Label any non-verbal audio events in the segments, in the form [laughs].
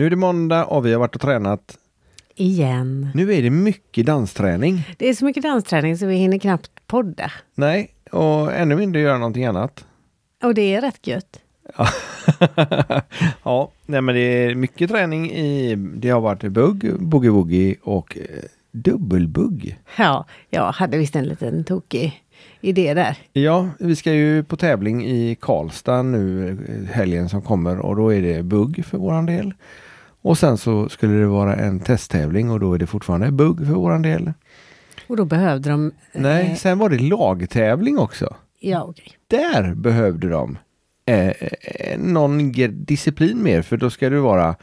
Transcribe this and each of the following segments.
Nu är det måndag och vi har varit och tränat. Igen. Nu är det mycket dansträning. Det är så mycket dansträning så vi hinner knappt podda. Nej, och ännu mindre göra någonting annat. Och det är rätt gött. [laughs] ja, nej men det är mycket träning i, det har varit bugg, boogie-woogie och eh, dubbelbugg. Ja, jag hade visst en liten tokig idé där. Ja, vi ska ju på tävling i Karlstad nu eh, helgen som kommer och då är det bugg för våran del. Och sen så skulle det vara en testtävling och då är det fortfarande bugg för våran del. Och då behövde de... Nej, eh, sen var det lagtävling också. Ja, okej. Där behövde de eh, eh, någon disciplin mer för då ska det vara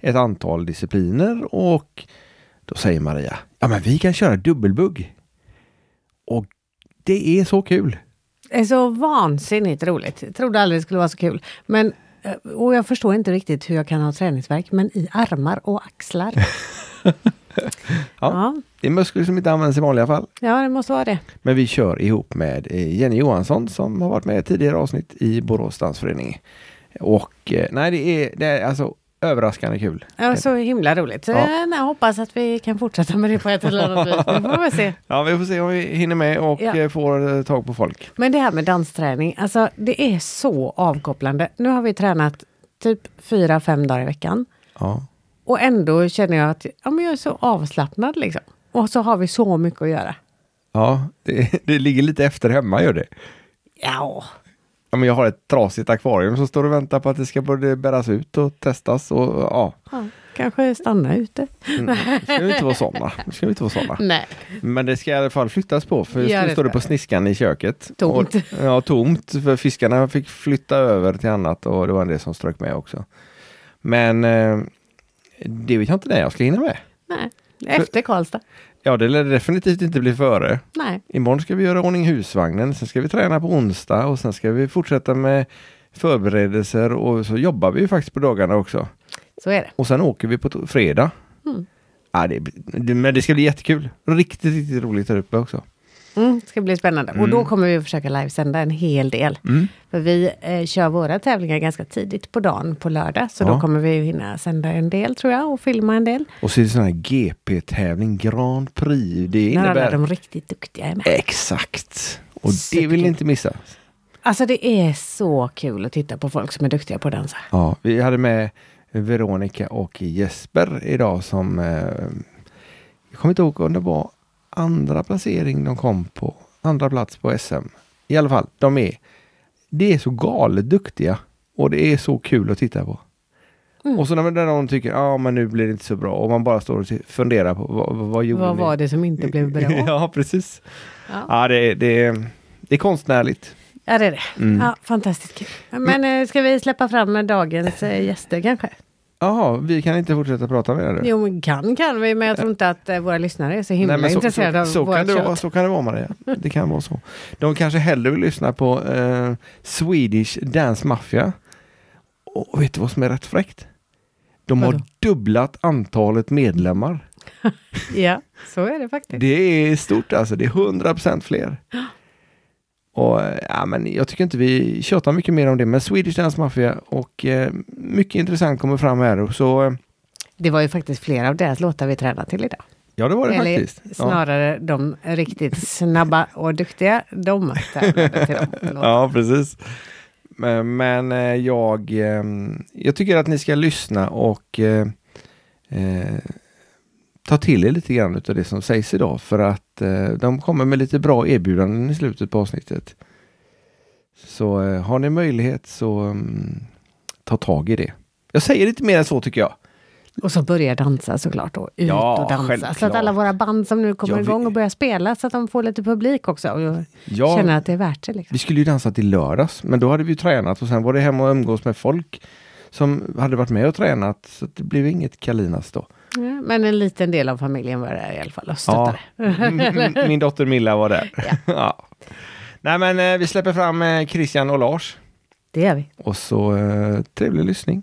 ett antal discipliner och då säger Maria, ja men vi kan köra dubbelbugg. Och det är så kul. Det är så vansinnigt roligt. Jag trodde aldrig det skulle vara så kul. Men, och jag förstår inte riktigt hur jag kan ha träningsverk, men i armar och axlar. [laughs] ja. Det är muskler som inte används i vanliga fall. ja, det måste vara det. Men vi kör ihop med eh, Jenny Johansson som har varit med i tidigare avsnitt i Borås dansförening. Och eh, nej, det är, det är alltså överraskande kul. Ja, så himla roligt. Ja. jag hoppas att vi kan fortsätta med det på ett eller annat vis. Det får vi se. [laughs] Ja, vi får se om vi hinner med och Ja. eh, får eh, tag på folk. Men det här med dansträning, alltså det är så avkopplande. Nu har vi tränat typ fyra, fem dagar i veckan. Ja. Och ändå känner jag att ja, men jag är så avslappnad liksom. Och så har vi så mycket att göra. Ja, det, [laughs] det ligger lite efter hemma gör det. Ja, Ja, men jag har ett trasigt akvarium som står och väntar på att det ska börja bäras ut och testas och ja. ja kanske stanna ute. Mm. Nu ska vi inte vara sådana. Nu ska vi inte vara sådana. Nej, Men det ska i alla fall flyttas på för just nu det står det ska på sniskan i köket. Tomt. Och, ja, tomt. För fiskarna fick flytta över till annat och det var en del som strök med också. Men eh, det vet jag inte när jag ska hinna med. nej. Efter Karlstad. Ja, det lär definitivt inte bli före. Nej. Imorgon ska vi göra ordning husvagnen, sen ska vi träna på onsdag och sen ska vi fortsätta med förberedelser och så jobbar vi ju faktiskt på dagarna också. Så är det. Och sen åker vi på fredag. Mm. Ja, det, det, men det ska bli jättekul. Riktigt, riktigt roligt där uppe också. Mm, det ska bli spännande. Och då kommer vi att försöka livesända en hel del. Mm. För vi eh, kör våra tävlingar ganska tidigt på dagen på lördag. Så Ja. då kommer vi hinna sända en del tror jag och filma en del. Och så är det sån här GP-tävling, Grand Prix. Det När alla innebär... de riktigt duktiga är med. Exakt! Och det Superkul. vill ni inte missa. Alltså det är så kul att titta på folk som är duktiga på att dansa. Ja, vi hade med Veronica och Jesper idag som eh, jag kommer inte ihåg om det var andra placering de kom på. Andra plats på SM. I alla fall, de är det är så galet duktiga och det är så kul att titta på. Mm. Och så när, de tycker ja men nu blir det inte så bra och man bara står och funderar på vad, vad, gjorde Vad ni? var det som inte blev bra? [laughs] ja, precis. Ja, Ja, det, är- det, det är konstnärligt. ja det är det. Mm. Ja, fantastiskt kul. Men eh, ska vi släppa fram dagens eh, gäster kanske? Jaha, vi kan inte fortsätta prata med det. Jo, men kan kan vi, men jag tror inte att eh, våra lyssnare är så himla men så, intresserade så, av så, kan det kött. vara, så kan det vara Maria. Det kan vara så. De kanske hellre vill lyssna på eh, Swedish Dance Mafia. Och vet du vad som är rätt fräckt? De har Vadå? dubblat antalet medlemmar. [laughs] Ja, så är det faktiskt. Det är stort alltså, det är 100% fler. [gasps] Och ja, men jag tycker inte vi tjatar mycket mer om det, men Swedish Dance Mafia och eh, mycket intressant kommer fram här. Så eh, Det var ju faktiskt flera av deras låtar vi tränade till idag. ja, det var det Eller faktiskt. Ja. snarare de riktigt snabba och duktiga, de tävlade till de [laughs] låtarna. Ja, precis. Men, men eh, jag, eh, jag tycker att ni ska lyssna och eh, eh, ta till er lite grann av det som sägs idag för att eh, de kommer med lite bra erbjudanden i slutet på avsnittet. Så eh, har ni möjlighet så mm, ta tag i det. Jag säger inte mer än så tycker jag. Och så börja dansa såklart och ut Ja, och dansa. Så självklart. att alla våra band som nu kommer Ja, vi- igång och börjar spela så att de får lite publik också och Ja, känner att det är värt det. Liksom. Vi skulle ju dansa till lördags, men då hade vi ju tränat och sen var det hem och umgås med folk som hade varit med och tränat. Så det blev inget Kalinas då. Ja, men en liten del av familjen var där i alla fall och Ja. stöttade. M- Min dotter Milla var där. [laughs] Ja. Nej men eh, vi släpper fram eh, Christian och Lars. Det gör vi. Och så eh, trevlig lyssning.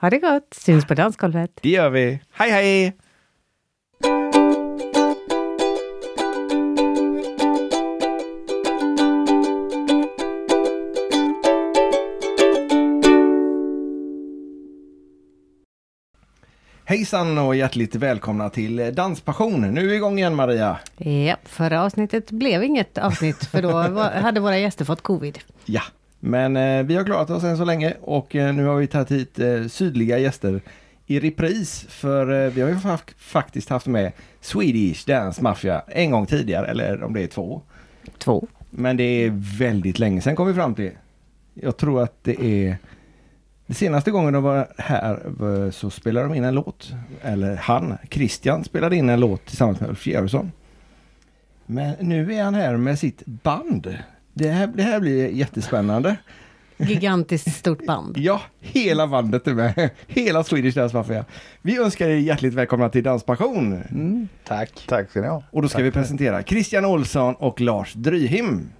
Ha det gott, syns på dansgolvet. Det gör vi. Hej hej! Hejsan och hjärtligt välkomna till Danspassion. Nu är vi igång igen Maria. Ja, förra avsnittet blev inget avsnitt för då [laughs] hade våra gäster fått covid. Ja, men eh, vi har klarat oss än så länge och eh, nu har vi tagit hit eh, sydliga gäster i repris. För eh, vi har ju fa faktiskt haft med Swedish Dance Mafia en gång tidigare, eller om det är två. Två. Men det är väldigt länge sedan kom vi fram till. Jag tror att det är senaste gången de var här eh, så spelade de in en låt. Eller han, Christian, spelade in en låt tillsammans med Ulf Gerhardsson. Men nu är han här med sitt band. Det här, det här blir jättespännande. Gigantiskt stort band. Ja, hela bandet är med. Hela Swedish Dance Mafia. Vi önskar er hjärtligt välkomna till Danspassion. Mm, tack. Tack ska ni ha. Och då ska Tack. vi presentera Christian Olsson och Lars Dryhim.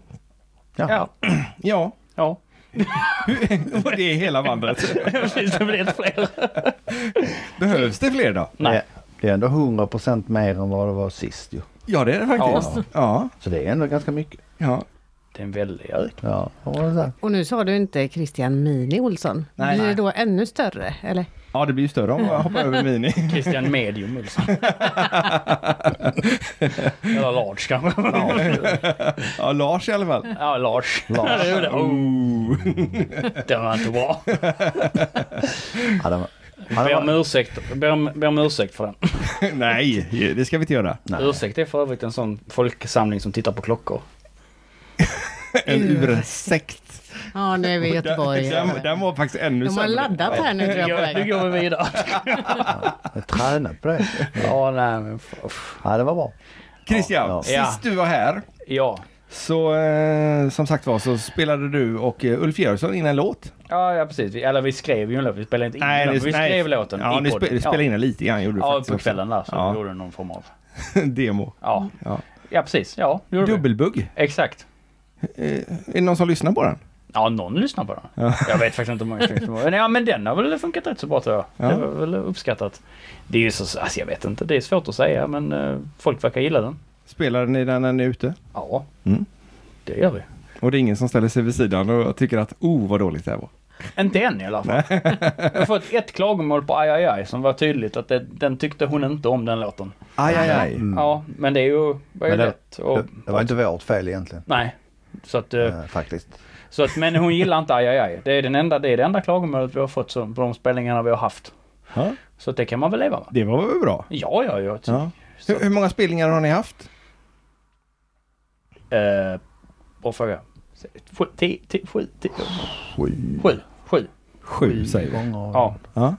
Ja. Ja. Ja, Ja. [laughs] och det är hela bandet. [laughs] Precis, det blir inte fler. [laughs] Behövs det fler då? Nej. Det, är ändå 100% mer än vad det var sist ju. Ja, det är det faktiskt. Ja, ja. Så det är ändå ganska mycket. ja. Det är en väldig ökning. Ja? Och nu sa du inte Christian Mini Olsson. Nej. Blir det då ännu större? Eller? Ja det blir ju större om man hoppar över Mini. [laughs] Christian Medium Olsson. Eller Large kanske. Ja, Lars i alla fall. Ja, Lars. Lars. Ja, det jag. Oh. Det var inte bra. Ja, det var, ja, Ber om ursäkt, ber om, ber om ursäkt för den. Nej, det ska vi inte göra. nej. Ursäkt är för övrigt en sån folksamling som tittar på klockor. En ursekt. Ja, nu är vi i Göteborg. Den, den var faktiskt ännu De har sämre. laddat här nu tror jag på Nu väg. går vi vidare. Jag har tränat på det. Ja, nej men Ja, det var bra. Christian, Ja. Ja. sist du var här Ja. så eh, som sagt var så spelade du och eh, Ulf Gerhardsson in en låt. Ja, ja precis. Vi, eller vi skrev ju en låt. Vi spelade inte in den. det- Vi skrev låten Ja, ni spe, spelade in den lite grann gjorde du Ja, på kvällen där så Ja. vi gjorde någon form av... [laughs] Demo. Ja, Ja. ja precis. Ja, vi. Dubbelbugg. Exakt. Eh, är det någon som lyssnar på den? Ja, någon lyssnar på den. Ja. Jag vet faktiskt inte hur många som lyssnar. Men ja, men den har väl funkat rätt så bra tror jag. Ja. Det var väl uppskattat. Det är ju så, alltså jag vet inte. Det är svårt att säga men eh, folk verkar gilla den. Spelar ni den när ni är ute? Ja, Mm. det gör vi. Och det är ingen som ställer sig vid sidan och tycker att oh vad dåligt det här var. Inte än i alla fall. jag har fått ett klagomål på Aj, aj, aj som var tydligt att det, den tyckte hon inte om den låten. Aj, aj, aj. Mm. Ja, men det är ju, var ju Men det- lätt. Och, Det, det var inte vårt fel egentligen. Nej. Så att, eh, Eh, faktiskt. Så att, men hon gillar inte aj, aj, aj. Det är, den enda, det är det enda klagomålet vi har fått så, på de spelningarna vi har haft. Ja, Så det kan man väl leva med. det var väl bra? Ja, ja, ja. Ja. Hur, hur många spelningar har ni haft? eh, bra fråga. Sju, tio, tio, sju, tio, Sju. sju, sju. Sju säger vi. Ja, Ja.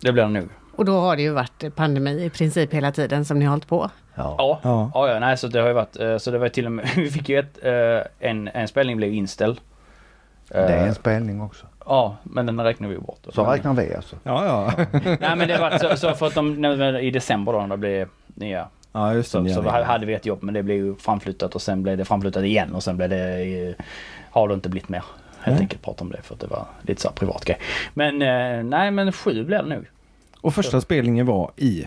det blir det nog. Och då har det ju varit pandemi i princip hela tiden som ni har hållit på. Ja. Ja, Ja. ja, ja nej så det har ju varit, eh, så det var till och med, [laughs] vi fick ju ett, eh, en, en spelning blev inställd. Det är Eh, en spelning också. Ja, men den räknar vi ju bort. Så räknar vi alltså. Ja, ja. [laughs] Nej men det var så, så för att de, i december då när det blev nya ja just så, det. så hade vi ett jobb men det blev ju framflyttat och sen blev det framflyttat igen och sen blev det, eh, har det inte blivit mer. Helt Nej. enkelt prata om det för att det var lite så här privat grej. Men eh, nej men sju blev det nog. Och första spelningen var i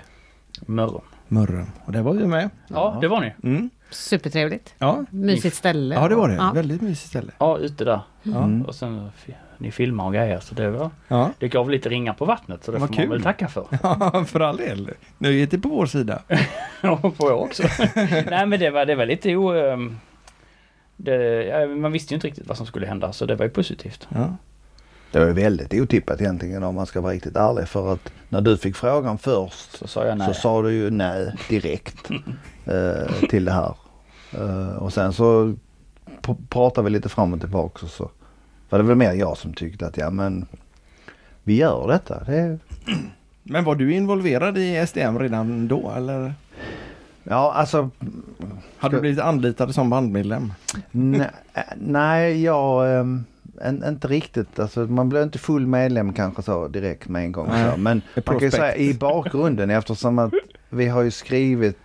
Mörrum. Mörren. Och där var vi med. Ja, det var ni. Mm. Supertrevligt. Ja. Mysigt ställe. ja, det var det. Ja. Väldigt mysigt ställe. Ja, ute där. Ja. Mm. Och sen ni filmar och grejer så det var Ja. Det gav lite ringar på vattnet så det Vad får man kul. väl tacka för. [laughs] ja, för all del. Nöjet är på vår sida. [laughs] Och på jag också. [laughs] Nej men det var, det var lite o... ehm, Det, ja, man visste ju inte riktigt vad som skulle hända så det var ju positivt. Ja. Det var ju väldigt otippat egentligen om man ska vara riktigt ärlig. För att när du fick frågan först Så sa jag nej. så sa du ju nej direkt [laughs] eh, till det här. Eh, och sen så pratade vi lite fram och tillbaka och så var det väl mer jag som tyckte att ja men vi gör detta. Det är, [clears throat] Men var du involverad i SDM redan då eller? ja alltså Hade du blivit anlitad som bandmedlem? nej, nej jag ehm, en, inte riktigt. Alltså, man blir inte full medlem kanske så direkt med en gång. Så. Men man kan ju säga i bakgrunden eftersom att vi har ju skrivit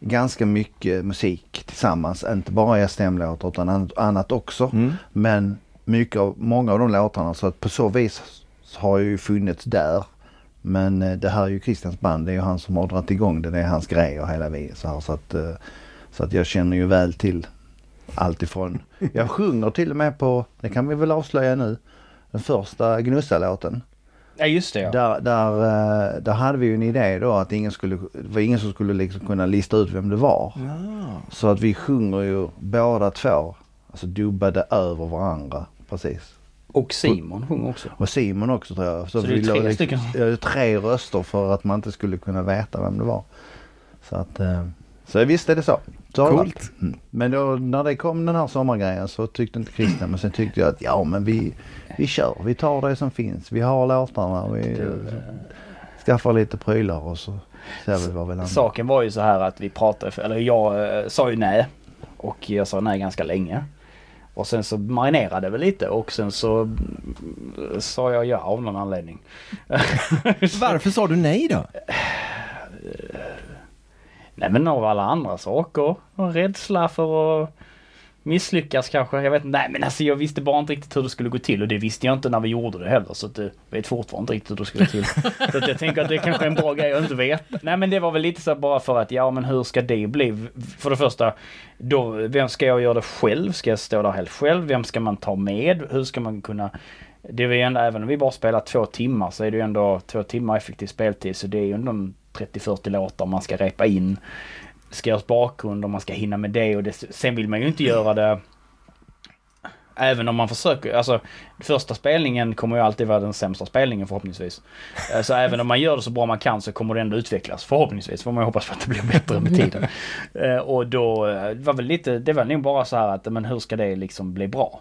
ganska mycket musik tillsammans. Inte bara STM-låtar utan annat- annat också. Mm. Men mycket av, många av de låtarna så att på så vis har jag ju funnits där. Men eh, det här är ju Christians band. Det är ju han som har dragit igång det. Det är hans grej och hela vi så här. Så att, eh, så att jag känner ju väl till allt ifrån. Jag sjunger till och med på, det kan vi väl avslöja nu, den första Gnussa-låten. Ja just det ja. Där, där, eh, där hade vi ju en idé då att ingen skulle, det var ingen som skulle liksom kunna lista ut vem det var. Ja. Så att vi sjunger ju båda två, alltså dubbade över varandra. Precis. Och Simon sjunger också. Och Simon också tror jag. Så det är vi tre la stycken? Ja, tre röster för att man inte skulle kunna veta vem det var. Så att, eh, så visst är det så. Coolt. Mm. Men då när det kom den här sommargrejen så tyckte inte Christian, men sen tyckte jag att ja men vi, vi kör, vi tar det som finns. Vi har låtarna, vi skaffar lite prylar och så ser vi vad vi landar. Saken var ju så här att vi pratade, eller jag eh, sa ju nej. Och jag sa nej ganska länge. Och sen så marinerade vi lite och sen så mm, sa jag ja av någon anledning. [laughs] Varför sa du nej då? Nej men av alla andra saker. Och rädsla för att misslyckas kanske. Jag vet inte. Nej men alltså jag visste bara inte riktigt hur det skulle gå till och det visste jag inte när vi gjorde det heller. Så att det vet fortfarande inte riktigt hur det skulle gå till. [laughs] så att jag tänker att det är kanske är en bra grej att inte veta. Nej men det var väl lite så bara för att ja men hur ska det bli? För det första, då, vem ska jag göra det själv? Ska jag stå där helt själv? Vem ska man ta med? Hur ska man kunna det är ju ändå, även om vi bara spelar två timmar så är det ju ändå två timmar effektiv speltid så det är ju ändå en 30-40 låtar man ska repa in. Ska göras bakgrund och man ska hinna med det och det, sen vill man ju inte göra det Även om man försöker, alltså första spelningen kommer ju alltid vara den sämsta spelningen förhoppningsvis. Eh, Så även om man gör det så bra man kan så kommer det ändå utvecklas förhoppningsvis. Får man ju hoppas på att det blir bättre med tiden. [laughs] Eh, Och då eh, det var väl lite, det var nog bara så här att men hur ska det liksom bli bra?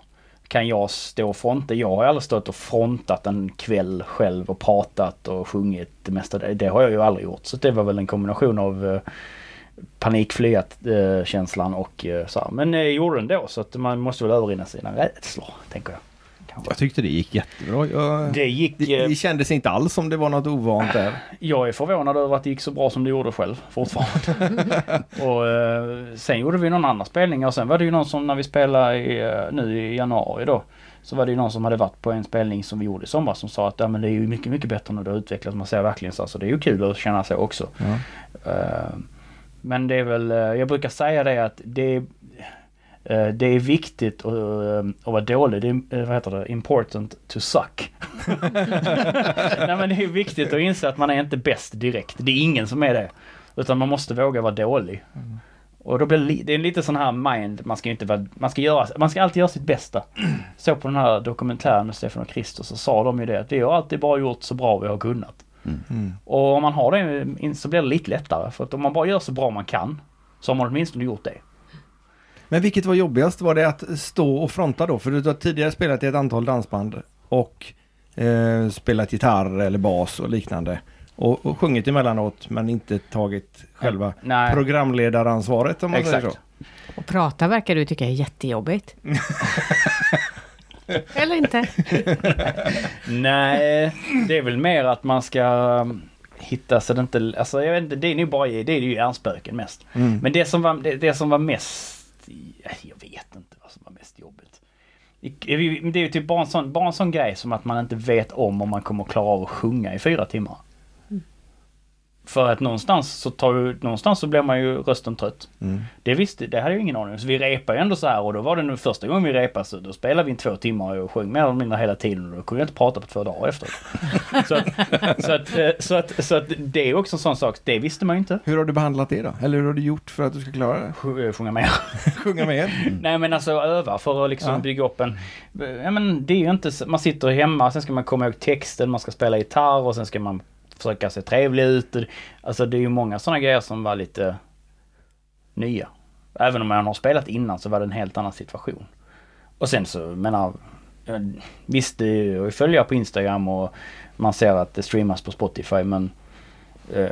Kan jag stå och fronta? Jag har aldrig stått och frontat en kväll själv och pratat och sjungit det mesta. Det har jag ju aldrig gjort. Så det var väl en kombination av eh, panikflyat-känslan eh, och eh, så här. Men jag gjorde den då så att man måste väl övervinna sina rädslor, tänker jag. Jag tyckte det gick jättebra. Jag, Det gick... det, eh, det kändes inte alls som det var något ovant där. Jag är förvånad över att det gick så bra som det gjorde själv fortfarande. [laughs] och eh, sen gjorde vi någon annan spelning och sen var det ju någon som när vi spelade i, eh, nu i januari då. Så var det ju någon som hade varit på en spelning som vi gjorde i somras som sa att ja, men det är ju mycket, mycket bättre när det har utvecklats. Man ser verkligen så. Så det är ju kul att känna så också. Ja. Eh, men det är väl, jag brukar säga det att det det är viktigt att, eh, att vara dålig. Det är, eh, vad heter det? Important to suck. [laughs] Nej men det är viktigt att inse att man är inte bäst direkt. Det är ingen som är det. Utan man måste våga vara dålig. Och då blir det, är lite sån här mind, man ska inte vara, man ska göra, man ska alltid göra sitt bästa. Så på den här dokumentären med Stefan och Christer så sa de ju det att vi har alltid bara gjort så bra vi har kunnat. Mm. Och om man har det så blir det lite lättare. För att om man bara gör så bra man kan så har man åtminstone gjort det. Men vilket var jobbigast? Var det att stå och fronta då? För du har tidigare spelat i ett antal dansband och eh, spelat gitarr eller bas och liknande. Och, och sjungit emellanåt men inte tagit själva Nej. programledaransvaret om man säger Exakt. så. Och prata verkar du tycka är jättejobbigt. [laughs] Eller inte? Nej, det är väl mer att man ska um, hitta så det inte, alltså jag vet inte, det är nu bara, det är ju hjärnspöken mest. Mm. Men det som var, det, det som var mest, jag vet inte vad som var mest jobbigt. Det är ju typ bara en, sån, bara en sån grej som att man inte vet om om man kommer klara av att sjunga i fyra timmar. För att någonstans så tar ju, någonstans så blir man ju rösten trött. Mm. Det visste, det hade jag ingen aning om. Så vi repade ju ändå så här och då var det nu första gången vi repade så då spelade vi i två timmar och sjöng mer eller mindre hela tiden och då kunde jag inte prata på två dagar efter. [laughs] så, att, så, att, eh, så, att, så att det är också en sån sak, det visste man ju inte. Hur har du behandlat det då? Eller hur har du gjort för att du ska klara det? Sj- eh, Sjunga mer. [laughs] Sjunga med? Nej men alltså öva för att liksom Ja. bygga upp en... Ja men det är ju inte så, man sitter hemma, sen ska man komma ihåg texten, man ska spela gitarr och sen ska man försöka se trevlig ut. Alltså det är ju många sådana grejer som var lite nya. Även om man har spelat innan så var det en helt annan situation. Och sen så menar, visst det är ju- jag följa på Instagram och man ser att det streamas på Spotify men eh,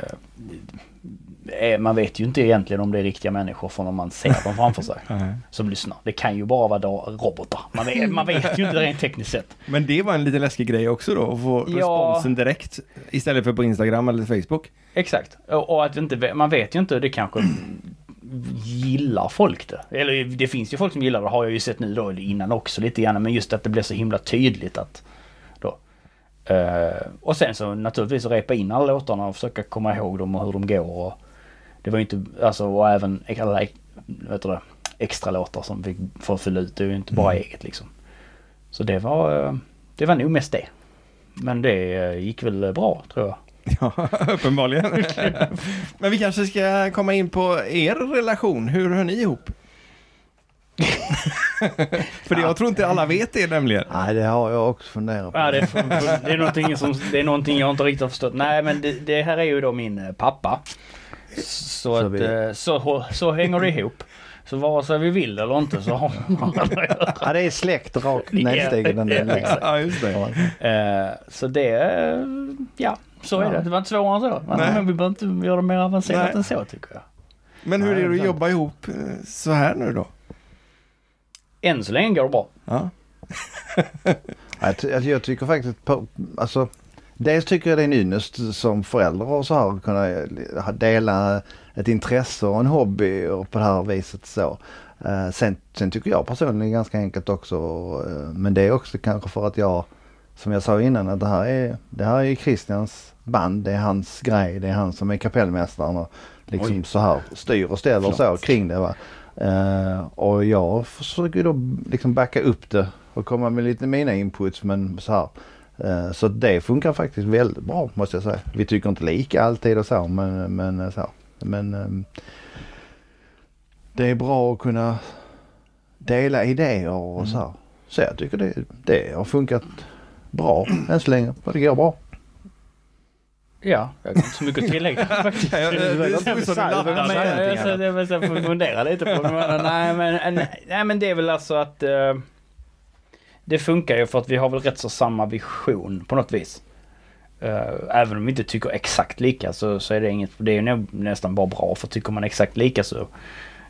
man vet ju inte egentligen om det är riktiga människor förrän man ser dem framför sig [laughs] som lyssnar. Det kan ju bara vara robotar. Man vet, man vet ju inte rent tekniskt sett. Men det var en lite läskig grej också då, att få Ja. responsen direkt istället för på Instagram eller Facebook. Exakt. Och, att inte, man vet ju inte, det kanske gillar folk det. Eller det finns ju folk som gillar det, har jag ju sett nu då innan också lite grann. Men just att det blir så himla tydligt att. Eh, och sen så naturligtvis repa in alla låtarna och försöka komma ihåg dem och hur de går. Och var ju inte, alltså och även alla vet det, extra låtar som vi får fylla ut. Det är ju inte bara eget liksom. Så det var, eh, det var nog mest det. men det eh, gick väl bra tror jag. [laughs] Ja, uppenbarligen. [laughs] Men vi kanske ska komma in på er relation. Hur hör ni ihop? [laughs] För det, jag tror inte alla vet det nämligen. Nej, det har jag också funderat på. Ja, det, är, det, är någonting som, det är någonting jag inte riktigt har förstått. Nej men det, det här är ju då min eh, pappa. Så, Så att, vi- eh, så, så hänger det ihop. Så vare sig vi vill eller inte så har att göra. Ja, det är släkt rakt nedstigen den Ja, just det. Eh, Så det, eh, ja så är Ja. det. Det var inte svårare än så. Men, Nej. vi behöver inte göra det mer avancerat Nej. än så tycker jag. Men hur Nej, är det att jobba ihop så här nu då? Än så länge går det bra. Ja. [laughs] Jag, ty- alltså, jag tycker faktiskt på, alltså Dels tycker jag det är en ynnest som förälder och så här kunna eh, dela ett intresse och en hobby och på det här viset så. Eh, sen, sen tycker jag personligen är ganska enkelt också. eh, men det är också kanske för att jag, som jag sa innan, att det här är, det här är Christians band. Det är hans grej. Det är han som är kapellmästaren och liksom Oj. så här styr och ställer så Flott. kring det. Va? Och jag försöker då liksom backa upp det och komma med lite mina inputs men så här. Eh, så det funkar faktiskt väldigt bra måste jag säga. Vi tycker inte lika alltid och så men, men eh, så. Men ehm, det är bra att kunna dela idéer och så här. Så jag tycker det, det har funkat bra än så länge. Och det går bra. Ja, jag har inte så mycket att tillägga faktiskt. Jag, jag, jag, jag får fundera lite på det. Men, [laughs] nej, men, nej, nej men det är väl alltså att eh, det funkar ju för att vi har väl rätt så samma vision på något vis. Eh, även om vi inte tycker exakt lika så, så är det inget, det är ju nästan bara bra för tycker man exakt lika så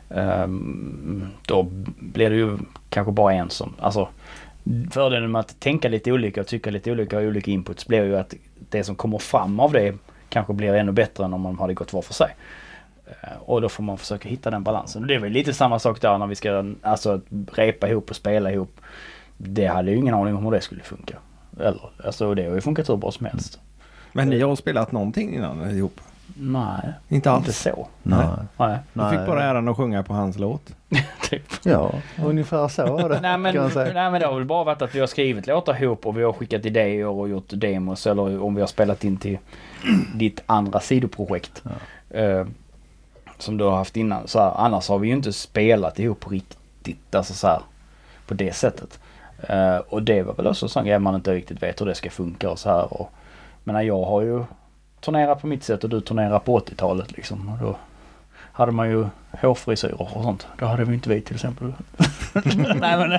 ehm, då blir det ju kanske bara en som, alltså fördelen med att tänka lite olika och tycka lite olika och ha olika inputs blir ju att det som kommer fram av det kanske blir ännu bättre än om man hade gått var för sig. Eh, och då får man försöka hitta den balansen. Och det är väl lite samma sak där när vi ska alltså repa ihop och spela ihop. Det hade ju ingen aning om hur det skulle funka. Eller, alltså det har ju funkat hur bra som helst. Men ni har spelat någonting innan ihop? Nej, Inte inte alls? så. Nej. Nej, Du fick bara äran att sjunga på hans låt. [laughs] typ. Ja, ungefär så var det Nej men, jag nej men det har väl bara varit att vi har skrivit låtar ihop och vi har skickat idéer och gjort demos eller om vi har spelat in till ditt andra sidoprojekt. Eh, som du har haft innan. Så här, annars har vi ju inte spelat ihop riktigt. Alltså så här, på det sättet. Eh, och det var väl också en sån grej man inte riktigt vet hur det ska funka och så här. Och, men jag har ju turnerat på mitt sätt och du turnerar på 80-talet liksom. Och då hade man ju hårfrisyrer och sånt. Då hade vi inte vi till exempel. [laughs] nej men,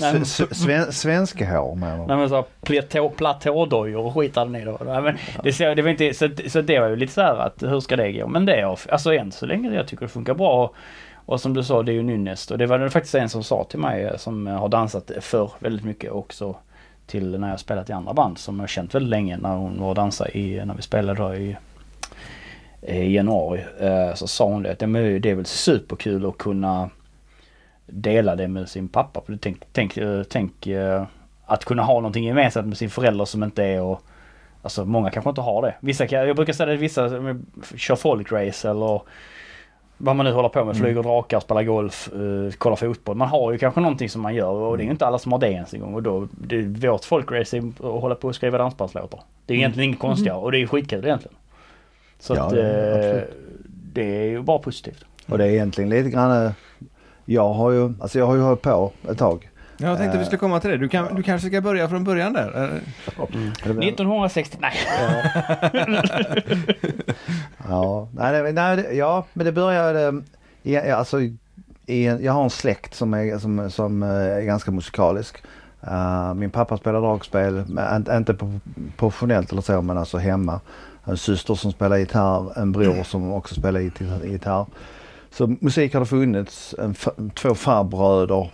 Nej, Sven, svenska hår menar nej men så platå, platådojor och skit hade ni då. Nej, men det, så, det var inte, så, så det var ju lite så här att hur ska det gå? Men det är alltså än så länge jag tycker det funkar bra. Och, och som du sa det är ju Nynäst. Och det var det faktiskt en som sa till mig eh, som eh, har dansat för väldigt mycket också till när jag spelat i andra band som jag känt väldigt länge när hon var och dansade i, när vi spelade då i, eh, i januari. Så sa hon det att ja, men det är väl superkul att kunna dela det med sin pappa. För tänk, tänk, tänk att kunna ha någonting gemensamt med sin förälder som inte är och Alltså många kanske inte har det. Vissa kan, jag brukar säga att vissa kör folkrace eller vad man nu håller på med. Flyger drakar, spelar golf, uh, kollar fotboll. Man har ju kanske någonting som man gör och det är ju inte alla som har det ens en gång. Och då, det, vårt folkrace är att hålla på och skriva dansbandslåtar. Det är egentligen inget konstigare och det är ju skitkul egentligen. Så Ja, att eh, det är ju bara positivt. Och det är egentligen lite grann, eh, jag har ju, alltså jag har ju hållit på ett tag. Jag tänkte vi skulle komma till det. Du, kan, du kanske ska börja från början där? Eh, blir- 1960, nej. [laughs] Ja, nej, nej, ja men det började, i, alltså, i, en- jag har en släkt som är, som, som eh, är ganska musikalisk. Eh, min pappa spelar dragspel, inte- professionellt eller så men alltså hemma. En syster som spelar gitarr, en bror som också spelar git- gitarr. Så musik har det funnits, en, två farbröder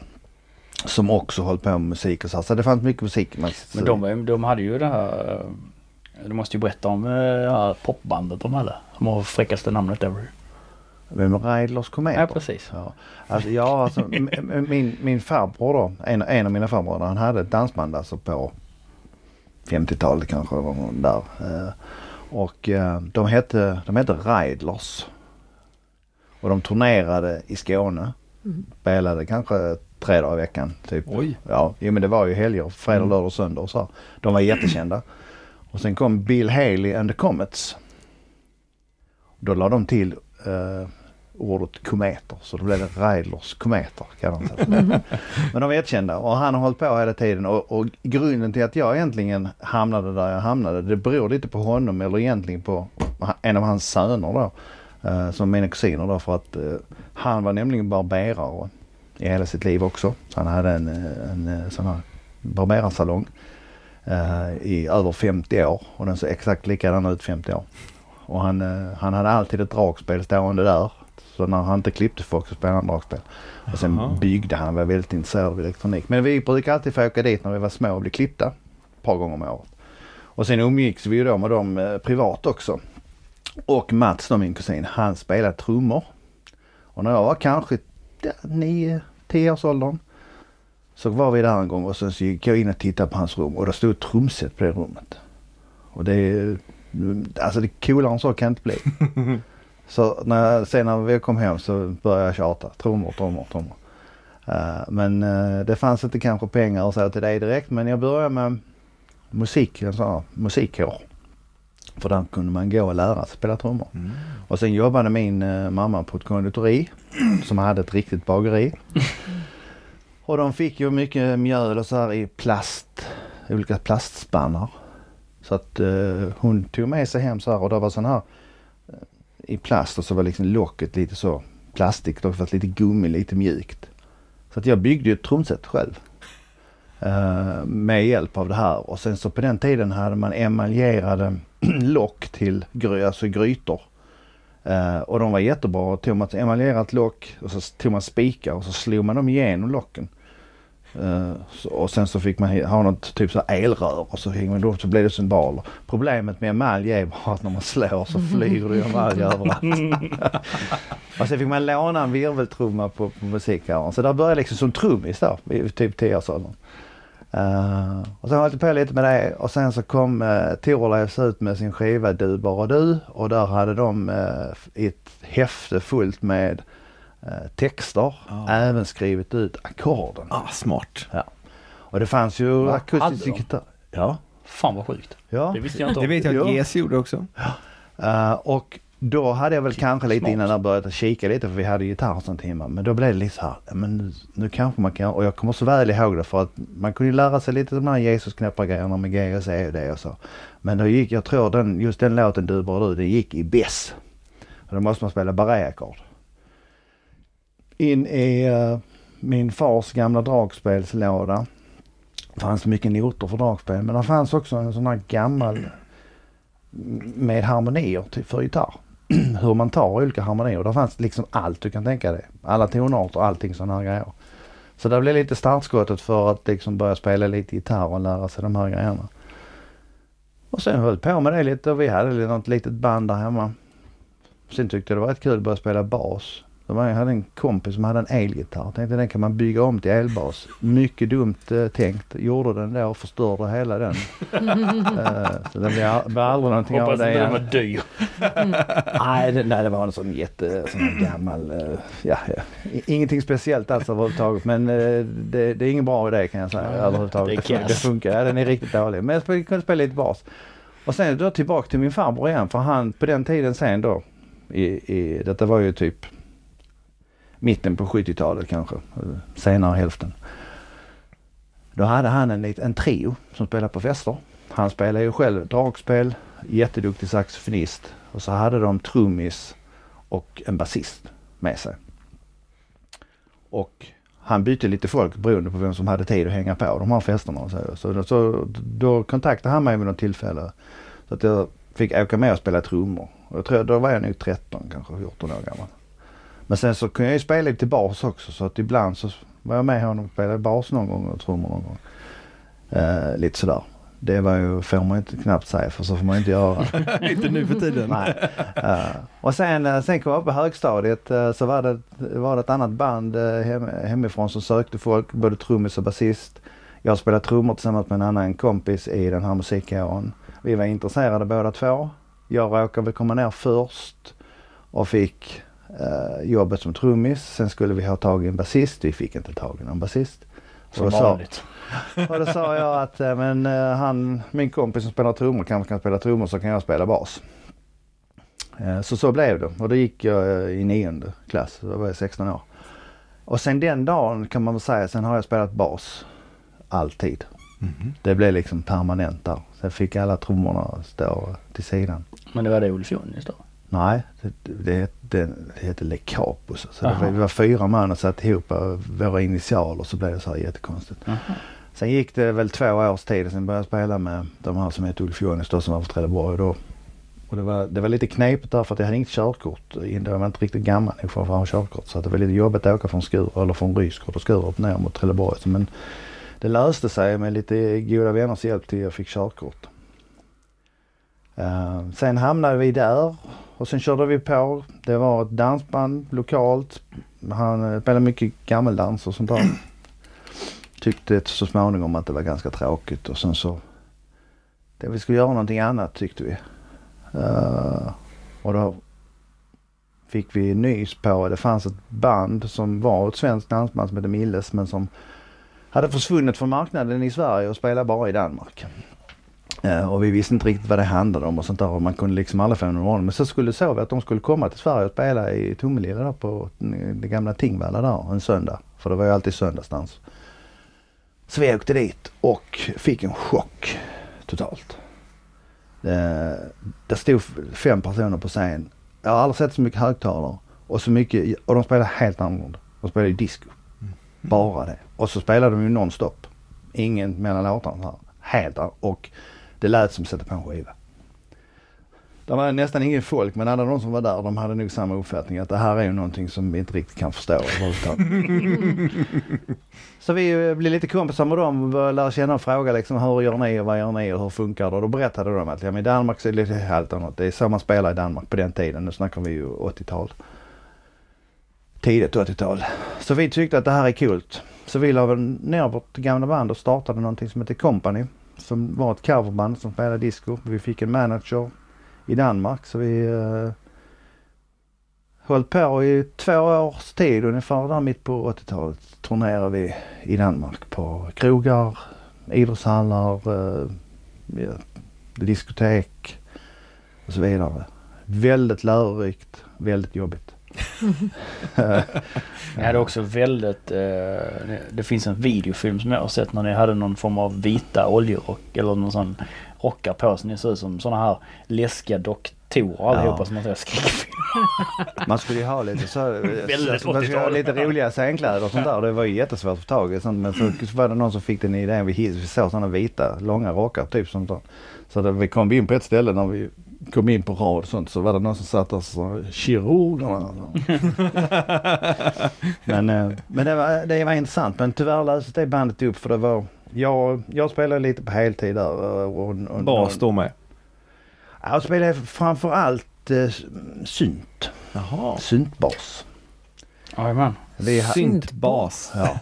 som också höll på med musik och så, så det fanns mycket musik. Men, Men de, de hade ju det här... eh, Du måste ju berätta om eh, det här popbandet de hade. Som har fräckaste namnet ever. Vem är Raidlers kometer? Ja precis. Ja, alltså, ja, alltså min, min farbror då, en, en av mina farbröder, han hade ett dansband alltså på 50-talet kanske, där. Eh, Och de hette, de hette Raidlers. Och de turnerade i Skåne. Spelade kanske tre dagar i veckan. Typ. Oj. Ja, jo, men det var ju helger, fredag, Mm. lördag och söndag och så. här. De var jättekända. Och sen kom Bill Haley and the Comets. Då la de till eh, ordet kometer. Så då blev det Reidlers kometer. Kallar [laughs] de. Men de var jättekända och han har hållit på hela tiden och, och grunden till att jag egentligen hamnade där jag hamnade det beror lite på honom eller egentligen på en av hans söner då. Eh, som mina kusiner då för att eh, han var nämligen barberare i hela sitt liv också. Så han hade en, eh, en, en sån här barberarsalong eh, i över 50 år och den såg exakt likadan ut 50 år. Och han, eh, han hade alltid ett dragspel stående där. Så när han inte klippte folk så spelade han dragspel. Och sen Jaha. byggde han, var väldigt intresserad av elektronik. Men vi brukade alltid få åka dit när vi var små och bli klippta. Ett par gånger om året. Och sen umgicks vi ju då med dem eh, privat också. Och Mats då min kusin, han spelade trummor. Och när jag var kanske ja, 9-10 års åldern så var vi där en gång och sen så gick jag in och tittade på hans rum och det stod ett trumset på det rummet. Och det är, alltså det coolare än så kan det inte bli. [laughs] så när jag, sen när vi kom hem så började jag tjata. Trummor, trummor, trummor. Eh, men eh, det fanns inte kanske pengar och så till det direkt men jag började med musik, en sån här musikkår. För där kunde man gå och lära sig spela trummor. Mm. Och sen jobbade min eh, mamma på ett konditori [clears throat] som hade ett riktigt bageri. Och de fick ju mycket mjöl och så här i plast, olika plastspannar. Så att eh, hon tog med sig hem så här och det var sån här eh, i plast och så var liksom locket lite så plastik, dock fast lite gummi, lite mjukt. Så att jag byggde ju ett trumset själv. Eh, med hjälp av det här och sen så på den tiden hade man emaljerade [clears throat] lock till gry, alltså grytor. Eh, och de var jättebra. Tog man ett emaljerat lock och så tog man spikar och så slog man dem igenom locken. Eh, så, och sen så fick man ha något typ så elrör och så, hänger man då, så blev det symboler. Problemet med emalj är bara att när man slår så [laughs] flyger det emalj överallt. [laughs] och sen fick man låna en virveltrumma på, på musikkören. Så där började liksom som trummis då, vid typ 10-årsåldern. Uh, och sen höll jag på lite med det och sen så kom uh, Thorleifs ut med sin skiva Du bara du och där hade de uh, ett häfte fullt med uh, texter, Ja. även skrivit ut ackorden. Ah, smart. Och det fanns ju akustisk gitarr. Ja. Fan vad sjukt. ja. Det visste jag inte Det om. vet jag Ja. att GES gjorde också. Uh, och då hade jag väl kanske lite Smart. innan där börjat kika lite för vi hade gitarr och sånt hemma. Men då blev det lite så här, men nu, nu kanske man kan, och jag kommer så väl ihåg det för att man kunde lära sig lite de här Jesus grejerna med G och C och det och så. Men då gick, jag tror den, just den låten Du bara du, den gick i bess. Och då måste man spela barré-ackord. In i eh, min fars gamla dragspelslåda fanns mycket noter för dragspel men det fanns också en sån här gammal med harmonier till, för gitarr. [clears throat] Hur man tar olika harmonier. Där fanns liksom allt du kan tänka dig. Alla tonarter och allting sådana här grejer. Så det blev lite startskottet för att liksom börja spela lite gitarr och lära sig de här grejerna. Och sen höll på med det lite och vi hade något litet band där hemma. Sen tyckte jag det var rätt kul att börja spela bas. Jag hade en kompis som hade en elgitarr. Tänkte den kan man bygga om till elbas. Mycket dumt eh, tänkt. Gjorde den då och förstörde hela den. [laughs] Eh, så det blev blev aldrig någonting av Hoppas det. inte den var dyr. [laughs] Nej, det, nej, det var en sån jätte, sån gammal, eh, ja, ja. Ingenting speciellt alls överhuvudtaget men eh, det, det är ingen bra idé kan jag säga överhuvudtaget. det är Det, funkar, ja, den är riktigt dålig. Men jag kunde spela lite bas. Och sen då tillbaka till min farbror igen för han på den tiden sen då, i, i, detta var ju typ mitten på 70-talet kanske, senare hälften. Då hade han en, en trio som spelade på fester. Han spelade ju själv dragspel, jätteduktig saxofonist och så hade de trummis och en basist med sig. Och han bytte lite folk beroende på vem som hade tid att hänga på de här festerna. Och så, så, då- så då kontaktade han mig vid något tillfälle. Så att jag fick åka med och spela trummor. Och jag tror, då var jag nog 13 kanske 14 år gammal. Men sen så kunde jag ju spela lite bas också så att ibland så var jag med honom och spelade bas någon gång och trummor någon gång. Eh, lite sådär. Det var ju, får man inte knappt säga för så får man inte göra. [laughs] Inte nu för tiden. Nej. Eh, och sen, eh, sen kom jag upp på högstadiet eh, så var det, var det ett annat band uh, hem, hemifrån som sökte folk, både trummis och basist. Jag spelade trummor tillsammans med en annan kompis i den här musikkåren. Vi var intresserade båda två. Jag råkade väl komma ner först och fick eh, jobbet som trummis. Sen skulle vi ha tag i en basist. Vi fick inte tag i någon basist. Som då sa- vanligt. [laughs] Och då sa jag att eh, men, eh, han, min kompis som spelar trummor kanske kan spela trummor så kan jag spela bas. Eh, Så så blev det och då gick jag eh, i nionde klass, då var jag 16 år. Och sen den dagen kan man väl säga, sen har jag spelat bas. Alltid. Det blev liksom permanent där. Sen fick alla trummorna stå till sidan. Men det var det Ulf Jonny då? Nej, det, det, det, det hette Le Capus. Så Aha. var, vi var fyra man och satte ihop våra initialer så blev det så här jättekonstigt. Sen gick det väl två års tid och sen började jag spela med de här som hette Ulf Jonis då som var från Trelleborg. Då. Och det var, det var lite knepigt där för att jag hade inget körkort. Jag var inte riktigt gammal nog för att ha körkort. Så att det var lite jobbigt att åka från Skurup eller från Rydsgård och Skurup ner mot Trelleborg. Men det löste sig med lite goda vänners hjälp till jag fick körkort. Eh, sen hamnade vi där och sen körde vi på. Det var ett dansband lokalt. Han eh, spelade mycket gammeldans och sånt där. [clears throat] Tyckte så småningom att det var ganska tråkigt och sen så det vi skulle göra någonting annat tyckte vi. Eh, och då fick vi nys på, det fanns ett band som var ett svenskt dansband som hette Milles men som hade försvunnit från marknaden i Sverige och spelade bara i Danmark. Eh, och vi visste inte riktigt vad det handlade om och sånt där och man kunde liksom aldrig få någon ordning. Men så skulle så att de skulle komma till Sverige och spela i Tomelilla där på det gamla Tingvalla där en söndag. För det var ju alltid söndagsdans. Så vi åkte dit och fick en chock totalt. Det, det stod fem personer på scen. Jag har aldrig sett så mycket högtalare och så mycket och de spelade helt annorlunda. De spelade ju disco. Bara det. Och så spelade de ju nonstop. Ingen mellan låtarna. Helt och det lät som att sätta på en skiva. Det var nästan ingen folk men alla de som var där de hade nog samma uppfattning att det här är ju någonting som vi inte riktigt kan förstå överhuvudtaget. [laughs] Så vi eh, blev lite kompisar med dem och lära känna och fråga liksom hur gör ni och vad gör ni och hur funkar det? Och då berättade de att ja, men i Danmark så är det lite helt annat. Det är så man spelar i Danmark på den tiden. Nu snackar vi ju 80-tal. Tidigt 80-tal. Så vi tyckte att det här är kul. Så vi la ner vårt gamla band och startade någonting som heter Company. Som var ett coverband som spelade disco. Vi fick en manager i Danmark så vi uh, höll på i två års tid ungefär där mitt på 80-talet. Turnerade vi i Danmark på krogar, idrottshallar, uh, ja, diskotek och så vidare. Väldigt lärorikt, väldigt jobbigt. [laughs] Ni hade också väldigt... Eh, det finns en videofilm som jag har sett när ni hade någon form av vita oljerock eller någon sån rockar på så ni ser ut som såna här läskiga doktorer allihopa Ja. som man ser skräckfilm. Man skulle ju ha lite så, [laughs] man skulle ha 80-tal. lite roliga scenkläder och sånt där. Det var ju jättesvårt att få tag i. Sånt. Men så, så var det någon som fick den idén. Vi, vi såg sådana vita långa rockar typ sånt där. Så då vi kom in på ett ställe när vi kom in på rad och sånt så var det någon som satt där och sa kirurgerna. [laughs] men eh, men det, var, det var intressant. Men tyvärr löstes det bandet upp för det var jag, jag spelade lite på heltid där. Och, och, och, Bas då med. Jag spelade framförallt eh, synt. Jaha. Syntbas. Jajamän. Syntbas. Ja,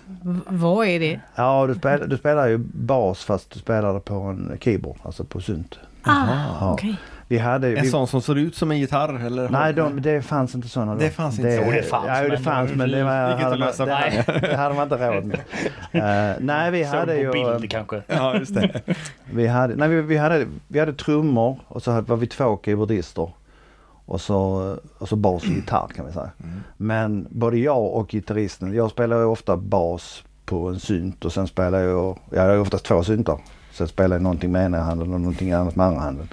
vad är det? ja du, spelar, du spelar ju bas fast du spelar det på en keyboard, alltså på synt. Ah, Ja. okej. Vi hade En vi, sån som ser ut som en gitarr eller? Nej, de, det fanns inte sådana då. Det fanns inte. Jo, det fanns, Ja, det fanns men det var, hade man, det, [laughs] det hade man inte råd med. [laughs] Eh, nej, vi Såg hade på ju... bild kanske. [laughs] Ja, just det. Vi hade, nej, vi, vi, hade, vi hade trummor och så var vi två keyboardister. Och så, och så bas och [clears throat] gitarr kan vi säga. Men både jag och gitarristen, jag spelar ju ofta bas på en synt och sen spelar jag, jag har oftast två syntar. Sen spelar jag någonting med ena handen och någonting annat med andra handen.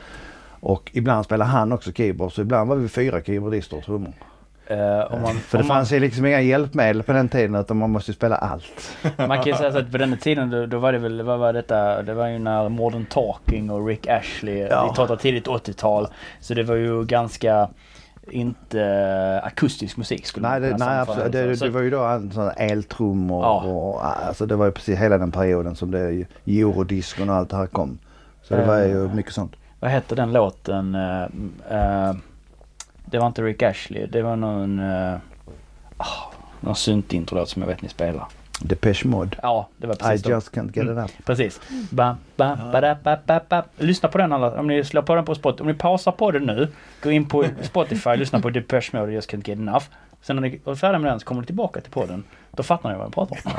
Och ibland spelar han också keyboard så ibland var vi fyra keyboardister och trummor. Eh, om man, För det om man, fanns ju liksom inga hjälpmedel på den tiden utan man måste ju spela allt. [laughs] man kan ju säga så att på den tiden då, då var det väl, vad var detta? Det var ju när Modern Talking och Rick Ashley, Ja. vi pratar tidigt 80-tal. Så det var ju ganska inte eh, akustisk musik skulle Nej, det, nej absolut. Det, det var ju då här eltrummor Ja. och alltså det var ju precis hela den perioden som det eurodiscon och allt det här kom. Så det var ju Eh. mycket sånt. Vad hette den låten? eh, eh, det var inte Rick Ashley. Det var någon... Uh, någon synt-intro-låt som jag vet ni spelar. Depeche Mode. Ja, det var I precis de. just can't get it up. Precis. Ba, ba, ba, da, ba, ba, ba. Lyssna på den alla. Om ni slår på den på Spotify. Om ni pausar på den nu. Gå in på Spotify. lyssna på Depeche Mode och Just Can't Get Enough. Sen när ni är färdiga med den så kommer ni tillbaka till podden. Då fattar ni vad jag pratar om.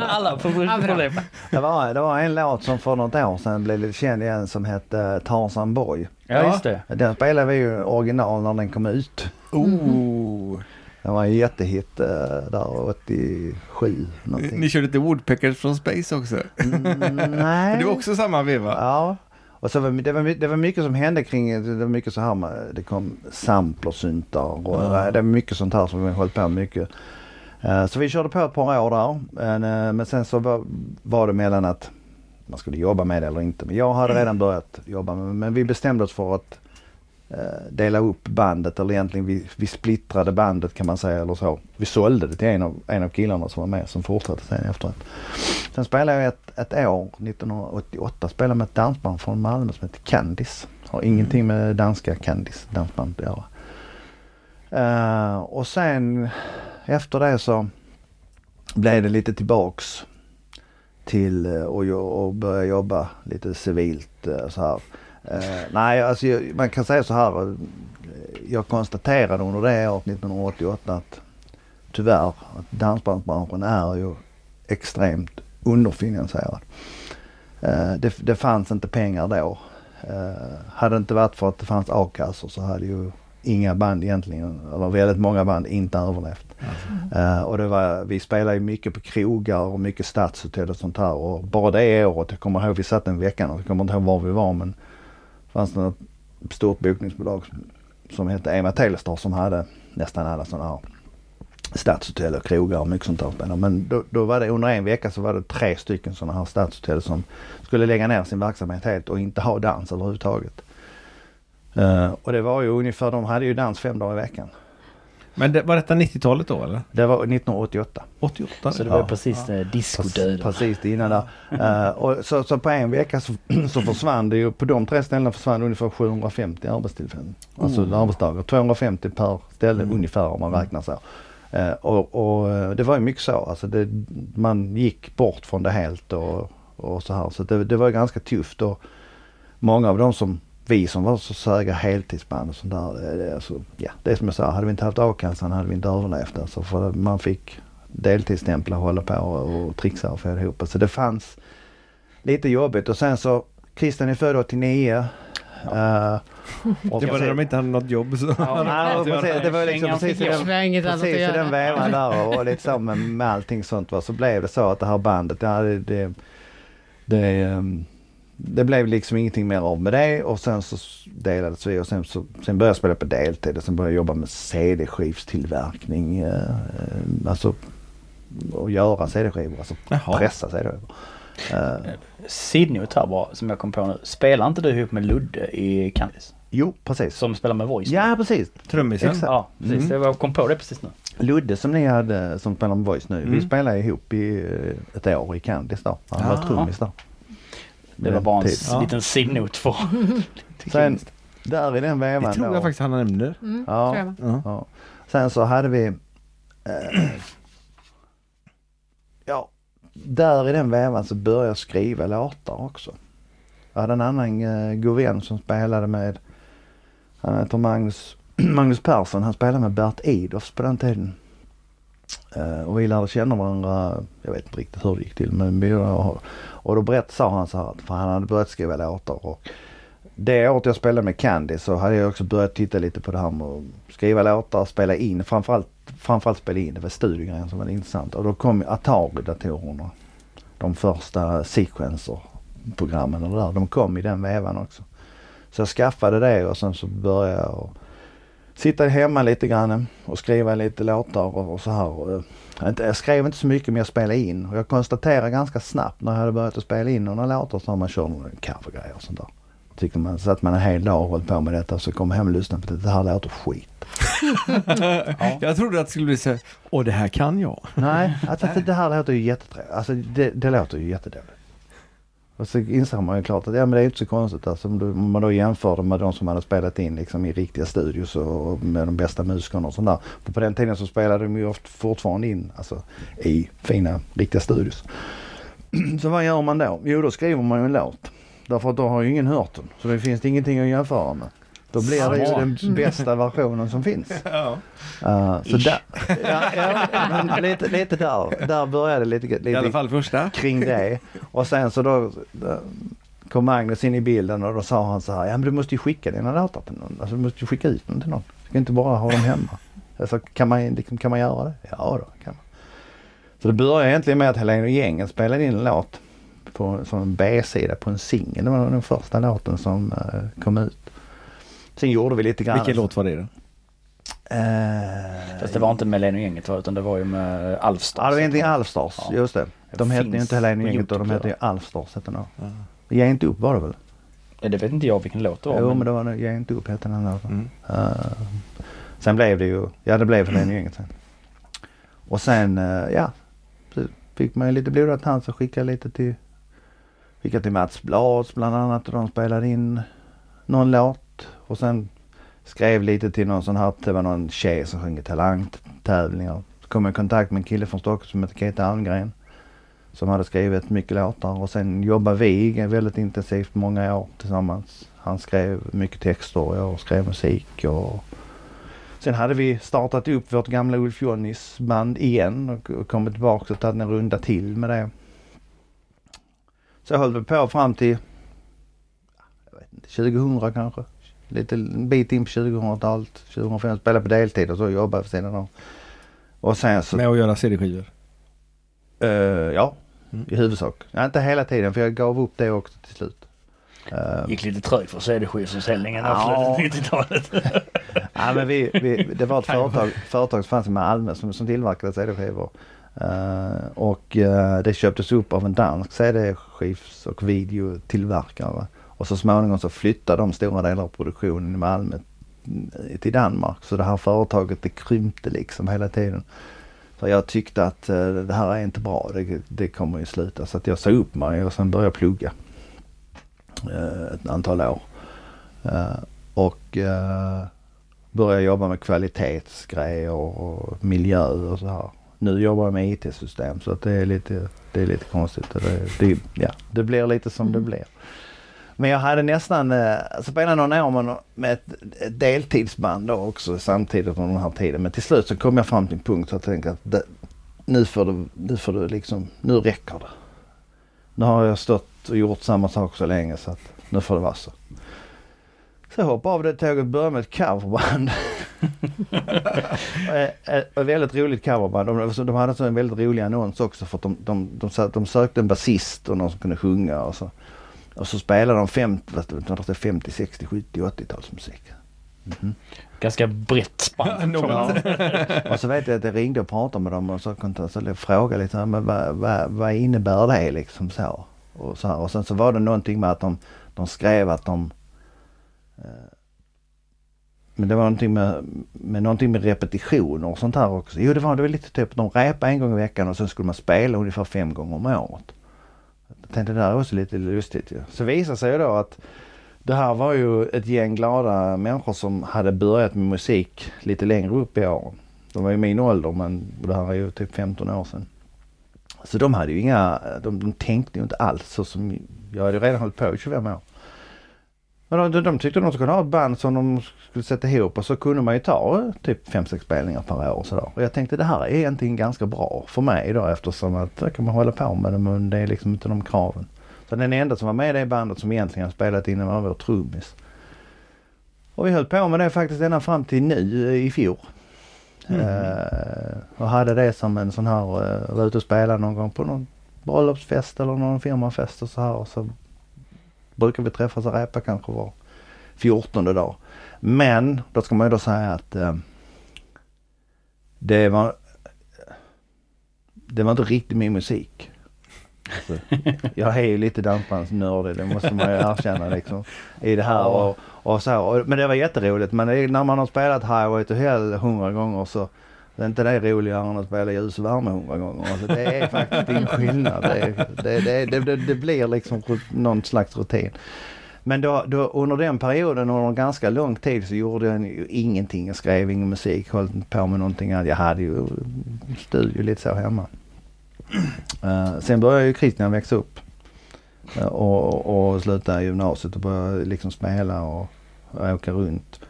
[laughs] Alla problem. Det var, det var en låt som för något år sedan blev lite känd igen som hette Tarzan Boy. Ja, just det. Den spelade vi ju original när den kom ut. Oh. Den var en jättehit eh, där 87 någonting. Ni körde lite Woodpeckers från Space också? Mm, [laughs] nej. Det var också samma veva? Ja. Och så var, det, var, det var mycket som hände kring, det var mycket så här med, det kom samplersyntar och Ja. eh, det var mycket sånt här som vi höll på mycket. Eh, Så vi körde på ett par år där. Men, eh, sen så var, det mellan att man skulle jobba med det eller inte. Men jag hade redan börjat jobba med Men vi bestämde oss för att eh, dela upp bandet eller egentligen vi, vi splittrade bandet kan man säga eller så. Vi sålde det till en av, en av killarna som var med som fortsatte sen efteråt. Sen spelade jag ett, ett år, 1988, spelade med ett dansband från Malmö som heter Candice. Har ingenting med danska Candice dansband att göra. Eh, och sen efter det så blev det lite tillbaks till att och, och börja jobba lite civilt eh, så här. Eh, nej, alltså man kan säga så här. Jag konstaterade under det året 1988 att tyvärr att dansbandsbranschen är ju extremt underfinansierad. Det, det fanns inte pengar då. Hade det inte varit för att det fanns a-kassor så hade ju inga band egentligen, eller väldigt många band, inte överlevt. Eh, och det var, vi spelade ju mycket på krogar och mycket stadshotell och sånt här. Och bara det året, jag kommer ihåg vi satt en vecka, jag kommer inte ihåg var vi var men fanns det något stort bokningsbolag som, som hette Ema Telestar som hade nästan alla sådana här stadshotell och krogar och mycket sånt där. Men då, då var det under en vecka så var det tre stycken sådana här stadshotell som skulle lägga ner sin verksamhet helt och inte ha dans överhuvudtaget. Eh, och det var ju ungefär, de hade ju dans fem dagar i veckan. Men det, var detta 90-talet då eller? Det var 1988. 88? Så det Ja. var precis ja. discodöden. Precis det innan där. Eh, och så, så på en vecka så, [clears throat] så försvann det ju, på de tre ställena försvann ungefär 750 arbetstillfällen. Alltså Oh. arbetsdagar. 250 per ställe Mm. ungefär om man räknar så. Eh, och, och eh, det var ju mycket så. Alltså det, man gick bort från det helt och, och så här. Så det, det var ju ganska tufft och många av de som vi som var så söga heltidsband och sånt där. Det, alltså, ja, det är som jag sa, hade vi inte haft a-kassan hade vi inte överlevt. Alltså, för man fick deltidsstämpla och hålla på och, och trixa och få ihop. Så det fanns lite jobbigt och sen så Christian är född 89. eh, och Det var när de inte hade något jobb så. Ja, Nej, precis, det var liksom precis i den, precis i den vevan där och, och lite så med, med allting sånt va, så blev det så att det här bandet, ja, det, det, det, ehm, det blev liksom ingenting mer av med det och sen så delades vi och sen, så, sen började jag spela på deltid och sen började jag jobba med CD-skivstillverkning. Eh, eh, alltså och göra CD-skivor, alltså Jaha. pressa CD-skivor. Eh, Sidnote här bara, som jag kom på nu. Spelar inte du ihop med Ludde i Candice? jo, precis. Som spelar med Voice? Ja, precis. Trummisen? Exakt. Ja, precis. Mm. Det var- Jag kom på det precis nu. Ludde som ni hade som spelar med Voice nu, vi Mm. spelade ihop i eh, ett år i Candice då. Han var Ah. trummis där. Det var bara en s- Ja. liten sidnote för... [laughs] [laughs] Sen där i den Det vevan tror då. jag faktiskt han nämnde. Mm, Ja. tror. Ja. Ja. Sen så hade vi eh, [clears throat] Ja, där i den vevan så började jag skriva låtar också. Jag hade en annan eh, god vän som spelade med, han heter Magnus, [clears throat] Magnus Persson, han spelade med Bert Idofs på den tiden. Eh, och vi lärde känna varandra, jag vet inte riktigt hur det gick till men vi, och då berättade, sa han så här, för han hade börjat skriva låtar och det året jag spelade med Candy så hade jag också börjat titta lite på det här med att skriva låtar, spela in, framförallt, framförallt spela in, det var studiogrejen som var intressant. Och då kom Atari-datorerna. De första sequencer-programmen och det där, de kom i den vevan också. Så jag skaffade det och sen så började jag sitta hemma lite grann och skriva lite låtar och så här. Eh, och, jag skrev inte så mycket men jag spelade in och jag konstaterade ganska snabbt när jag hade börjat att spela in några låtar så man kört några covergrejer och sånt där. Tyckte man, så att man en hel dag och höll på med detta och så kom jag hem och lyssnade på det. Det här låter skit. [laughs] Jag trodde att det skulle bli så åh det här kan jag. Nej, alltså, det, det här låter ju jättetrevligt. Alltså det, det låter ju jättedåligt. Och så inser man ju klart att ja, men det är inte så konstigt. Alltså, om, du, om man då jämför det med de som hade spelat in liksom, i riktiga studios och, och med de bästa musikerna och sånt där. För på den tiden så spelade de ju ofta fortfarande in alltså, i fina, riktiga studios. [clears throat] så vad gör man då? Jo, då skriver man ju en låt. Därför att då har ju ingen hört den. Så det finns det ingenting att jämföra med. Då blir det ju den bästa versionen som finns. [laughs] Ja. Uh, så där, [laughs] ja, ja, lite, lite där. Där började lite, lite I alla fall första. kring det. Och sen så då, då kom Magnus in i bilden och då sa han så här, ja men du måste ju skicka dina data till någon. Alltså du måste ju skicka ut dem till någon. Du kan inte bara ha dem hemma. [laughs] Alltså kan man, liksom, kan man göra det? Ja då kan man. Så det började egentligen med att Helene och gänget spelade in en låt på, som en B-sida på en singel. Det var den första låten som eh, kom ut. Sen gjorde vi lite grann. Vilken låt var det då? Eh, Fast det var inte med Leno gänget va, utan det var ju med Alfstad. Ja det var egentligen Alfstars, Ja. just det. De Det hette ju inte Helene på och gänget och de hette ju ja. Alfstars hette de. Ge inte upp var det väl? Ja, det vet inte jag vilken låt det var. Jo men- men det var Ge inte upp hette den låten. Mm. Eh, sen blev det ju, ja det blev Helene och gänget sen. Och sen, eh, ja. Så fick man ju lite blodad tand så skickade lite till, skickade till Mats Blads bland annat och de spelade in någon låt. Och sen skrev lite till någon sån här, det var någon tjej som sjöng i talangtävlingar. Så kom jag i kontakt med en kille från Stockholm som heter Keta Almgren. Som hade skrivit mycket låtar och sen jobbade vi väldigt intensivt många år tillsammans. Han skrev mycket texter och jag skrev musik och Sen hade vi startat upp vårt gamla Ulf Jonnys band igen och kommit tillbaka och tagit en runda till med det. Så höll vi på fram till jag vet inte, 2000 kanske. Lite en bit in på 2000-talet. 2005 spelade på deltid och så jobbade för sidan av. Och sen så, Med att göra CD-skivor? eh, ja, Mm. i huvudsak. Ja, inte hela tiden för jag gav upp det också till slut. Eh, Gick lite trögt för CD-skivförsäljningen Ja. på 90-talet. [laughs] Ja, men vi, vi, det var ett [laughs] företag, företag som fanns i Malmö som, som tillverkade CD-skivor. Eh, och eh, det köptes upp av en dansk CD-skivs och videotillverkare. Och så småningom så flyttade de stora delar av produktionen i Malmö till Danmark. Så det här företaget det krympte liksom hela tiden. Så jag tyckte att eh, det här är inte bra, det, det kommer ju sluta. Så att jag sa upp mig och sen började jag plugga. eh, ett antal år. Eh, och började jobba med kvalitetsgrejer och miljö och så här. Nu jobbar jag med IT-system så att det är lite, det är lite konstigt. Och Det, det, ja, det blir lite som det blir. Men jag hade nästan, eh, spelade några år med, ett, ett deltidsband då också samtidigt under den här tiden. Men till slut så kom jag fram till en punkt jag tänkte att det, nu får du, nu får du liksom, nu räcker det. Nu har jag stått och gjort samma sak så länge så att nu får det vara så. Så jag hoppade av det tåget och började med ett coverband. [laughs] Eh, eh, Ett väldigt roligt coverband. De, de hade så en väldigt rolig annons också för att de, de, de, de sökte en basist och någon som kunde sjunga och så. Och så spelade de 50, vad står det, 50, 60, 70, 80-talsmusik. Mhm. Ganska brett spann. [laughs] Och så vet jag att jag ringde och pratade med dem och så kunde jag så fråga lite, men vad, vad, vad innebär det liksom så? Och, så här. och sen så var det någonting med att de, de skrev att de eh, men det var någonting med, med, någonting med repetitioner och sånt här också. Jo det var, det var lite typ, de repade en gång i veckan och sen skulle man spela ungefär fem gånger om året. Jag tänkte det där är också lite lustigt ju. Så visade sig då att det här var ju ett gäng glada människor som hade börjat med musik lite längre upp i åren. De var ju min ålder men det här är ju typ 15 år sedan. Så de hade ju inga, de, de tänkte ju inte alls så som, jag hade ju redan hållit på i 25 år. Men de, de tyckte de skulle ha ett band som de skulle sätta ihop och så kunde man ju ta eh, typ 5-6 spelningar per år och sådär. Och jag tänkte det här är egentligen ganska bra för mig då eftersom att där kan man hålla på med det men det är liksom inte de kraven. Så den enda som var med i det bandet som egentligen har spelat in var vår trummis. Och vi höll på med det faktiskt ända fram till nu eh, i fjol. Eh, och hade det som en sån här, uh, var ute och spelade någon gång på någon bröllopsfest eller någon firmafest och så här. Och så brukar vi träffas och repa kanske var fjortonde dag. Men då ska man ju då säga att eh, det var det var inte riktigt min musik. Alltså, jag är ju lite dansbandsnördig, det måste man ju erkänna liksom. I det här och, och så. Men det var jätteroligt. Men när man har spelat Highway to Hell hundra gånger så det är inte det roligare än att spela ljus och värme hundra gånger. Alltså det är faktiskt ingen skillnad. Det, det, det, det, det, det blir liksom någon slags rutin. Men då, då, under den perioden, under en ganska lång tid så gjorde jag ingenting. Jag skrev ingen musik, höll inte på med någonting. annat. Jag hade ju studio lite så hemma. Uh, sen började ju Christian växa upp. Uh, och, och sluta gymnasiet och börja liksom spela och och åka runt.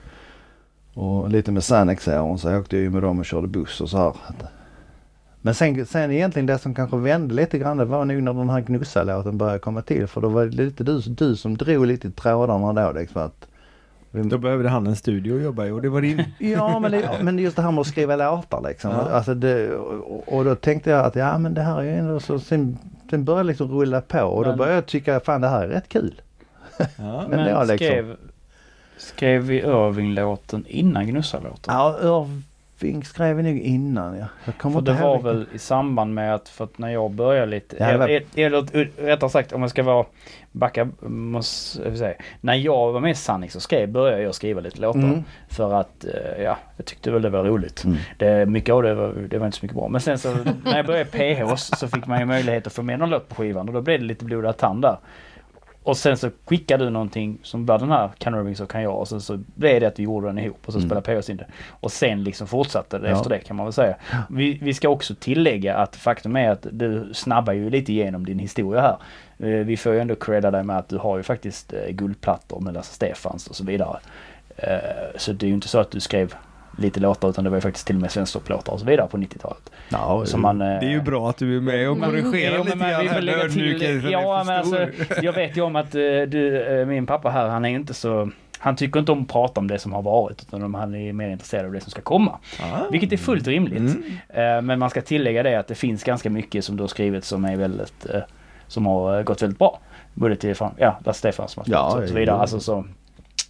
Och lite med Sannex-åren så åkte jag ju med dem och körde buss och så här. Men sen, sen egentligen det som kanske vände lite grann det var nog när den här Gnussa-låten började komma till. För då var det lite du, du som drog lite i trådarna då liksom att Då behövde han en studio att jobba i och det var din. [laughs] Ja men, det, men just det här med att skriva låtar liksom. Ja. Alltså det, och, och då tänkte jag att ja men det här är ju ändå så. Sen, sen började liksom rulla på och då Men- började jag tycka fan det här är rätt kul. Ja. [laughs] Men Men liksom- skrev, skrev vi Irving-låten innan Gnussa-låten? Ja Irving skrev vi nog innan ja. Jag kommer För det var riktigt. väl i samband med att, för att när jag började lite, Ja, var- eller, rättare sagt om jag ska vara, backa, måste säga. När jag var med i Sanix så skrev, började jag skriva lite låtar. Mm. För att, eh, ja, jag tyckte väl det var roligt. Mm. Det, mycket av det var, det var inte så mycket bra. Men sen så när jag började PH så fick man ju möjlighet att få med någon låt på skivan och då blev det lite blodad tand där. Och sen så skickade du någonting som var den här Can Irving så kan jag och sen så blev det att vi gjorde den ihop och så Mm. spelade PH in det. Och sen liksom fortsatte det Ja. efter det kan man väl säga. Vi, vi ska också tillägga att faktum är att du snabbar ju lite igenom din historia här. Eh, Vi får ju ändå credda dig med att du har ju faktiskt eh, guldplattor med Lasse Stefans och så vidare. Eh, Så det är ju inte så att du skrev lite låtar utan det var ju faktiskt till och med svensktopp-låtar och så vidare på 90-talet. Ja, Som man, eh, Det är ju bra att du är med och korrigerar lite vi grann. får lägga här, till- Ja, men alltså, jag vet ju om att eh, du, eh, min pappa här, han är ju inte så... Han tycker inte om att prata om det som har varit utan han är mer intresserad av det som ska komma. Ah. Vilket är fullt rimligt. Mm. Men man ska tillägga det att det finns ganska mycket som du har skrivit som är väldigt... Som har gått väldigt bra. Både till ja, Lasse Stefans som har Ja, och så vidare. Alltså så.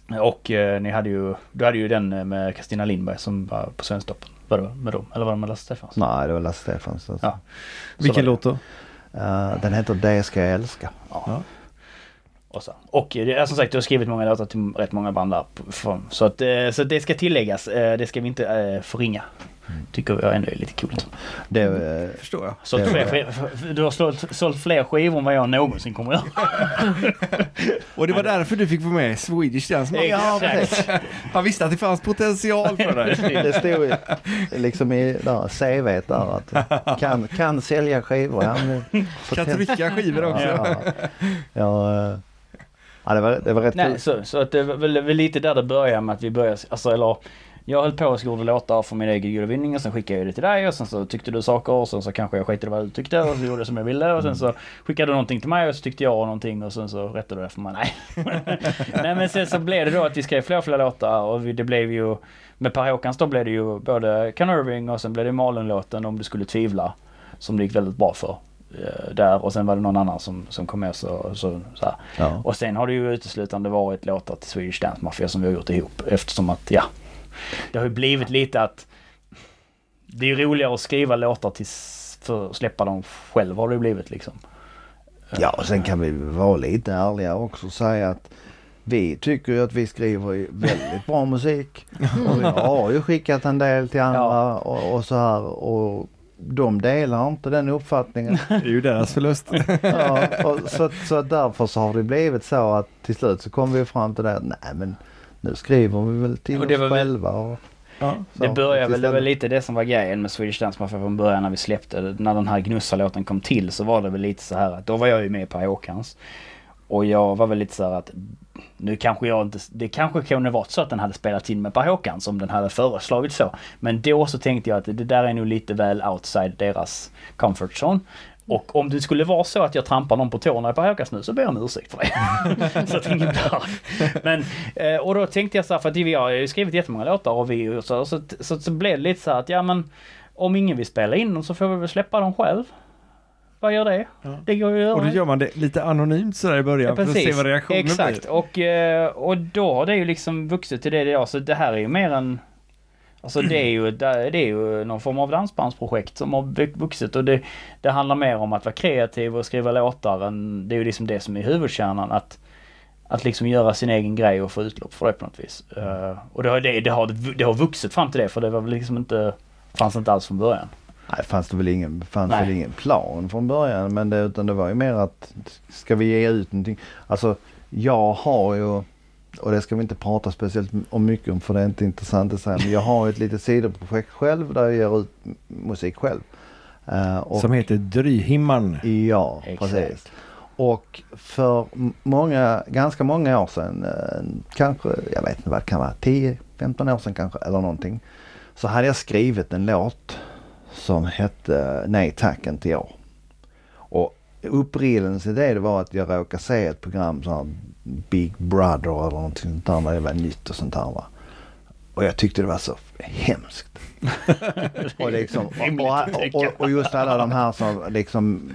Och eh, ni hade ju, du hade ju den eh, med Kristina Lindberg som var på Svensktoppen. Var det med dem? Eller var det med Lasse Stefans? Nej det var Lasse Stefans. Alltså. Ja. Vilken låt då? Eh, den heter Det ska jag älska. Ja. Ja. Och, så. och eh, det är som sagt, du har skrivit många låtar till rätt många band där. Så, att, så det ska tilläggas. Det ska vi inte förringa. Tycker jag ändå är lite coolt. Det, eh, Förstår jag. Sålt Det fler, du har sålt, sålt fler skivor än vad jag någonsin kommer göra. [laughs] Och det var därför du fick få med Swedish Dance Mafia. Ja. Han visste att det fanns potential för dig. [laughs] det stod ju liksom i där, CV där att kan, kan sälja skivor. Men, Kan trycka skivor också. Ja, ja, eh, ja det, var, det var rätt Nej, kul. så, så att det var väl, väl lite där det började med att vi började, alltså eller jag höll på och gjorde låtar för min egen Eurovinning och sen skickade jag det till dig och sen så tyckte du saker och sen så kanske jag skitade vad du tyckte och så gjorde jag som jag ville och sen så skickade du någonting till mig och så tyckte jag någonting och sen så rättade du det för mig. Nej. [laughs] Nej men sen så blev det då att vi skrev fler och fler låtar och det blev ju med Per Håkans då blev det ju både Can Irving och sen blev det Malin-låten Om du skulle tvivla. Som det gick väldigt bra för. eh, Där och sen var det någon annan som, som kom med så, så, så. Ja. Och sen har det ju uteslutande varit låtar till Swedish Dance Mafia som vi har gjort ihop eftersom att ja. Det har ju blivit lite att det är ju roligare att skriva låtar till s- för att släppa dem själv har det blivit liksom. ja och sen kan vi vara lite ärliga också och säga att vi tycker ju att vi skriver väldigt bra musik. Och vi har ju skickat en del till andra Ja. och, och så här. Och de delar inte den uppfattningen. [laughs] Det är ju deras förlust. Ja, och så, så därför så har det blivit så att till slut så kom vi fram till det. att, Nej men nu skriver vi väl till Och det oss var själva. Och, Ja. så, det började väl, det var lite det som var grejen med Swedish Dance Mafia från början när vi släppte. När den här Gnussa-låten kom till så var det väl lite så här att då var jag ju med på Håkans. Och jag var väl lite så här att nu kanske jag inte, det kanske kunde varit så att den hade spelat in med Per Håkans om den hade föreslagit så. Men då så tänkte jag att det där är nog lite väl outside deras comfort zone. Och om det skulle vara så att jag trampar någon på tårna i Per Håkans nu så ber jag om ursäkt för det. [laughs] så att ingen blir. Men, eh, och då tänkte jag så här, för att vi har ju skrivit jättemånga låtar och vi så, så, så, så blev det lite så här att ja men om ingen vill spela in dem så får vi väl släppa dem själv. Vad gör det? Ja. Det går ju att Och då göra. gör man det lite anonymt sådär i början för att se vad reaktionen Exakt. blir. Och, eh, och då har det ju liksom vuxit till det det är. Så det här är ju mer en... Alltså det är ju, det är ju någon form av dansbandsprojekt som har vux- vuxit och det, det handlar mer om att vara kreativ och skriva låtar än, det är ju liksom det som är huvudkärnan att att liksom göra sin egen grej och få utlopp för det på något vis. Eh, och det har, det, det, har, det har vuxit fram till det för det var väl liksom inte, fanns inte alls från början. Nej, fanns det väl ingen, fanns Nej. väl ingen plan från början. Men det, utan det var ju mer att ska vi ge ut någonting. Alltså jag har ju, och det ska vi inte prata speciellt om mycket om för det är inte intressant att säga. Men jag har ett litet sidoprojekt själv där jag ger ut musik själv. Eh, och, Som heter Dryhimman. Ja, Exakt. precis. och för många, ganska många år sedan, eh, kanske, jag vet inte vad det kan vara, 10-15 år sedan kanske eller någonting. Så hade jag skrivit en låt som hette Nej tack inte jag. Och upprinnelsen till det var att jag råkade se ett program som här Big Brother eller någonting sånt där det var nytt och sånt där va. Och jag tyckte det var så hemskt. [laughs] och, liksom, och, och, och, just alla de här som liksom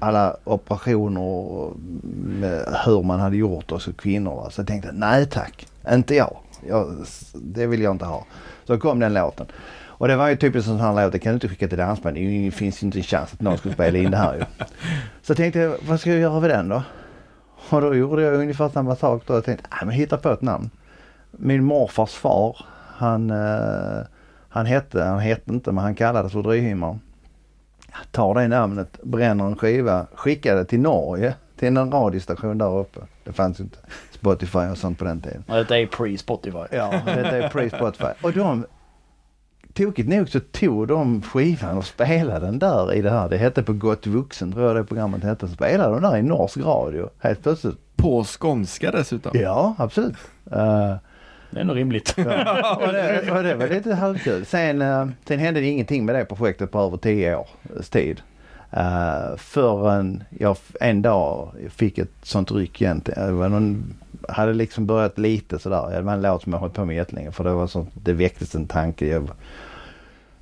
alla operationer och hur man hade gjort och så kvinnor. Va? Så jag tänkte nej tack, inte jag. jag. Det vill jag inte ha. Så kom den låten. Och det var ju typiskt en sån här låt, det kan du inte skicka till dansband. Det finns ju inte en chans att någon skulle spela in det här ju. [laughs] Så jag tänkte, vad ska jag göra med den då? [laughs] Och då gjorde jag ungefär samma sak då. Jag tänkte, nej men hitta på ett namn. Min morfars far, han, eh, han hette, han hette inte men han kallades för Dryhimmar. Jag tar det namnet, bränner en skiva, skickar det till Norge, till en radiostation där uppe. Det fanns inte Spotify och sånt på den tiden. Och Detta är pre-Spotify. Ja, detta är pre-Spotify. [laughs] Och de, tokigt nog så tog de skivan och spelade den där i det här. Det hette På Gott Vuxen tror jag det programmet hette. Spelade de där i norsk radio helt plötsligt. På skånska dessutom. Ja, absolut. Uh, Det är nog rimligt. ja, och, det, och det var lite halvkul. Sen, uh, sen hände det ingenting med det projektet på över tio års tid. Uh, förrän jag en dag fick ett sånt ryck igen. Det var någon, hade liksom börjat lite sådär. Det var en låt som jag hållit på med jättelänge för det var så, det väcktes en tanke. Jag,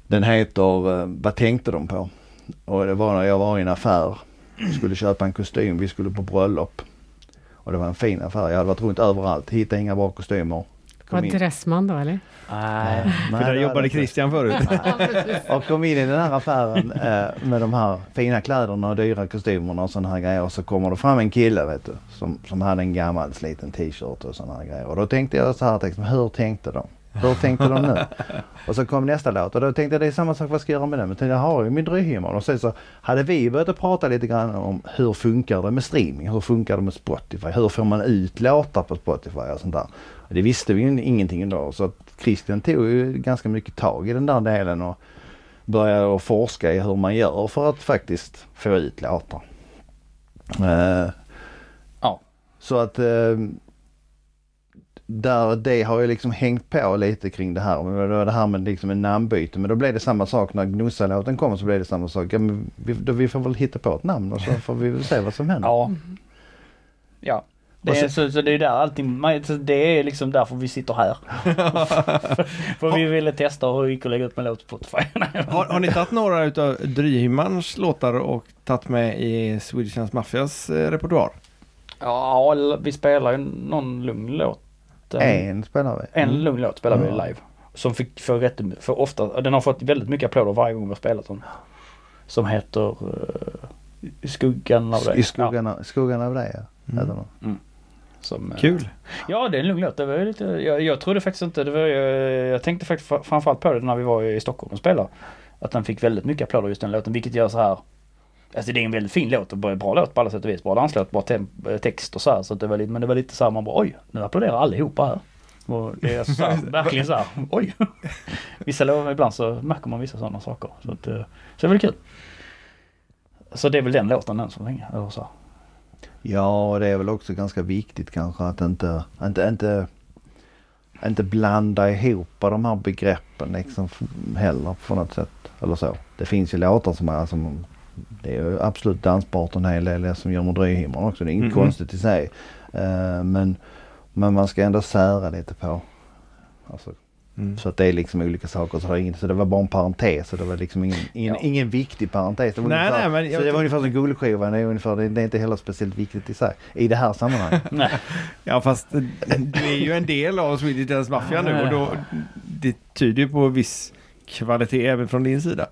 den heter eh, Vad tänkte de på? Och det var när jag var i en affär. Skulle köpa en kostym. Vi skulle på bröllop. Och det var en fin affär. Jag hade varit runt överallt. Hittade inga bra kostymer. Var in- Dressman då eller? Nej. Nej, För det där jobbade. Christian förut. Och kom in i den här affären eh, med de här fina kläderna och dyra kostymerna och sådana här grejer. Och så kommer det fram en kille vet du. Som, som hade en gammal sliten t-shirt och sådana här grejer. Och då tänkte jag så här, liksom, hur tänkte de? Hur tänkte de nu? Och så kom nästa låt och då tänkte jag det är samma sak, vad ska jag göra med den? Men jag har ju min dröjhimmel. Och sen så hade vi börjat prata lite grann om hur funkar det med streaming? Hur funkar det med Spotify? Hur får man ut låtar på Spotify och sånt där? Det visste vi ju ingenting då. Så att Christian tog ju ganska mycket tag i den där delen och började att forska i hur man gör för att faktiskt få ut låtar. Eh, Ja. Så att eh, där det har ju liksom hängt på lite kring det här. Men det var det här med liksom en namnbyte. Men då blev det samma sak när Gnosa-låten kom så blev det samma sak. Ja, men vi, då, vi får väl hitta på ett namn och så [laughs] får vi väl se vad som händer. Ja. Ja. Det är, så- så, det är där allting, det är liksom därför vi sitter här. [laughs] för vi ville testa hur det gick att lägga upp en låt på Spotify. [laughs] Har, har ni tagit några utav Dryhimmans låtar och tagit med i Swedish Dance Mafias eh, repertoar? ja, vi spelar ju någon lugn låt. En, En spelar vi. en lugn låt spelar vi Ja. live. Som fick för rätt, för ofta, den har fått väldigt mycket applåder varje gång vi har spelat den. Som heter eh, I skuggan av dig. I skuggan, av- skuggan av dig ja. Mm. Som, eh, Kul! Ja, det är en lugn låt. Det var lite, jag, jag trodde faktiskt inte, det var, jag, jag tänkte faktiskt fr- framförallt på det när vi var i Stockholm och spelade. Att den fick väldigt mycket applåder just den låten, vilket gör så här. Alltså det är en väldigt fin låt och bra- låt på alla sätt och vis. Bra danslåt, bra text och så här. Så det var lite, men det var lite så här man bara oj, nu applåderar allihopa här. Och det är så här, [laughs] verkligen så här, oj. [laughs] Vissa låtar, ibland så märker man vissa sådana saker. Så, att, eh, så det är väl kul. Så det är väl den låten än så länge. Så. Ja, och det är väl också ganska viktigt kanske att inte, inte, inte, inte blanda ihop de här begreppen liksom heller på något sätt. Eller så. Det finns ju låtar som är som det är ju absolut dansbart en hel del som gör med Dryhimmern också. Det är inget Mhm. konstigt i sig. Eh, men, men man ska ändå sära lite på. Alltså, Mm. så att det är liksom olika saker. Så inget, så det var bara en parentes. Så det var liksom ingen, ingen, Ja. ingen viktig parentes. Det var Nej, ungefär, nej, men jag så det var ungefär som guldskivan. Det är, ungefär, det, är inte heller speciellt viktigt i sig. I det här sammanhanget. [laughs] Nej. Ja fast du är ju en del av Swedish Dance Mafia nu och då det tyder ju på viss kvalitet även från din sida.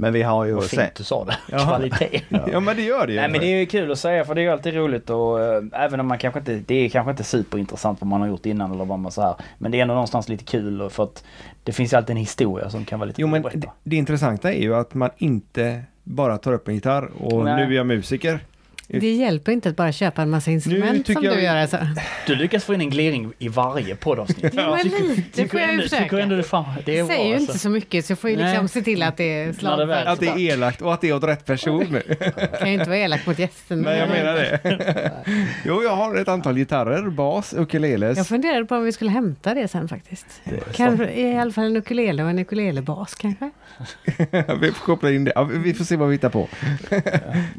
Men vi har ju Vad fint du sa det. [laughs] Ja. Kvalitet. Ja men det gör det ju. Nej men det är ju kul att säga för det är ju alltid roligt och äh, även om man kanske inte, det är kanske inte superintressant vad man har gjort innan eller vad man så här. Men det är ändå någonstans lite kul och för att det finns ju alltid en historia som kan vara lite Jo men det, det intressanta är ju att man inte bara tar upp en gitarr och Nej. nu är jag musiker. Det hjälper inte att bara köpa en massa instrument som jag du gör alltså. Du lyckas få in en gliring i varje poddavsnitt. Ja, men lite får jag ju försöka. ändå det, fan, det är bra säger ju alltså. inte så mycket så jag får ju liksom Nej. se till att det är det slagfärdigt. Att det är elakt och att det är åt rätt person nu. [laughs] kan ju inte vara elak mot gästen. Men jag menar det. [laughs] Jo, jag har ett antal gitarrer, bas, ukuleles. Jag funderade på om vi skulle hämta det sen faktiskt. Kanske, I alla fall en ukulele och en ukulelebas kanske? [laughs] vi får koppla in det. Ja, vi får se vad vi hittar på.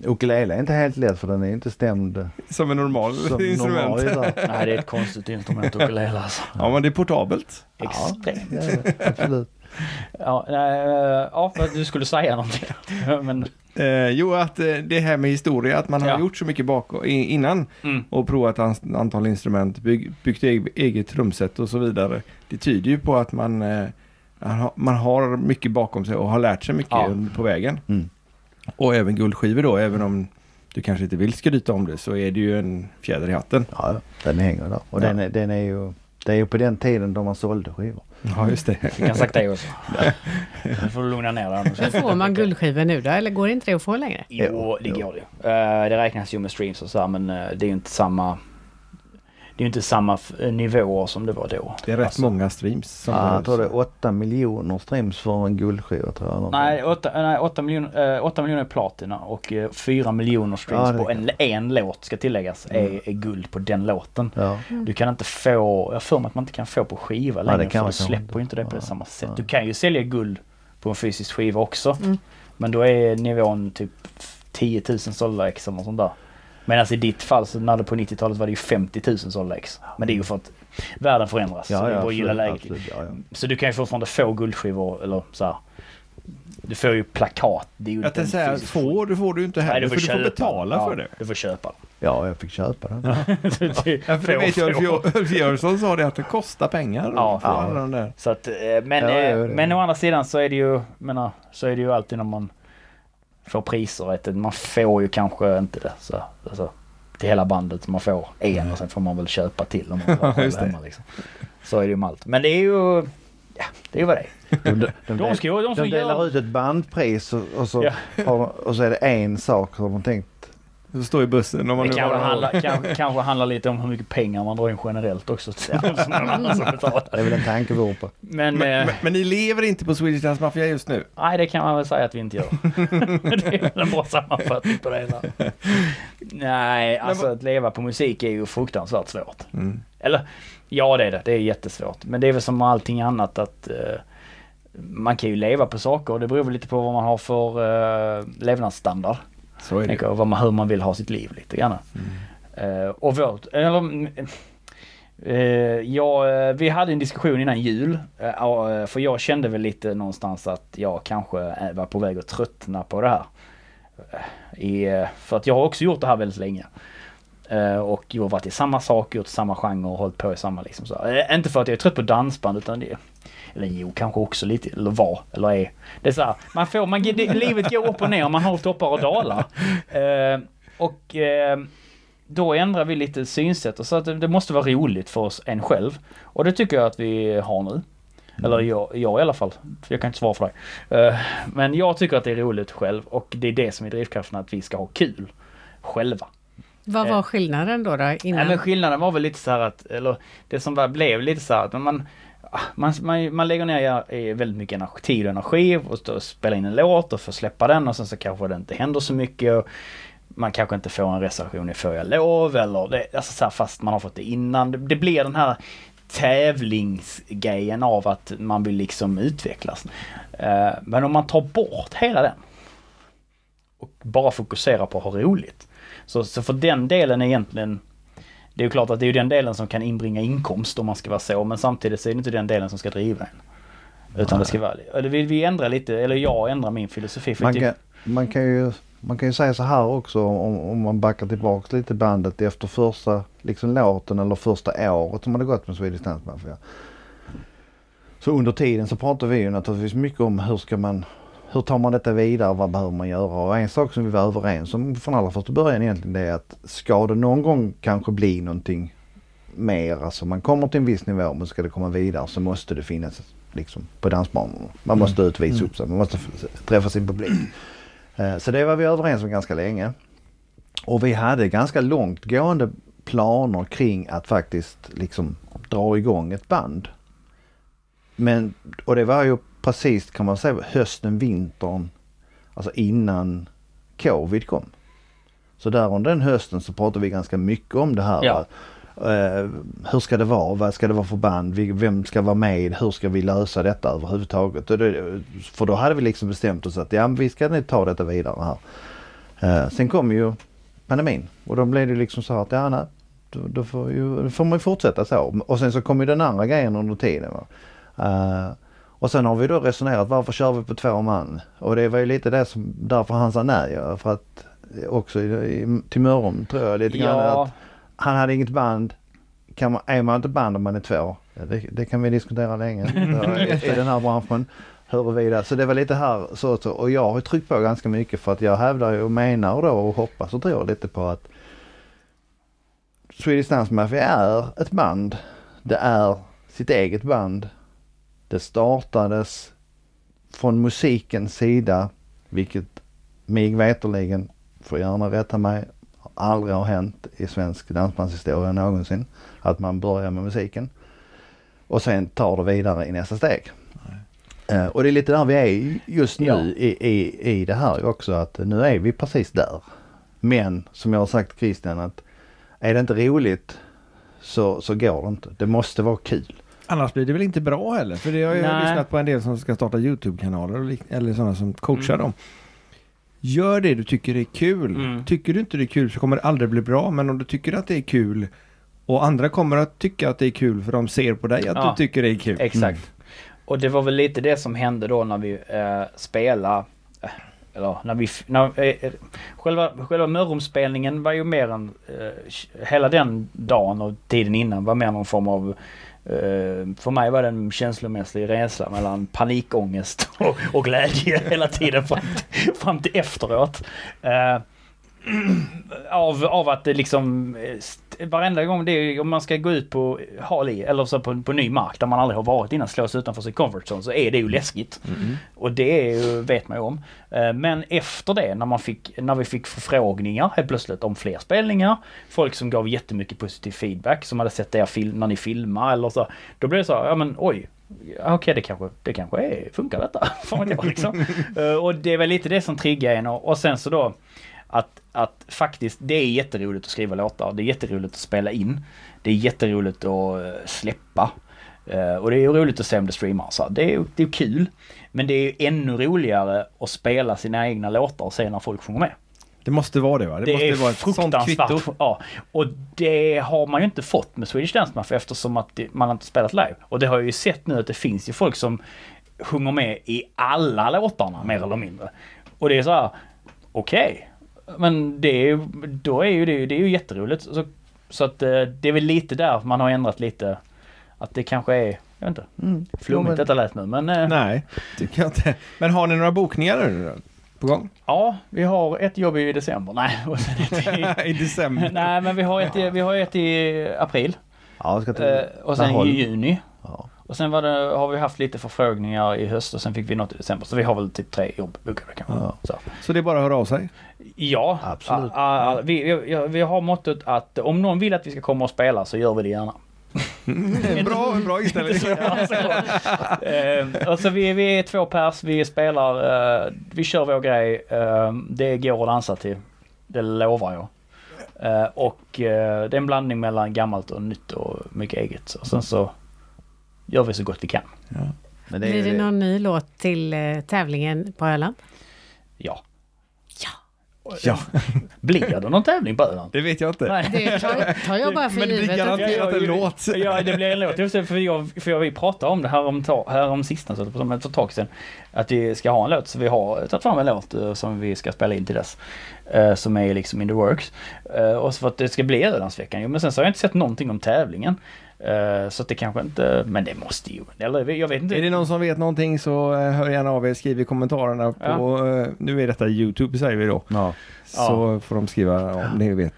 Ukulele är inte helt lätt för den är inte stämd Som en normal som instrument. normal. [laughs] Nej, det är ett konstigt instrument ukulele alltså. Ja, men det är portabelt. Extremt. det, absolut. [laughs] Ja, nej, ja, för att du skulle säga någonting. [laughs] Men, Eh, jo, att eh, det här med historia, att man har Ja. gjort så mycket bak innan mm. och provat ett antal instrument, bygg, byggt eget, eget trumset och så vidare. Det tyder ju på att man, eh, man har- mycket bakom sig och har lärt sig mycket Ja. under- på vägen. Mm. Och även guldskivor då, även om du kanske inte vill skryta om det så är det ju en fjäder i hatten. Ja, den hänger där. Och Ja. den, är, den är ju, det är ju på den tiden då man sålde skivor. Ja, just det. Vi kan sagt det också. Nu får du lugna ner dig. Men får man guldskivor nu då? Eller går det inte det att få längre? Jo, det går det. Uh, det räknas ju med streams och så här, men eh, det är ju inte samma... Det är ju inte samma eh, nivåer som det var då. Det är rätt Alltså, många streams. Som Ja, jag tror det är 8 miljoner streams för en guldskiva tror jag. Nej, 8, nej 8, miljoner, eh, 8 miljoner är platina och eh, 4 miljoner streams Ja, det på en, en låt ska tilläggas är, är guld på den låten. Ja. Du kan inte få, jag för mig att man inte kan få på skiva längre det kan för du släpper inte. ju inte det på Ja, samma sätt. ja. Du kan ju sälja guld på en fysisk skiva också. Mm. Men då är nivån typ 10 000 sålda ex eller sånt där. Medan i ditt fall så när det på 90-talet var det ju 50 000 sålda ex. Men det är ju för att världen förändras. så Ja, det är ja, bara att gilla läget. absolut, ja, ja. Så du kan ju fortfarande få guldskivor eller så här. Du får ju plakat. Det är ju Jag tänkte säga, får du får du inte Nej, heller, du för får du köpa. får betala ja, för det. Du får köpa. ja, jag fick köpa den. Ja, [laughs] för det vet jag, Ulf- Jönsson sa det att det kostar pengar. Ja. för alla de där. Så att, eh, men, Ja, eh, ja, det- men å andra sidan så är det ju, menar, så är det ju alltid när man får priser. Vet du, man får ju kanske inte det. Så, alltså, till hela bandet. Man får en och sen får man väl köpa till om man [laughs] det. hemma. Liksom. Så är det ju med allt. Men det är ju, ja det är ju vad det är. De, de, De del- ska de ska de delar göra... ut ett bandpris och, och, så, Ja. de- och så är det en sak som de tänkt. Så står i bussen om man Det kanske handlar, kanske, kanske handlar lite om hur mycket pengar man drar in generellt också. [laughs] Det är väl en tankevurpa. Men, men, eh, men, men ni lever inte på Swedish Dance Mafia just nu? nej det kan man väl säga att vi inte gör. [laughs] det är väl en bra sammanfattning på det hela. Nej, alltså att leva på musik är ju fruktansvärt svårt. Mm. Eller ja det är det, det är jättesvårt. Men det är väl som allting annat att eh, man kan ju leva på saker och det beror väl lite på vad man har för uh, levnadsstandard. Så är det. Tänker, vad man, hur man vill ha sitt liv lite grann. Eh, och vårt, eller, mm, eh, ja, eh, vi hade en diskussion innan jul. eh, ja, för jag kände väl lite någonstans att jag kanske eh, var på väg att tröttna på det här. Eh, I, eh, för att jag har också gjort det här väldigt länge. Eh, och jag har varit i samma sak, gjort samma genre och hållit på i samma liksom så. Eh, inte för att jag är trött på dansband utan det eller jo, kanske också lite, eller var, eller är. Det är så här, man får, man, det, livet går upp och ner, man har toppar och dalar. [laughs] Eh, och eh, då ändrar vi lite synsätt och så att det, det måste vara roligt för oss en själv. Och det tycker jag att vi har nu. Eller jag, jag i alla fall. För jag kan inte svara för dig. Eh, men jag tycker att det är roligt själv och det är det som är drivkraften att vi ska ha kul. Själva. Vad var skillnaden då? då innan? Nej men skillnaden var väl lite så här att, eller det som var, blev lite så här att man, man, man, man lägger ner väldigt mycket energi, tid och energi och och spela in en låt och får släppa den och sen så kanske det inte händer så mycket. Och man kanske inte får en reservation i Får jag lov eller det, alltså så här, fast man har fått det innan. Det, det blir den här tävlingsgrejen av att man vill liksom utvecklas. Eh, men om man tar bort hela den och bara fokuserar på att ha roligt. Så, så för den delen är egentligen det är ju klart att det är den delen som kan inbringa inkomst om man ska vara så men samtidigt så är det inte den delen som ska driva en. Utan det ska vara, eller vi, vi ändrar lite, eller jag ändrar min filosofi. För Man det- kan, man, kan ju, man kan ju säga så här också om, om man backar tillbaks lite bandet efter första liksom, låten eller första året som hade gått med Swedish Dance Mafia. Så under tiden så pratar vi ju naturligtvis mycket om hur ska man hur tar man detta vidare? Vad behöver man göra? Och en sak som vi var överens om från allra första början egentligen det är att ska det någon gång kanske bli någonting mer, alltså man kommer till en viss nivå men ska det komma vidare så måste det finnas liksom på dansbanorna. Man måste ut och visa upp sig, man måste träffa sin publik. Eh, Så det var vi överens om ganska länge. Och vi hade ganska långtgående planer kring att faktiskt liksom dra igång ett band. Men, och det var ju precis kan man säga hösten, vintern, alltså innan covid kom. Så där under den hösten så pratade vi ganska mycket om det här. Ja. Eh, hur ska det vara? Vad ska det vara för band? Vem ska vara med? Hur ska vi lösa detta överhuvudtaget? Det, för då hade vi liksom bestämt oss att ja, vi ska nu ta detta vidare här. Eh, sen kom ju pandemin och då blev det liksom så här att ja, nej, då, då, får ju, då får man ju fortsätta så. Och sen så kom ju den andra grejen under tiden. Va? Och sen har vi då resonerat varför kör vi på två man? Och det var ju lite det som därför han sa nej. För att också i, till Mörrum tror jag lite grann Ja, att han hade inget band. Kan man, är man inte band om man är två? Det, det kan vi diskutera länge [laughs] i, i den här branschen. Huruvida, så det var lite här så, så och jag har tryckt på ganska mycket för att jag hävdar och menar då och hoppas och tror lite på att Swedish Dance Mafia är ett band. Det är sitt eget band. Det startades från musikens sida, vilket mig veterligen, får gärna rätta mig, aldrig har hänt i svensk dansbandshistoria någonsin. Att man börjar med musiken och sen tar det vidare i nästa steg. Eh, och det är lite där vi är just nu Ja. i, i, i det här också att nu är vi precis där. Men som jag har sagt Christian att är det inte roligt så, så går det inte. Det måste vara kul. Annars blir det väl inte bra heller? För det har jag Nej. lyssnat på en del som ska starta YouTube-kanaler eller sådana som coachar Mm. dem. Gör det du tycker är kul. Mm. Tycker du inte det är kul så kommer det aldrig bli bra. Men om du tycker att det är kul och andra kommer att tycka att det är kul för de ser på dig att Ja. du tycker det är kul. Exakt. Och det var väl lite det som hände då när vi eh, spelade. eh, Eller när vi... När, eh, själva själva Mörrumspelningen var ju mer än... Eh, hela den dagen och tiden innan var mer någon form av... Eh, för mig var det en känslomässig resa mellan panikångest [laughs] och, och glädje hela tiden fram till, fram till efteråt. Eh, av, av att det liksom eh, varenda gång det är, om man ska gå ut på hal eller så på, på ny mark där man aldrig har varit innan slås utanför sin comfort zone så är det ju läskigt. Mm. Och det ju, vet man ju om. Eh, Men efter det när man fick, när vi fick förfrågningar helt plötsligt om fler spelningar. Folk som gav jättemycket positiv feedback som hade sett er när ni filmar eller så. Då blev det så, ja men oj. Okej det kanske, det kanske är, funkar detta. [laughs] Fan jag liksom. [laughs] Eh, Och det är väl lite det som triggar en och, och sen så då att, att faktiskt det är jätteroligt att skriva låtar. Det är jätteroligt att spela in. Det är jätteroligt att eh, släppa. Eh, och det är ju roligt att se om det streamar. Så det är det är kul. Men det är ju ännu roligare att spela sina egna låtar och se när folk sjunger med. Det måste vara det va? Det, Det, måste är vara ett sånt fruktansvärt. kvitto. Ja. Och det har man ju inte fått med Swedish Dance Mafia eftersom att det, man inte spelat live. Och det har jag ju sett nu att det finns ju folk som sjunger med i alla låtarna mer eller mindre. Och det är så här, okej. Men det är ju, då är ju det, det är ju jätteroligt. Så, så att eh, det är väl lite där man har ändrat lite. Att det kanske är, jag vet inte, Mm. flummigt men- detta lät nu men eh, Nej, tycker jag inte. Men har ni några bokningar nu då? På gång? ja, vi har ett jobb i december. Nej, [laughs] och sen ett i, [laughs] I december? nej men vi har ett, i- vi har ett i april. Ja, jag ska till Eh, och sen i juni. Ja. Och sen var det, har vi haft lite förfrågningar i höst och sen fick vi något i december. Så vi har väl typ tre jobb bokade kanske. Ja. Så. Så det är bara att höra av sig? Ja, Absolut. a- a- a- vi, vi, vi har måttet att om någon vill att vi ska komma och spela så gör vi det gärna. bra, bra inställning. [laughs] Ja, så. Eh, och så vi, vi är två pers, vi spelar, eh, vi kör vår grej. Eh, det går att dansa till. Det lovar jag. Eh, och eh, det är en blandning mellan gammalt och nytt och mycket eget. Och sen så gör vi så gott vi kan. Men det är Blir det det. någon ny låt till eh, tävlingen på Öland? Ja. Ja. Ja, [laughs] Blir det någon tävling på Öland? det vet jag inte. Nej. Det tar, tar jag bara för Men det blir garanterat en låt. Ja, det blir en låt. Just det, för, jag, för jag, vi pratade om det här om, här om sistens, för ett tag sedan. Att vi ska ha en låt. Så vi har tagit fram en låt eh, som vi ska spela in till dess. eh, som är liksom in the works. Och så för att det ska bli Ölandsveckan. Jo, men sen så har jag inte sett någonting om tävlingen. Eh, så att det kanske inte, men det måste ju, eller jag vet inte. Är det någon som vet någonting så eh, hör gärna av er. Skriv i kommentarerna på, eh, nu är detta YouTube säger vi då. Ja, Så får de skriva om ni vet.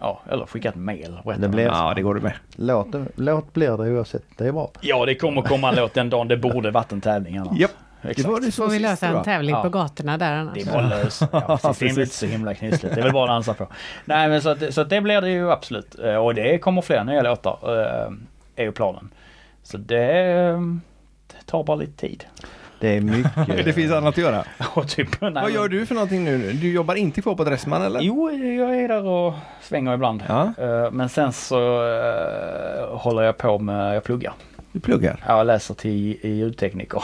Ja, eller skicka ett mail. Det blir- Ja, det går det med. låt, låt blir det oavsett. Det är bra. Ja, det kommer komma en låt den dagen det borde varit en tävling. Annars. Japp. Exakt. var det så Får vi lösa en tävling Ja. på gatorna där annars? Det är bara lös. Ja, [laughs] precis. Det är inte så himla knissligt. Det är väl bara att dansa på. Nej men så att, så att det blir det ju absolut. Eh, Och det kommer fler nya låtar. eh, Är ju planen. Så det, eh, det tar bara lite tid. Det är mycket. [laughs] Det finns annat att göra. [laughs] Och typ, nej, Vad gör du för någonting nu? Du jobbar inte kvar på Dressman eller? Jo, jag är där och svänger ibland. Ja, Men sen så håller jag på med, jag pluggar. du pluggar. Jag läser till i ljudtekniker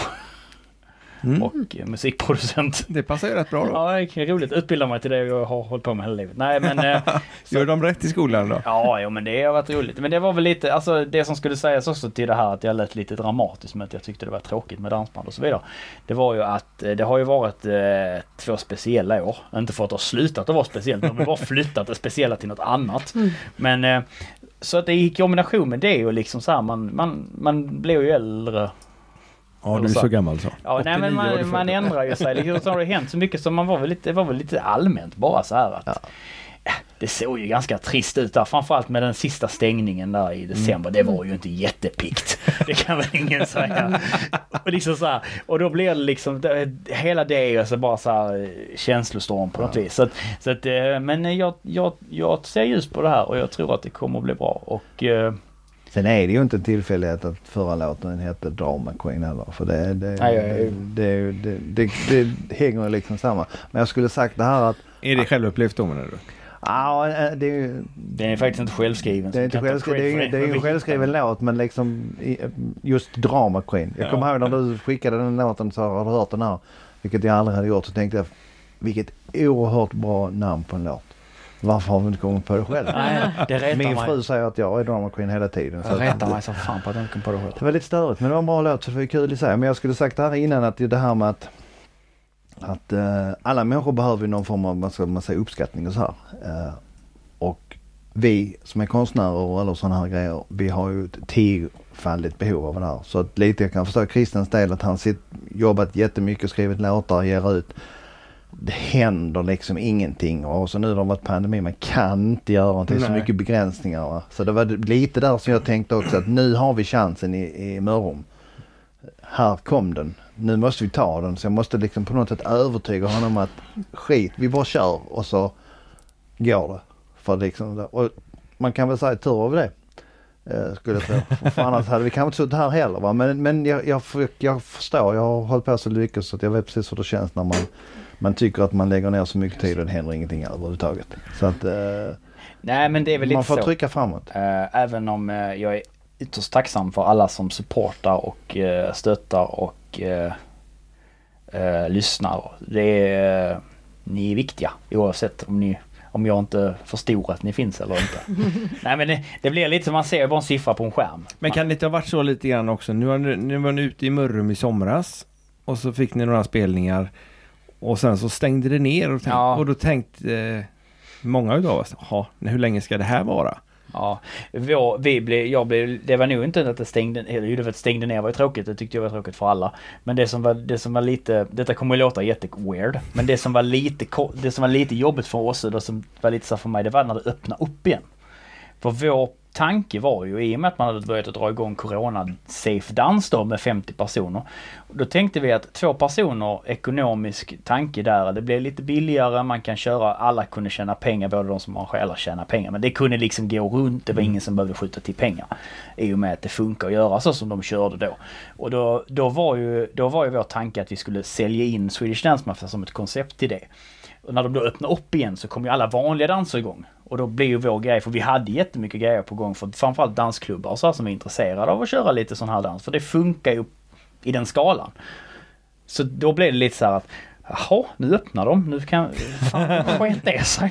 Mm. och eh, musikproducent. [laughs] Det passar ju rätt bra då. Ja, det är roligt. Utbilda mig till det jag har hållit på med hela livet. Nej men... eh, så- [laughs] Gör de rätt i skolan då? Ja, jo, men det har varit roligt. Men det var väl lite, alltså det som skulle sägas också till det här att jag lät lite dramatiskt med att jag tyckte det var tråkigt med dansband och så vidare. Det var ju att eh, det har ju varit eh, två speciella år. Inte för att det har slutat att vara speciellt, de har bara flyttat det speciella till något annat. Men eh, så att det i kombination med det och liksom så här, man, man, man blir ju äldre Ja, du är så gammal så. Ja, nej, men 89 var du man, man ändrar ju sig. Liksom, så har det hänt så mycket så man var väl lite, det var väl lite allmänt bara så här att Ja. Ja, Det såg ju ganska trist ut där, framförallt med den sista stängningen där i december. Det var ju inte jättepickt. Det kan väl ingen säga. Och, liksom så här, och då blir det liksom, det, hela det är alltså bara så här eh, känslostorm på något vis. Så att, så att, eh, men jag, jag, jag ser ljus på det här och jag tror att det kommer att bli bra. Och eh, Sen är det ju inte en tillfällighet att förra låten hette Drama Queen heller. För det, det, det, det, det, det, det hänger ju liksom samma. Men jag skulle sagt det här att Är det självupplevt då menar du? Ja, eh, det är ju den är faktiskt inte självskriven. det är, inte självskriven, det är, det är ju en självskriven låt men liksom i- just Drama Queen. Jag Ja. kommer ihåg när du skickade den låten så har du hört den här. Vilket jag aldrig hade gjort. Så tänkte jag vilket oerhört bra namn på en låt. Varför har vi inte kommit på det själv? Nej, Min mig. fru säger att jag är Drama Queen hela tiden. Så Jag retar mig som fan på att jag inte kom på det själv. Det var lite störigt men det var en bra låt så det var kul i sig. Men jag skulle sagt det här innan att det här med att, att eh, alla människor behöver någon form av vad ska man säga, uppskattning och så här. Eh, och vi som är konstnärer eller sådana här grejer, vi har ju ett tiofaldigt behov av det här. Så att lite jag kan förstå Christians del att han sitt, jobbat jättemycket, skrivit låtar, ger ut. Det händer liksom ingenting och så nu har det varit pandemi, man kan inte göra någonting, så mycket begränsningar. Va? Så det var lite där som jag tänkte också att nu har vi chansen i, i Mörrum. Här kom den. Nu måste vi ta den. Så jag måste liksom på något sätt övertyga honom att skit, vi bara kör och så går det. För liksom, och man kan väl säga tur över det. Eh, skulle jag. För annars hade vi kanske inte suttit här heller. Va? Men, men jag, jag, jag förstår, jag har hållit på så lyckat så att jag vet precis hur det känns när man, man tycker att man lägger ner så mycket tid och det händer ingenting överhuvudtaget. Så att eh, Nej men det är väl man lite får så. trycka framåt. Eh, även om eh, jag är ytterst tacksam för alla som supportar och eh, stöttar och eh, eh, lyssnar. Det är, eh, ni är viktiga oavsett om ni om jag inte förstår att ni finns eller inte. [laughs] Nej men det, det blir lite som man ser bara en siffra på en skärm. Men kan det inte ha varit så lite grann också? Nu var ni, nu var ni ute i Mörrum i somras och så fick ni några spelningar och sen så stängde det ner och, tänk, Ja. och då tänkte eh, många utav oss, jaha, hur länge ska det här vara? Ja, vår, vi blev, jag blev, det var nog inte att det stängde, eller det var att stängde ner var ju tråkigt, det tyckte jag var tråkigt för alla. Men det som var, det som var lite, detta kommer att låta jätteweird, men det som var lite, det som var lite jobbigt för oss och det som var lite så för mig, det var när det öppnade upp igen. För vår tanke var ju, i och med att man hade börjat att dra igång Corona-safe dans då med 50 personer. Då tänkte vi att två personer, ekonomisk tanke där, det blev lite billigare, man kan köra, alla kunde tjäna pengar, både de som har själva tjäna pengar. Men det kunde liksom gå runt, det var ingen som behövde skjuta till pengar. I och med att det funkar att göra så som de körde då. Och då, då, var, ju, då var ju vår tanke att vi skulle sälja in Swedish Dance Mafia som ett koncept till det. Och när de då öppnar upp igen så kommer ju alla vanliga danser igång. Och då blir ju vår grej, för vi hade jättemycket grejer på gång för framförallt dansklubbar och så här som är intresserade av att köra lite sån här dans. För det funkar ju i den skalan. Så då blev det lite så här att Jaha, nu öppnar de. Nu kan... Fan, sket det sig.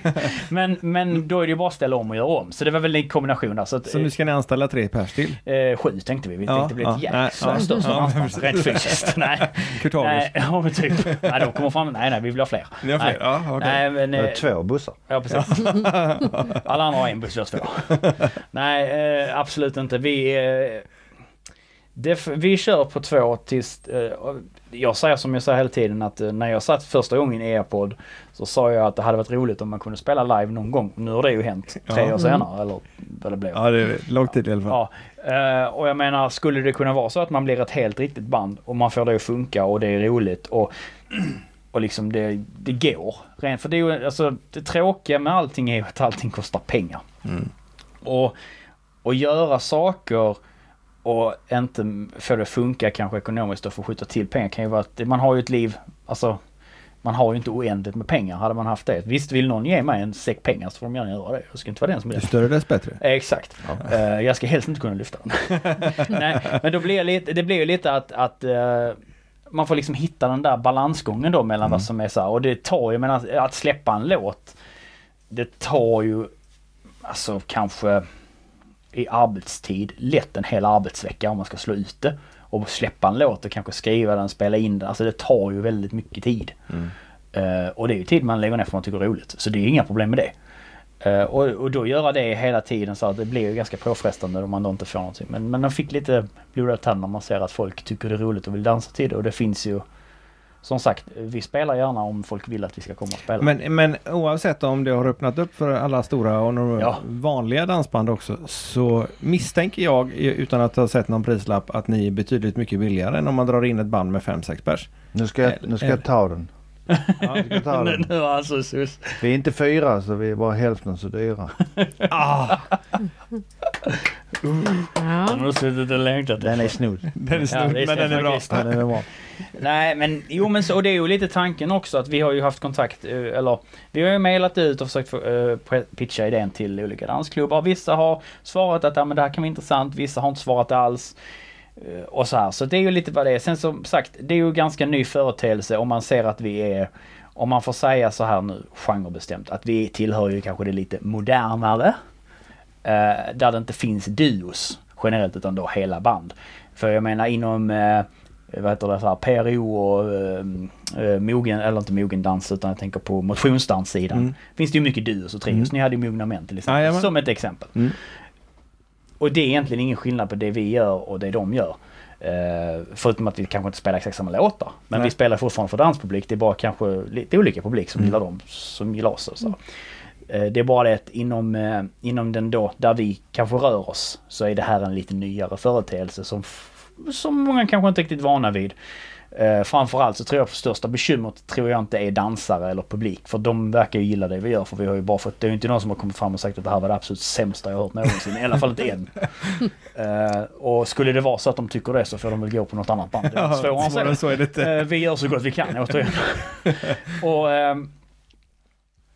Men, men då är det ju bara att ställa om och göra om. Så det var väl en kombination där. Så, att, Så nu ska ni anställa tre pers till? eh, sju tänkte vi. Vi Ja, tänkte bli ja, ett nej, jäkla ja, största ja, rent fysiskt. Nej, Kurtavis? nej, ja men typ. Nej, de kommer fram. Nej, nej, vi vill ha fler. Ni har fler? Nej. Ja, okej. Nej, men... Det eh, är Två bussar. Ja, precis. [laughs] Alla andra har en buss, jag två. Nej, eh, absolut inte. Vi... Eh, Det, vi kör på två tills... eh, jag säger som jag säger hela tiden att eh, när jag satt första gången i airpod så sa jag att det hade varit roligt om man kunde spela live någon gång. Nu har det ju hänt tre Ja. år senare eller vad det blev. Ja, det är lång tid i alla fall. Ja, eh, och jag menar skulle det kunna vara så att man blir ett helt riktigt band och man får det att funka och det är roligt och, [clears throat] och liksom det, det går. Rent, för det är ju alltså det tråkiga med allting är ju att allting kostar pengar. Mm. Och, och göra saker och inte få det att funka kanske ekonomiskt och få skjuta till pengar kan ju vara att man har ju ett liv, alltså man har ju inte oändligt med pengar. Hade man haft det. Visst vill någon ge mig en säck pengar så får de gärna göra det. Jag ska inte vara den som är Ju den. större dess bättre. Exakt. Eh, jag ska helst inte kunna lyfta den. [laughs] Nej, men då blir det lite, det blir ju lite att, att eh, man får liksom hitta den där balansgången då mellan vad som är så här, och det tar ju, jag menar att släppa en låt. Det tar ju alltså kanske i arbetstid lätt en hel arbetsvecka om man ska slå ut det. Och släppa en låt och kanske skriva den, spela in den. Alltså det tar ju väldigt mycket tid. Mm. Eh, och det är ju tid man lägger ner för man tycker det är roligt. Så det är inga problem med det. Eh, och, och då göra det hela tiden så att det blir ju ganska påfrestande om man då inte får någonting. Men, men de fick lite blodad tand när man ser att folk tycker det är roligt och vill dansa till det. Och det finns ju som sagt, vi spelar gärna om folk vill att vi ska komma och spela. Men, men oavsett om det har öppnat upp för alla stora och några Ja. vanliga dansband också så misstänker jag utan att ha sett någon prislapp att ni är betydligt mycket billigare än om man drar in ett band med 5-6 pers. Nu ska jag, nu ska jag ta den. Ja. Jag ska ta [laughs] den. nu sus. Vi är inte fyra så vi är bara hälften så dyra. [laughs] ah, Ja. Han har suttit och längtat. Den är snodd. den är Ja, snudd, det är men den är. Den är bra. Nej men jo men så, och det är ju lite tanken också att vi har ju haft kontakt, eh, eller vi har ju mejlat ut och försökt få, eh, pitcha idén till olika dansklubbar. Vissa har svarat att ja, men det här kan vara intressant, vissa har inte svarat alls. Uh, Och så här, så det är ju lite vad det är. Sen som sagt, det är ju ganska ny företeelse om man ser att vi är, om man får säga så här nu genrebestämt, att vi tillhör ju kanske det lite modernare. Eh, där det inte finns duos generellt utan då hela band. För jag menar inom eh, vad heter det, så här, PRO och eh, eh, mogen, eller inte mogendans utan jag tänker på motionsdanssidan. Mm. Finns det ju mycket duos och trios. Mm. Ni hade ju Mogna Män till exempel. Jajamän. som ett exempel. Mm. Och det är egentligen ingen skillnad på det vi gör och det de gör. Eh, förutom att vi kanske inte spelar exakt samma låtar. Men Nej. vi spelar fortfarande för danspublik. Det är bara kanske lite olika publik som Mm. gillar dem som gillar oss. och Så. Eh, det är bara det att inom, eh, inom den då, där vi kanske rör oss, så är det här en lite nyare företeelse som, som många kanske inte riktigt vana vid. Eh, framförallt så tror jag för största bekymret tror jag inte är dansare eller publik. För de verkar ju gilla det vi gör. För vi har ju bara fått, det är ju inte någon som har kommit fram och sagt att det här var det absolut sämsta jag hört någonsin. I alla fall inte än. [laughs] Eh, och skulle det vara så att de tycker det så får de väl gå på något annat band. Det är svårare så. är det. Eh, vi gör så gott vi kan [laughs] återigen. och, ehm,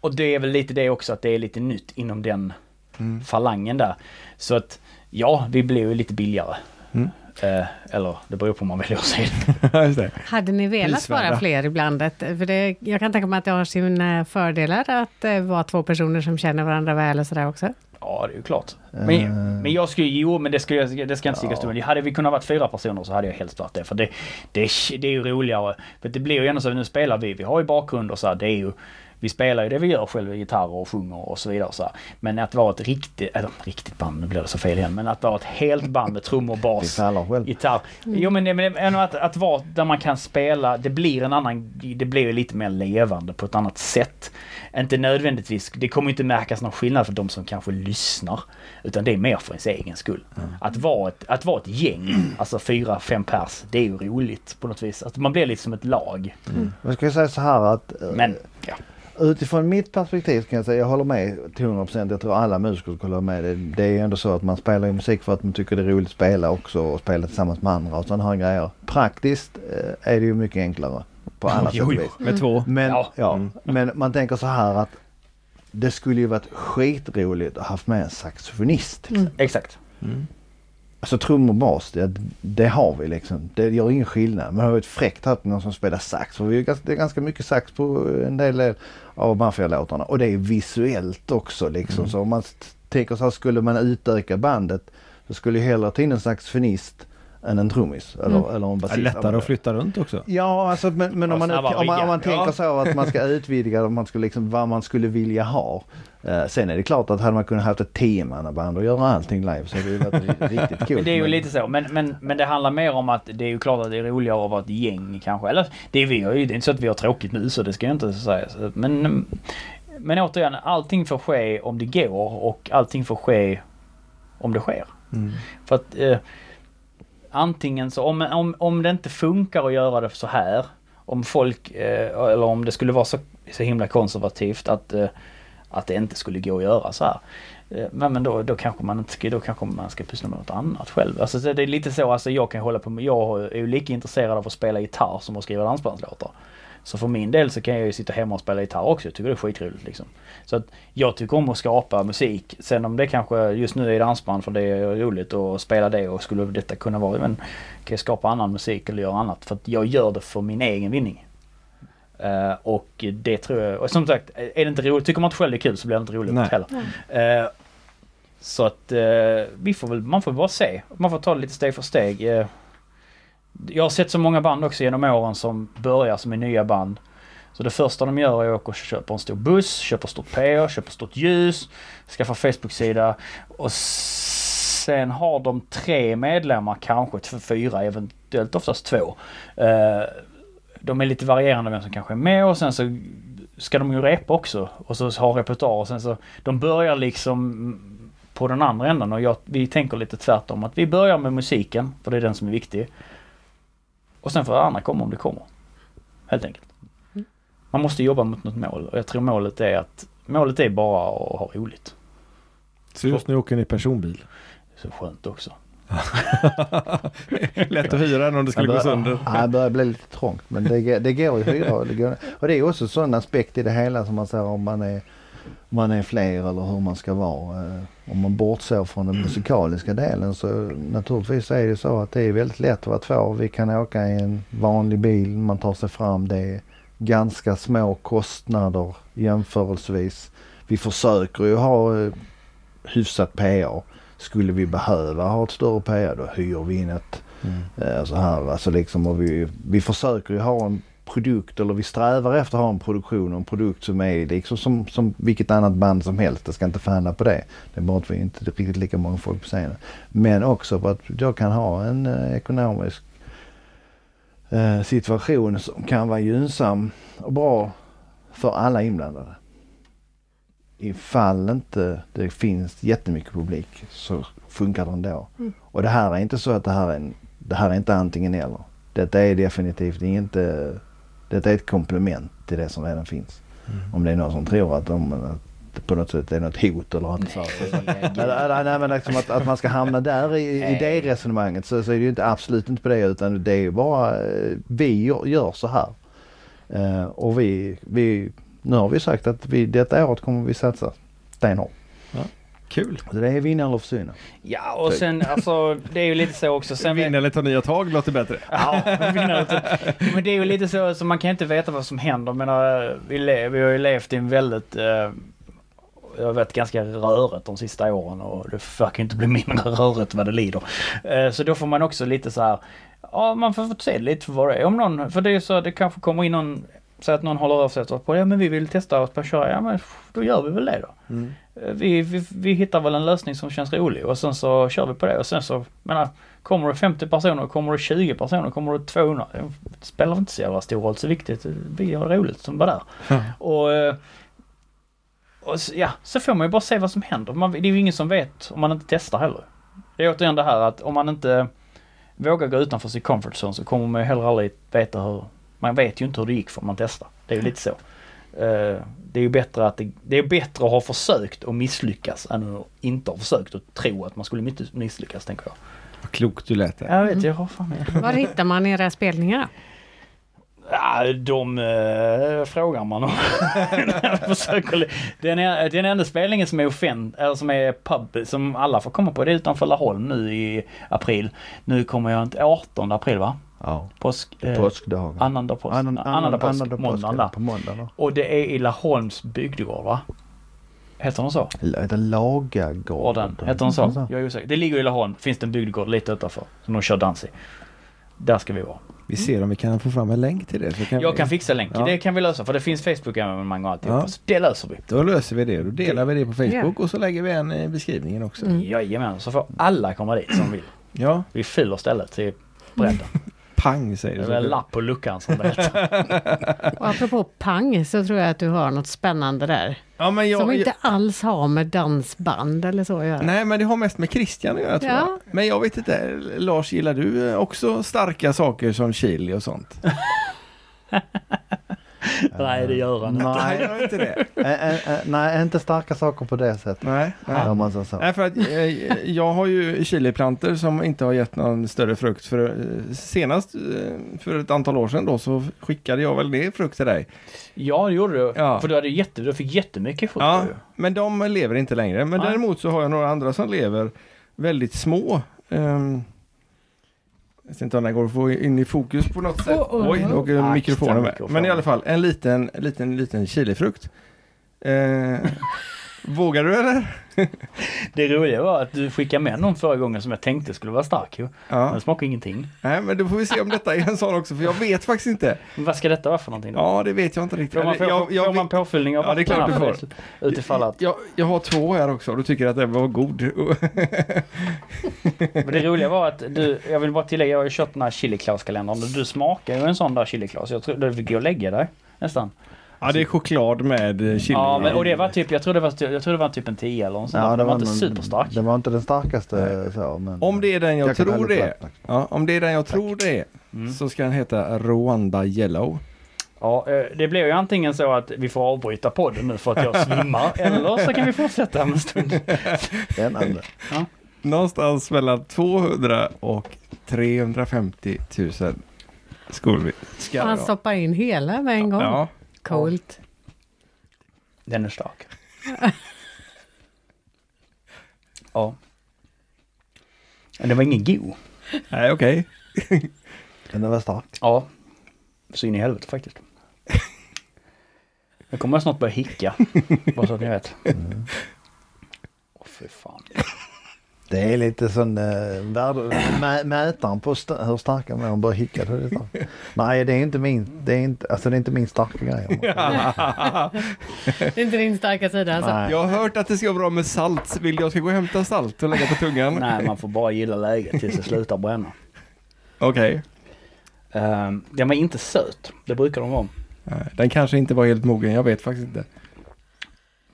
och det är väl lite det också att det är lite nytt inom den Mm. falangen där. Så att ja, vi blir ju lite billigare. Mm. Eh, eller det beror på om man väljer att se [laughs] det. Hade ni velat Prisvärda. vara fler i blandet? För det, jag kan tänka mig att det har sina fördelar att eh, vara två personer som känner varandra väl och sådär också. Ja, det är ju klart. Men, Eh. men jag skulle, jo men det ska, jag, det ska inte stickas Ja. Hade vi kunnat vara fyra personer så hade jag helst varit det. För det, det, är- det är ju roligare. För det blir ju ändå så, nu spelar vi, vi har ju bakgrund och så här, det är ju vi spelar ju det vi gör själva, gitarr och sjunger och så vidare. Så här. Men att vara ett riktigt, eller riktigt band, nu blir det så fel igen. Men att vara ett helt band med trummor, [laughs] bas, gitarr. Jo men, men att, att vara där man kan spela, det blir en annan, det blir ju lite mer levande på ett annat sätt. Inte nödvändigtvis, det kommer inte märkas någon skillnad för de som kanske lyssnar. Utan det är mer för ens egen skull. Att, vara ett, att vara ett gäng, alltså fyra, fem pers, det är ju roligt på något vis. Att man blir lite som ett lag. Ska jag säga så här att eh, Men, ja. Utifrån mitt perspektiv kan jag säga jag håller med till 100%. Jag tror alla musiker skulle hålla med. Det, det är ju ändå så att man spelar ju musik för att man tycker det är roligt att spela också och spela tillsammans med andra och sådana här grejer. Praktiskt eh, är det ju mycket enklare på alla sätt och vis. Med två. Men, Ja. ja. Mm. men man tänker så här att det skulle ju varit skitroligt att haft med en saxofonist. Mm. Exakt. Mm. Alltså trummor och bas, det, det har vi liksom. Det gör ingen skillnad. Men det har varit fräckt att någon som spelar sax. För vi är ganska, det är ganska mycket sax på en del del av maffialåtarna. Och det är visuellt också liksom. Mm. Så om man tänker så här, skulle man utöka bandet så skulle jag hellre ta in en saxofonist än en trummis. Eller, Mm. eller en Ja, basist. lättare att flytta runt också. Ja, alltså, men, men om man, om man, om man rigga. tänker Ja. så att man ska [laughs] utvidga om man ska liksom, vad man skulle vilja ha. Eh, sen är det klart att hade man kunnat haft ett tiomannaband och göra allting live så hade det varit [laughs] riktigt coolt. Men det är ju lite så. Men, men, men det handlar mer om att det är ju klart att det är roligare att vara ett gäng kanske. Eller det är, vi det är inte så att vi har tråkigt nu så det ska jag inte säga. Men, men återigen, allting får ske om det går och allting får ske om det sker. Mm. För att eh, antingen så, om, om, om det inte funkar att göra det så här. Om folk, eh, eller om det skulle vara så, så himla konservativt att, eh, att det inte skulle gå att göra så här. Eh, men, men då, då kanske man inte ska, då kanske man ska pyssla med något annat själv. Alltså det är lite så, alltså jag kan hålla på med, jag är ju lika intresserad av att spela gitarr som att skriva dansbandslåtar. Så för min del så kan jag ju sitta hemma och spela gitarr också. Jag tycker det är skitroligt liksom. Så att jag tycker om att skapa musik. Sen om det kanske just nu är dansband för det är roligt att spela det och skulle detta kunna vara, men kan jag skapa annan musik eller göra annat? För att jag gör det för min egen vinning. Eh, och det tror jag, och som sagt, är det inte roligt, tycker man inte själv det är kul så blir det inte roligt Nej. heller. Eh, så att eh, vi får väl, man får bara se. Man får ta det lite steg för steg. Jag har sett så många band också genom åren som börjar som är nya band. Så det första de gör är att åka och köpa en stor buss, köpa stort PA, köpa stort ljus, skaffa Facebook-sida och sen har de tre medlemmar, kanske fyra, eventuellt oftast två. De är lite varierande vem som kanske är med och sen så ska de ju repa också och så ha repertoar och sen så de börjar liksom på den andra änden och jag, vi tänker lite tvärtom att vi börjar med musiken för det är den som är viktig. Och sen får det andra komma om det kommer. Helt enkelt. Man måste jobba mot något mål och jag tror målet är att målet är bara att ha roligt. Så just nu åker ni personbil. Så skönt också. [laughs] Lätt att hyra en om det skulle gå sönder. Ja, det börjar bli lite trångt men det, det går ju att hyra. Det går, och det är också sån aspekt i det hela som man säger om man är, om man är fler eller hur man ska vara. Eh, Om man bortser från den musikaliska delen så naturligtvis är det så att det är väldigt lätt att vara två. Vi kan åka i en vanlig bil, man tar sig fram. Det är ganska små kostnader jämförelsevis. Vi försöker ju ha eh, hyfsat PA. Skulle vi behöva ha ett större PA då hyr vi in ett Eh, Så här, alltså liksom, och vi, vi försöker ju ha en produkt eller vi strävar efter att ha en produktion och en produkt som är liksom som, som vilket annat band som helst. Det ska inte förhandla på det. Det är bara att vi inte är riktigt lika många folk på scenen. Men också på att jag kan ha en eh, ekonomisk eh, situation som kan vara gynnsam och bra för alla inblandade. Ifall inte det finns jättemycket publik så funkar det ändå. Och det här är inte så att det här är, en, det här är inte antingen eller. Detta är definitivt inte, detta är ett komplement till det som redan finns. Om det är någon som tror att, de, att det på något sätt är något hot eller att, så, [laughs] så, eller, eller, nej, men liksom att, att man ska hamna där i, i det resonemanget så, så är det ju inte, absolut inte på det utan det är ju bara eh, vi gör, gör så här. Eh, och vi, vi, nu har vi sagt att vi, detta året kommer vi satsa stenhårt. Kul. Så det är vinna eller försvinna. Ja och sen alltså det är ju lite så också. Sen Vinna eller ta nya tag låter bättre. Ja, vinna. Men det är ju lite så, så man kan inte veta vad som händer. Jag menar, vi, le, vi har ju levt i en väldigt eh, jag har varit ganska rörigt de sista åren och det verkar inte bli mindre rörigt vad det lider. Eh, så då får man också lite så här, ja man får se lite för vad det är. Om någon, för det är så det kanske kommer in någon, så att någon håller av sig på ja men vi vill testa oss på att köra, ja men då gör vi väl det då. Mm. Eh, Vi, vi, vi hittar väl en lösning som känns rolig och sen så kör vi på det och sen så, menar, kommer det 50 personer, kommer det 20 personer, kommer det 200, det spelar inte så jävla stor roll, så viktigt, vi har roligt som var där. Och, eh, och så, ja, så får man ju bara se vad som händer. Man, det är ju ingen som vet om man inte testar heller. Det är återigen det här att om man inte vågar gå utanför sin comfort zone så kommer man ju heller aldrig veta hur, man vet ju inte hur det gick för man testar. Det är ju lite så. Eh, det är ju bättre att det, det är bättre att ha försökt och misslyckas än att inte ha försökt och tro att man skulle miss- misslyckas tänker jag. Vad klokt du lät där. Jag vet, jag har fan [laughs] Var hittar man era spelningar då? Ja, de äh, frågar man om. [laughs] Den, är, den enda spelningen som är offent, eller som är pub, som alla får komma på, det är utanför Laholm nu i april. Nu kommer jag inte, 18 april va? Ja. Påsk, eh, Påskdagen. Annandag påsk. Annan- Annandag påsk, annandag påsk, måndagen där. På måndag då. Och det är i Laholms bygdegård va? Heter den så? Heter Lagagården. Gården. Heter den så? Jag är osäker. Det ligger i Laholm, finns det en bygdegård lite utanför, som de kör dans i. Där ska vi vara. Vi ser om vi kan få fram en länk till det. Så kan Jag vi, kan fixa länk. Ja. Det kan vi lösa för det finns Facebook-evenemang och alltihopa. Ja. Så det löser vi. Då löser vi det. Då delar vi det på Facebook Ja. och så lägger vi en i beskrivningen också. Mm. Jajamän, så får alla komma dit som vill. Ja, Vi fyller stället till bredden. [laughs] pang säger Det en lapp på luckan som det heter. [laughs] Och apropå pang så tror jag att du har något spännande där. Ja, men jag, som inte alls har med dansband eller så att göra. Nej, men det har mest med Christian att göra tror Ja. jag. Men jag vet inte, Lars, gillar du också starka saker som chili och sånt? [laughs] [laughs] Nej, det gör han inte. Nej, inte det. [laughs] Ä- ä- ä- nej, inte starka saker på det sättet. Nej, nej. Om man så. Nej, för att eh, jag har ju chiliplanter som inte har gett någon större frukt. För eh, senast eh, för ett antal år sedan då så skickade jag väl ner frukt till dig. Ja, det gjorde du. Ja. För du, hade jätte, du fick jättemycket frukt. Ja, men de lever inte längre. Men Nej. däremot så har jag några andra som lever väldigt små. Um, jag vet inte om det går att få in i fokus på något sätt. Oh, oh. Oj, nu åker Akta mikrofonen med. Men i alla fall en liten, liten, liten chilifrukt. Eh, [laughs] vågar du eller? [laughs] Det roliga var att du skickade med någon förra gången som jag tänkte skulle vara stark ju. Men Ja. det smakar ingenting. Nej, men då får vi se om detta är en sån också, för jag vet faktiskt inte. Men vad ska detta vara för någonting? då? Ja, det vet jag inte riktigt. Får man, får, jag, jag, får man påfyllning av Ja, det är klart du får. Utifall att. jag, jag har två här också, du tycker att den var god. [laughs] Men det roliga var att du, jag vill bara tillägga, jag har ju köpt den här Chili Claus-kalendern och du smakar ju en sån där Chili Claus. Jag tror du fick gå och lägga dig nästan. Ja, det är choklad med eh, chili. Ja, men, och det var typ, jag tror det var, jag tror det var typ en 10 eller något sånt. där. Den var inte någon- superstark. Det var inte den starkaste så. Men, Om det är den jag, Jag tror det är. prata. Ja, om det är den jag tror det är. Mm. Så ska den heta Rwanda Yellow. Ja, eh, det blir ju antingen så att vi får avbryta podden nu för att jag svimmar [laughs] eller så kan vi fortsätta en stund. [laughs] Spännande. Någonstans mellan 200 och 350 000 skolor. Ska Han det stoppar in hela med en gång. Ja, Coolt. Den är stark. [laughs] Ja. Men den var ingen god. nej okej. [laughs] Den var stark. Ja. Så in i helvete faktiskt. Nu kommer jag snart börja hicka. [laughs] Bara så att ni vet. Åh fy fan. Det är lite sån äh, mä, mätaren på sta, hur starka man är. Hon börjar hicka. då är det starkt. Nej, det är inte min, det är inte, alltså det är inte min starka grej. [laughs] Det är inte din starka sida alltså. Nej. Jag har hört att det ska vara bra med salt. Vill jag ska gå och hämta salt och lägga på tungan? Nej, man får bara gilla läget tills det slutar bränna. Okej. Um, den var inte söt. Det brukar de vara. Nej, Den kanske inte var helt mogen. Jag vet faktiskt inte.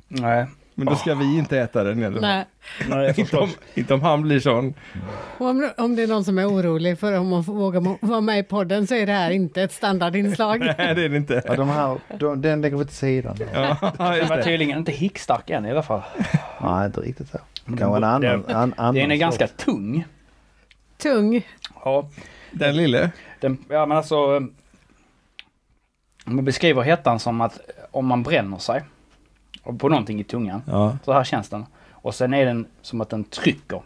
Nej. Men då ska vi inte äta den. Eller? Nej. Nej, [laughs] Inte, om, inte om han blir sån. Om, om det är någon som är orolig för om man får våga mo- vara med i podden så är det här inte ett standardinslag. [laughs] Nej, det är det inte. Ja, de här, de, den lägger vi till sidan. [laughs] Ja, Den var tydligen inte hickstark än i alla fall. Nej, inte riktigt så. Kanske en den- annan, an, annan Den är sort. ganska tung. Tung. Ja, Den lille. den, ja men alltså. Man beskriver hettan som att om man bränner sig på någonting i tungan. Ja. Så här känns den. Och sen är den som att den trycker.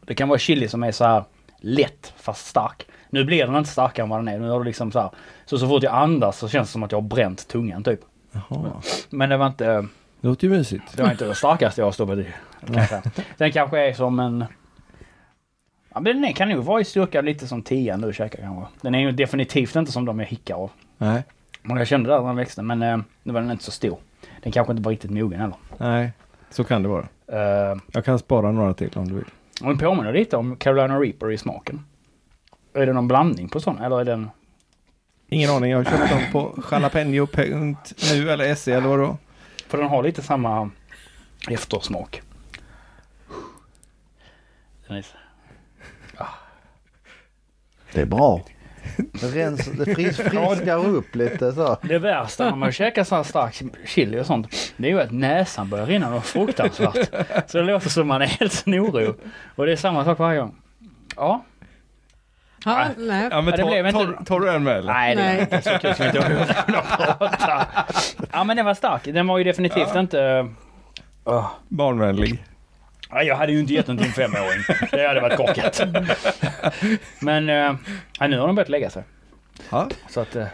Det kan vara chili som är så här lätt fast stark. Nu blir den inte starkare än vad den är. Nu har du liksom så här. Så så fort jag andas så känns det som att jag har bränt tungan typ. Jaha. Men det var inte, Det låter ju mysigt. det var inte det starkaste jag har stoppat i. kan. [laughs] Den kanske är som en... Ja, men den kan nog vara i styrka lite som tian du käkar kanske. Den är ju definitivt inte som de jag hickar av. Nej. Men jag kände det när den växte men eh, nu var den inte så stor. Den kanske inte var riktigt mogen heller. Nej, så kan det vara. Uh, Jag kan spara några till om du vill. den påminner lite om Carolina Reaper i smaken. Är det någon blandning på sån eller är den... Ingen aning, jag har köpt dem på jalapeno.nu eller SE eller vadå? För den har lite samma eftersmak. Den är, Det är bra. Det, rens, det fris, friskar upp lite så. Det värsta när man käkar så här stark chili och sånt, det är ju att näsan börjar rinna något fruktansvärt. Så det låter som man är helt snorig. Och det är samma sak varje gång. Ja, Ja, nej. Ja, men Ja, tar, tar, tar du en med eller? nej det är Nej. inte så kul som inte jag prata. Ja men den var stark. Den var ju definitivt inte... Åh. Barnvänlig. Ja, jag hade ju inte gett den till en femåring. Det hade varit korkat. [laughs] Men eh, ja, nu har de börjat lägga sig. Ja. Så att... Eh,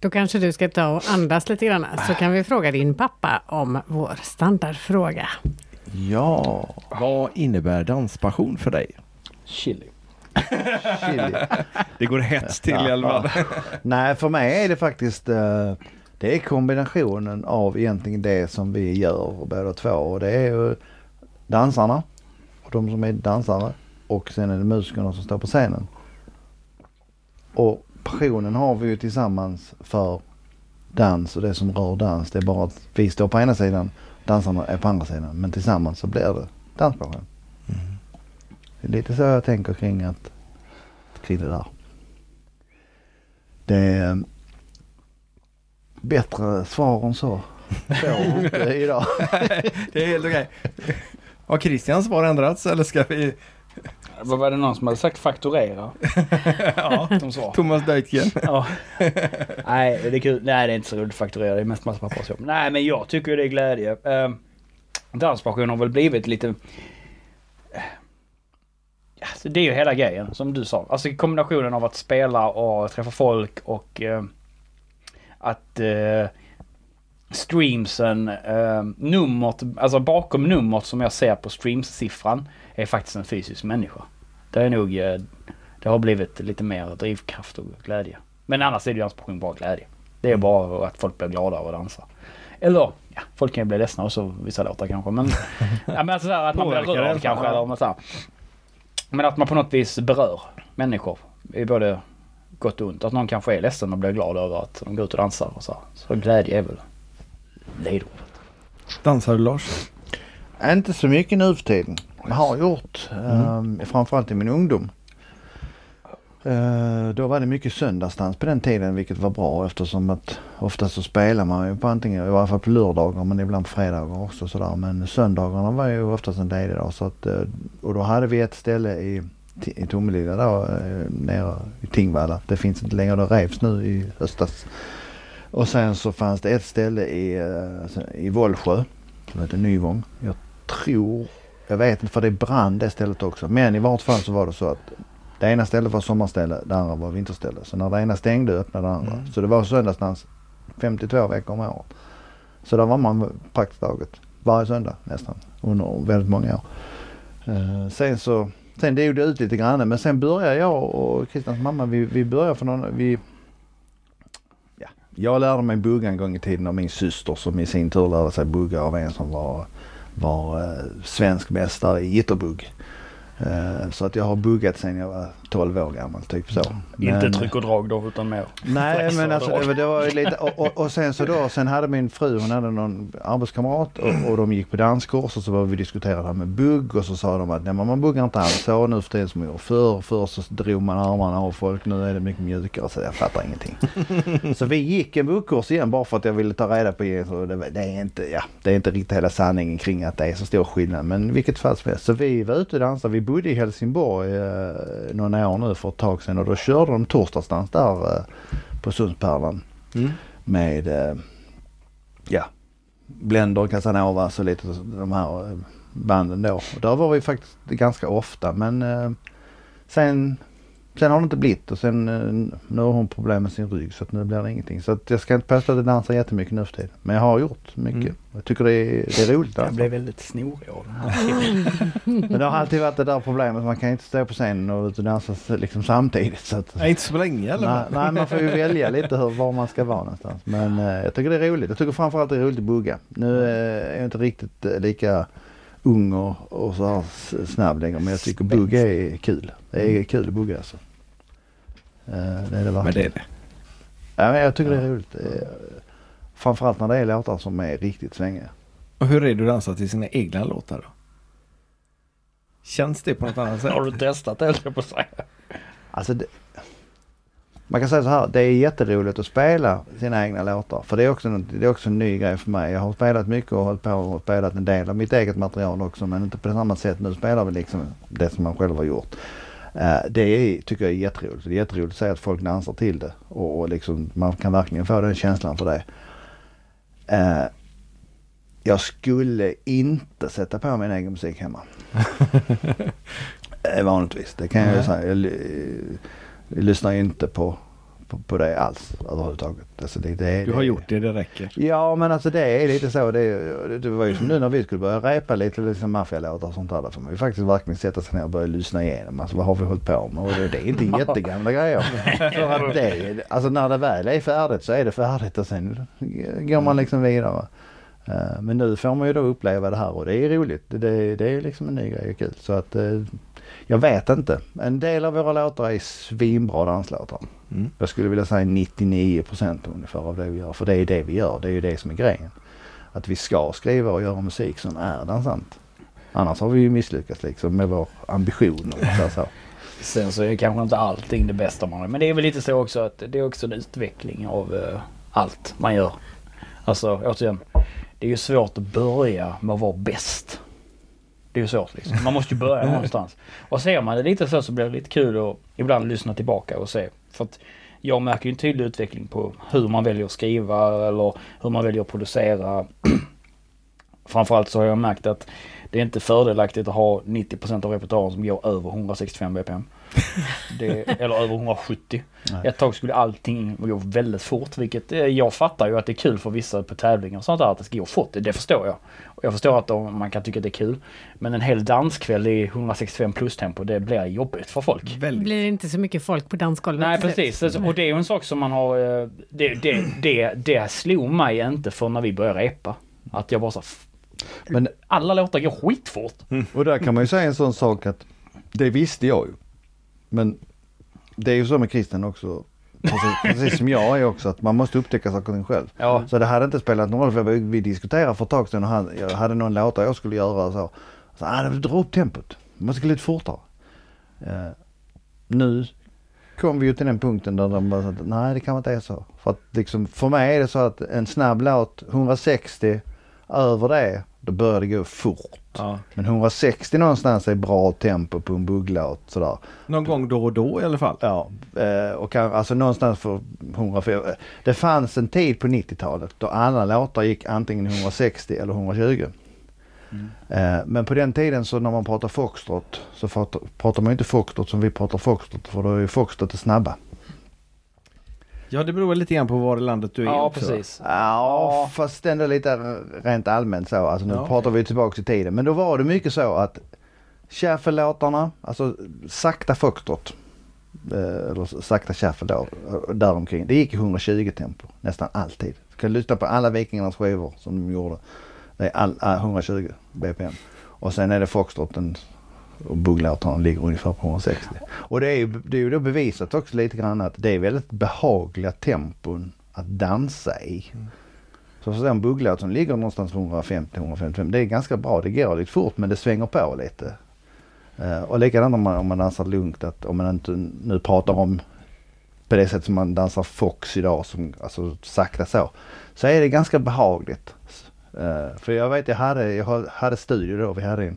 Då kanske du ska ta och andas lite grann så kan vi fråga din pappa om vår standardfråga. Ja. Vad innebär danspassion för dig? chili. chili. Det går hets till i alla fall. Nej, för mig är det faktiskt eh, det är kombinationen av egentligen det som vi gör båda två. Och det är ju dansarna och de som är dansare och sen är det musikerna som står på scenen. Och passionen har vi ju tillsammans för dans och det som rör dans. Det är bara att vi står på ena sidan, dansarna är på andra sidan. Men tillsammans så blir det danspassion. Det är lite så jag tänker kring att kring det där. Det är bättre svar än så. [laughs] Inte idag. [laughs] Det är helt okej. Har Christians svar ändrats eller ska vi... Vad var det någon som hade sagt fakturera? [laughs] Ja. Som svar. Thomas Deutgen. [laughs] Ja. Nej, det är kul. Nej, det är inte så roligt att fakturera. Det är mest massa pappersjobb. Nej, men jag tycker det är glädje. Danspassion har väl blivit lite... eh, Alltså, det är ju hela grejen som du sa. Alltså kombinationen av att spela och träffa folk och eh, att eh, streamsen, uh, numret, alltså bakom numret som jag ser på streamsiffran är faktiskt en fysisk människa. Det är nog, eh, det har blivit lite mer drivkraft och glädje. Men annars är det ju danspassion bara glädje. Det är bara att folk blir glada av att dansa. Eller, ja, folk kan ju bli ledsna och så vissa låtar kanske men... [laughs] ja, men alltså så här, att man blir rörd kanske eller något så här. Men att man på något vis berör människor. I både gott och ont. Att någon kanske är ledsen och blir glad över att de går ut och dansar och så. Så glädje är väl ledord. Dansar du Lars? Inte så mycket nu för tiden. Jag har gjort. Um, framförallt i min ungdom. Eh, då var det mycket söndagsdans på den tiden vilket var bra eftersom att ofta så spelar man ju på antingen, i varje fall på lördagar men ibland på fredagar också sådär. Men söndagarna var ju oftast en ledig dag. Så att, eh, och då hade vi ett ställe i, i Tomelilla då eh, nere i Tingvalla. Det finns inte längre, det revs nu i höstas. Och sen så fanns det ett ställe i, eh, i Vollsjö som heter Nyvång. Jag tror, jag vet inte för det brann det stället också. Men i vart fall så var det så att det ena stället var sommarställe, det andra var vinterställe. Så när det ena stängde öppnade det andra. Mm. Så det var söndagsdans 52 veckor om året. Så där var man praktiskt taget varje söndag nästan under väldigt många år. Eh, sen så, sen dog det ut lite grann men sen började jag och Kristians mamma, vi, vi började för någon, vi jag lärde mig bugga en gång i tiden av min syster som i sin tur lärde sig bugga av en som var, var eh, svensk mästare i jitterbugg. Eh, så att jag har buggat sen jag var 12 år gammal, typ så. Inte Men- tryck och drag då utan mer. Nej men alltså drag. det, var- ju lite och, och, och sen så då, sen hade min fru hon hade någon arbetskamrat och, och de gick på danskurs och så var vi diskuterade det här med bugg och så sa de att nej man buggar inte alls så nu för tiden som man gjorde förr. Förr så drog man armarna av folk, nu är det mycket mjukare så jag fattar ingenting. [laughs] så vi gick en buggkurs igen bara för att jag ville ta reda på det. Så det, det, är inte, ja, det är inte riktigt hela sanningen kring att det är så stor skillnad men vilket fall som helst. Så vi var ute och dansade. Vi bodde i Helsingborg eh, några år nu för ett tag sedan och då körde de torsdagsdans där eh, på Sundspärlan Mm. med eh, ja, Blender, Casanova och lite de här eh, banden då. Och där var vi faktiskt ganska ofta men eh, sen, sen har det inte blivit och sen eh, nu har hon problem med sin rygg så att nu blir det ingenting. Så att jag ska inte påstå att jag dansar jättemycket nu för tiden. Men jag har gjort mycket. Mm. Jag tycker det är, det är roligt Jag alltså. blev väldigt snorig av den här. [laughs] Men det har alltid varit det där problemet. Man kan inte stå på scenen och ut och dansa liksom samtidigt. Så att, Nej, inte så länge eller? Nej, nej, man får ju välja lite hur, var man ska vara någonstans. Men eh, jag tycker det är roligt. Jag tycker framförallt det är roligt att bugga. Nu eh, är jag inte riktigt eh, lika ung och, och så här snabb längre. Men jag tycker bugga är kul. Det är kul att bugga alltså. Eh, det är det verkligen. Men det är det. Ja, men jag tycker det är roligt. Eh, framförallt när det är låtar som är riktigt svängiga. Och hur är det att dansa till sina egna låtar då? Känns det på något annat sätt? [laughs] Har du testat det jag på att säga. Alltså det, man kan säga så här, det är jätteroligt att spela sina egna låtar. För det är, också, en- det är också en ny grej för mig. Jag har spelat mycket och hållit på och spelat en del av mitt eget material också men inte på samma sätt. Nu spelar vi liksom det som man själv har gjort. Eh, det är, tycker jag är jätteroligt. Det är jätteroligt att se att folk dansar till det. Och, och liksom, man kan verkligen få den känslan för det. Eh, jag skulle inte sätta på min egen musik hemma. [laughs] Eh, Vanligtvis, det kan jag ju säga. Jag, ly- jag lyssnar inte på, på, på det alls överhuvudtaget. Alltså det, det, Du har det, gjort det, det räcker. Ja men alltså det är lite så. Det, det var ju som nu när vi skulle börja repa lite liksom maffialåtar och sånt där. Då får man ju faktiskt verkligen sätta sig ner och börja lyssna igenom. Alltså vad har vi hållit på med? Och det, är inte [laughs] jättegamla grejer. [laughs] För att det, alltså när det väl är färdigt så är det färdigt och sen går man liksom vidare. Eh, Men nu får man ju då uppleva det här och det är roligt. Det, det är liksom en ny grej och kul. Så att eh, jag vet inte. En del av våra låtar är svinbra danslåtar. Mm. Jag skulle vilja säga 99 procent ungefär av det vi gör. För det är det vi gör. Det är ju det som är grejen. Att vi ska skriva och göra musik som är dansant. Annars har vi ju misslyckats liksom med vår ambition. Säger så. [laughs] Sen så är kanske inte allting det bästa man har. Men det är väl lite så också att det är också en utveckling av eh, allt man gör. Alltså återigen. Det är ju svårt att börja med att vara bäst. Det är ju svårt liksom. Man måste ju börja [laughs] någonstans. Och ser man det lite så så blir det lite kul att ibland lyssna tillbaka och se. För att jag märker ju en tydlig utveckling på hur man väljer att skriva eller hur man väljer att producera. [clears throat] Framförallt så har jag märkt att det är inte fördelaktigt att ha 90% av repertoaren som går över 165 bpm. [laughs] Det, eller över 170. Nej. Ett tag skulle allting gå väldigt fort vilket eh, jag fattar ju att det är kul för vissa på tävlingar och sånt där att det ska gå fort. Det förstår jag. Jag förstår att de, man kan tycka att det är kul. Men en hel danskväll i 165 plus tempo det blir jobbigt för folk. Det Väldigt. blir inte så mycket folk på dansgolvet. Nej precis. Alltså, Och det är ju en sak som man har... eh, Det, det, det, det slog mig inte för när vi började repa. Att jag bara så... Men Alla låtar går skitfort. Och där kan man ju säga en sån sak att det visste jag ju. Men det är ju så med Christian också. Precis, precis som jag är också att man måste upptäcka saker och ting själv. Ja. Så det hade inte spelat någon roll för vi, vi diskuterade för ett tag sedan och han, jag hade någon låta jag skulle göra och så. Så ah, dra upp tempot. Måste gå lite fortare. Eh, nu kom vi ju till den punkten där de bara sa att nej det kan inte är så. För att liksom för mig är det så att en snabb låt 160 över det då börjar det gå fort. Ja. Men 160 någonstans är bra tempo på en bugglåt sådär. Någon gång då och då i alla fall. Ja, eh, och kan, alltså någonstans för 105. Det fanns en tid på 90-talet då alla låtar gick antingen 160 eller 120. Eh, men på den tiden så när man pratar foxtrot så pratar, man inte foxtrot som vi pratar foxtrot för då är ju foxtrot det snabba. Ja, det beror lite grann på var i landet du är Ja också. precis. Ja, fast ändå lite rent allmänt så. Alltså nu Ja. pratar vi tillbaka i tiden. Men då var det mycket så att shuffle-låtarna, alltså sakta foxtrot, eh, eller sakta shuffle då, däromkring. Det gick i 120 tempo nästan alltid. Du kan lyssna på alla Vikingarnas skivor som de gjorde. Det är all, all 120 bpm. Och sen är det foxtroten och bugglåtarna ligger ungefär på 160. Och det är ju, det är ju då bevisat också lite grann att det är väldigt behagliga tempon att dansa i. Så för en bugglåt som ligger någonstans på 150-155, det är ganska bra. Det går lite fort men det svänger på lite. Eh, och likadant om man, om man dansar lugnt, att om man inte nu pratar om på det sätt som man dansar fox idag, som, alltså sakta så, så är det ganska behagligt. Eh, för jag vet, jag hade, jag hade studio då, vi hade en,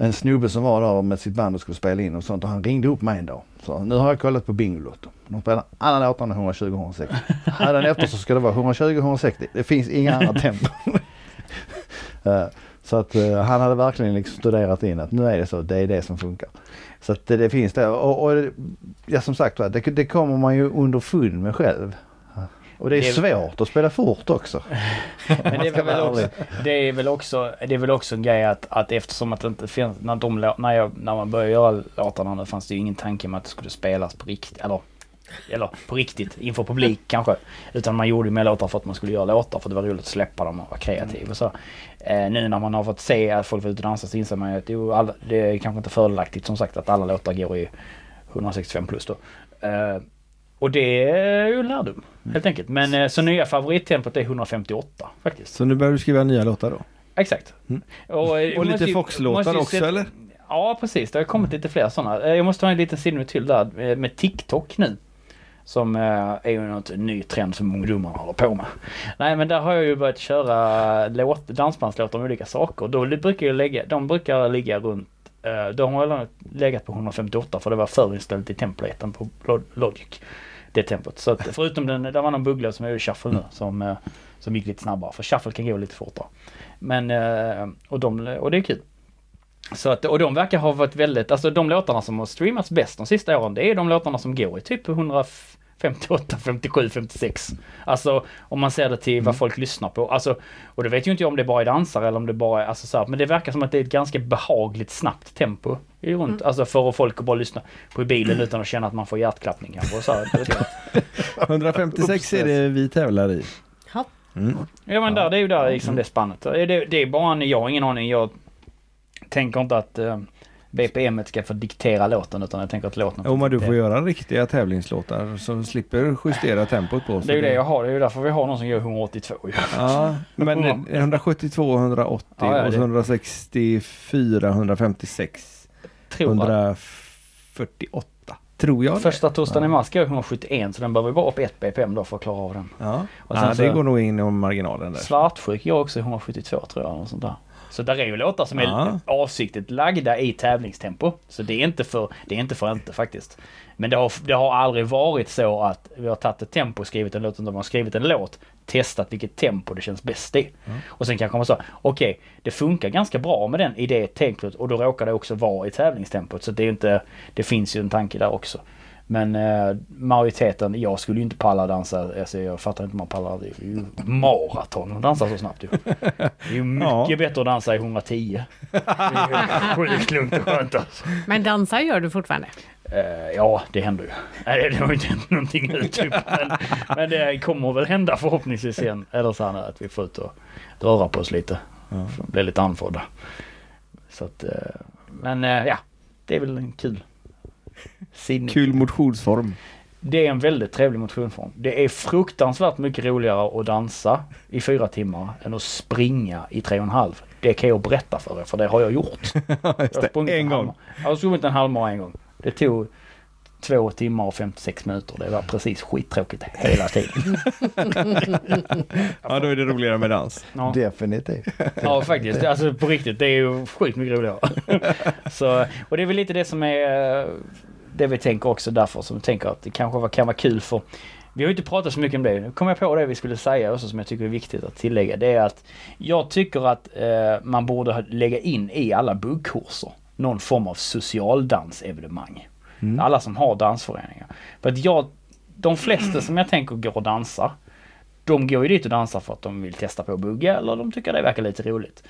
en snubbe som var där med sitt band och skulle spela in och sånt och han ringde upp mig en dag. Så nu har jag kollat på Bingolotto. De spelar alla låtarna 120-160. Hade efter så ska det vara 120-160. Det finns inga andra tempon. [laughs] Eh, så att eh, han hade verkligen liksom studerat in att nu är det så, det är det som funkar. Så att det, det finns det. Och, och ja, som sagt det, det kommer man ju underfund med själv. Och det är Det- svårt att spela fort också. [laughs] Men det är, väl också, det är väl också, det är väl också en grej att, att eftersom att det inte finns, när, de, när, jag, när man började göra låtarna nu fanns det ju ingen tanke med att det skulle spelas på riktigt, eller, eller på riktigt, inför publik [laughs] kanske. Utan man gjorde ju mer låtar för att man skulle göra låtar för det var roligt att släppa dem och vara kreativ och så. Eh, nu när man har fått se att folk var ute och dansar så inser man ju att jo, alla, det är kanske inte fördelaktigt som sagt att alla låtar går i 165 plus då. Eh, och det är ju en lärdom helt enkelt. Men eh, så nya favorittempot är 158 faktiskt. Så nu börjar du skriva nya låtar då? Exakt. Mm. Och, eh, Och lite Fox-låtar också sätta- eller? Ja precis, det har kommit lite fler sådana. Eh, Jag måste ha en liten sidnote till där med TikTok nu. Som är ju något ny trend som ungdomarna håller på med. Nej men där har jag ju börjat köra låt, dansbandslåtar med olika saker. Då brukar jag lägga, de brukar ligga runt, Eh, då har jag legat på 158 för det var förinställt i templaten på Logic. Det tempot. Så att förutom den, det var någon buggla som jag gjorde shuffle nu som, eh, som gick lite snabbare. För shuffle kan gå lite fortare. Men, eh, och, de, och det är kul. Så att, och de verkar ha varit väldigt, alltså de låtarna som har streamats bäst de sista åren, det är de låtarna som går i typ 100, 58, 57, 56. Alltså om man ser det till vad folk lyssnar på. Alltså, och det vet ju inte jag om det bara är dansare eller om det bara är, alltså så här, men det verkar som att det är ett ganska behagligt snabbt tempo. Runt, Mm. Alltså för folk att bara lyssna på i bilen utan att känna att man får hjärtklappning kanske. Och så här, det vet jag. 156 är det vi tävlar i. Ja. Mm. Ja men där, det är ju där liksom det spannet. Det, det, det är bara en, jag har ingen aning. Jag tänker inte att eh, BPM ska få diktera låten utan jag tänker att låten Jo men du får göra riktiga tävlingslåtar som slipper justera [laughs] tempot på. Det är ju det jag har. Det är ju därför vi har någon som gör 182 ju. Ja, men [laughs] 172, 180 Ja, ja, och så det- 164, 156, Tror jag. 148. Tror jag. Första torsdagen i mars går 171 så den behöver bara upp ett BPM då för att klara av den. Ja, Och sen ja det går nog in i marginalen där. Svartsjuk går också 172 tror jag. Och sånt där. Så där är ju låtar som är avsiktligt lagda i tävlingstempo. Så det är inte för, det är inte för inte faktiskt. Men det har, det har aldrig varit så att vi har tagit ett tempo och skrivit en låt, utan de har skrivit en låt, testat vilket tempo det känns bäst i. Och sen kanske man sa, okej, det funkar ganska bra med den i det tempot och då råkar det också vara i tävlingstempot. Så det är inte, det finns ju en tanke där också. Men eh, majoriteten, jag skulle ju inte palla dansa, alltså jag fattar inte hur man pallar, det är ju maraton att dansa så snabbt ju. Det är ju mycket Ja. bättre att dansa i 110. Det är ju sjukt [laughs] lugnt och skönt alltså. Men dansa gör du fortfarande? Eh, ja, det händer ju. Nej, det har ju inte hänt någonting nu typ. Men, men det kommer väl hända förhoppningsvis igen. Eller så här att vi får ut och röra på oss lite. Ja. För att bli lite andfådda. Så att, eh, men eh, ja, det är väl en kul. Sin, Kul motionsform. Det är en väldigt trevlig motionsform. Det är fruktansvärt mycket roligare att dansa i fyra timmar än att springa i tre och en halv. Det kan jag berätta för er, för det har jag gjort. Jag har en gång. Jag har sprungit en halvmara en gång. Det tog två timmar och 56 minuter. Det var precis skittråkigt hela tiden. [laughs] Ja, då är det roligare med dans. Ja, Definitivt. ja faktiskt. Alltså på riktigt. Det är ju sjukt mycket roligare. [laughs] Så, och det är väl lite det som är eh, det vi tänker också därför som vi tänker att det kanske var- kan vara kul för vi har ju inte pratat så mycket om det. Nu kom jag på det vi skulle säga också som jag tycker är viktigt att tillägga. Det är att jag tycker att eh, man borde lägga in i alla buggkurser någon form av socialdansevenemang. Mm. Alla som har dansföreningar. För att jag, de flesta som jag tänker går och dansar, de går ju dit och dansar för att de vill testa på att bugga eller de tycker det verkar lite roligt.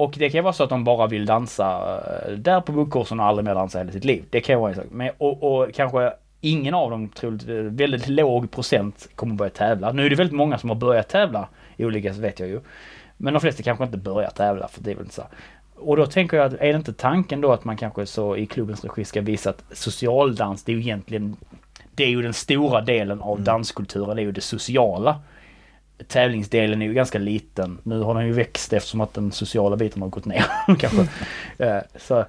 Och det kan vara så att de bara vill dansa eh, där på buggkursen och aldrig mer dansa hela sitt liv. Det kan vara en sak. Men, och, och kanske ingen av dem, troligt, eh, väldigt låg procent kommer börja tävla. Nu är det väldigt många som har börjat tävla i olika, så vet jag ju. Men de flesta kanske inte börjar tävla för det är väl inte så. Och då tänker jag att är det inte tanken då att man kanske så i klubbens regi ska visa att socialdans det är ju egentligen det är ju den stora delen av danskulturen, det är ju det sociala. Tävlingsdelen är ju ganska liten. Nu har den ju växt eftersom att den sociala biten har gått ner [laughs] kanske. Eh, så,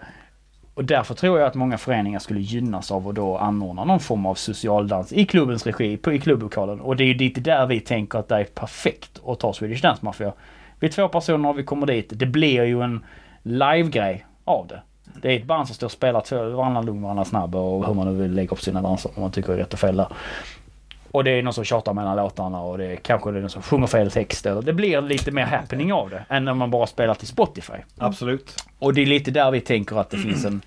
och därför tror jag att många föreningar skulle gynnas av att då anordna någon form av socialdans i klubbens regi, på, i klubblokalen. Och det är ju dit där vi tänker att det är perfekt att ta Swedish Dance Mafia. Vi är två personer och vi kommer dit. Det blir ju en live-grej av det. Det är ett band som står och spelar två, varannan lugn, varannan snabb och hur man nu vill lägga upp sina danser om man tycker det är rätt och fel där. Och det är någon som tjatar mellan låtarna och det är kanske det är någon som sjunger fel text. Eller det blir lite mer happening av det än när man bara spelar till Spotify. Absolut. Och det är lite där vi tänker att det finns en,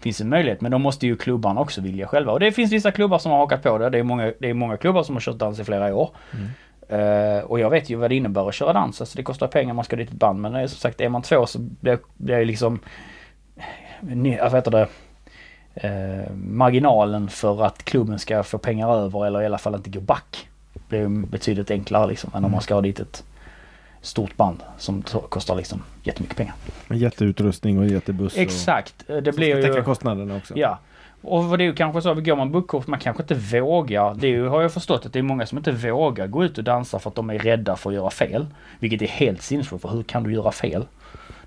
finns en möjlighet. Men då måste ju klubbarna också vilja själva. Och det finns vissa klubbar som har hakat på det. Det är många, det är många klubbar som har kört dans i flera år. Eh, och jag vet ju vad det innebär att köra dans. Alltså det kostar pengar, man ska dit ett band. Men eh, som sagt, är man två så blir blir det liksom... Ni, vad heter det? Eh, marginalen för att klubben ska få pengar över eller i alla fall inte gå back. Blir betydligt enklare liksom än om man ska ha dit ett stort band som kostar liksom jättemycket pengar. Jätteutrustning och jättebuss. Exakt. eh, Det blir ska täcka ju... kostnaderna också. Ja. Och det är ju kanske så, går man bookkort, man kanske inte vågar. Det är ju, har jag förstått att det är många som inte vågar gå ut och dansa för att de är rädda för att göra fel. Vilket är helt sinnessjukt, för hur kan du göra fel?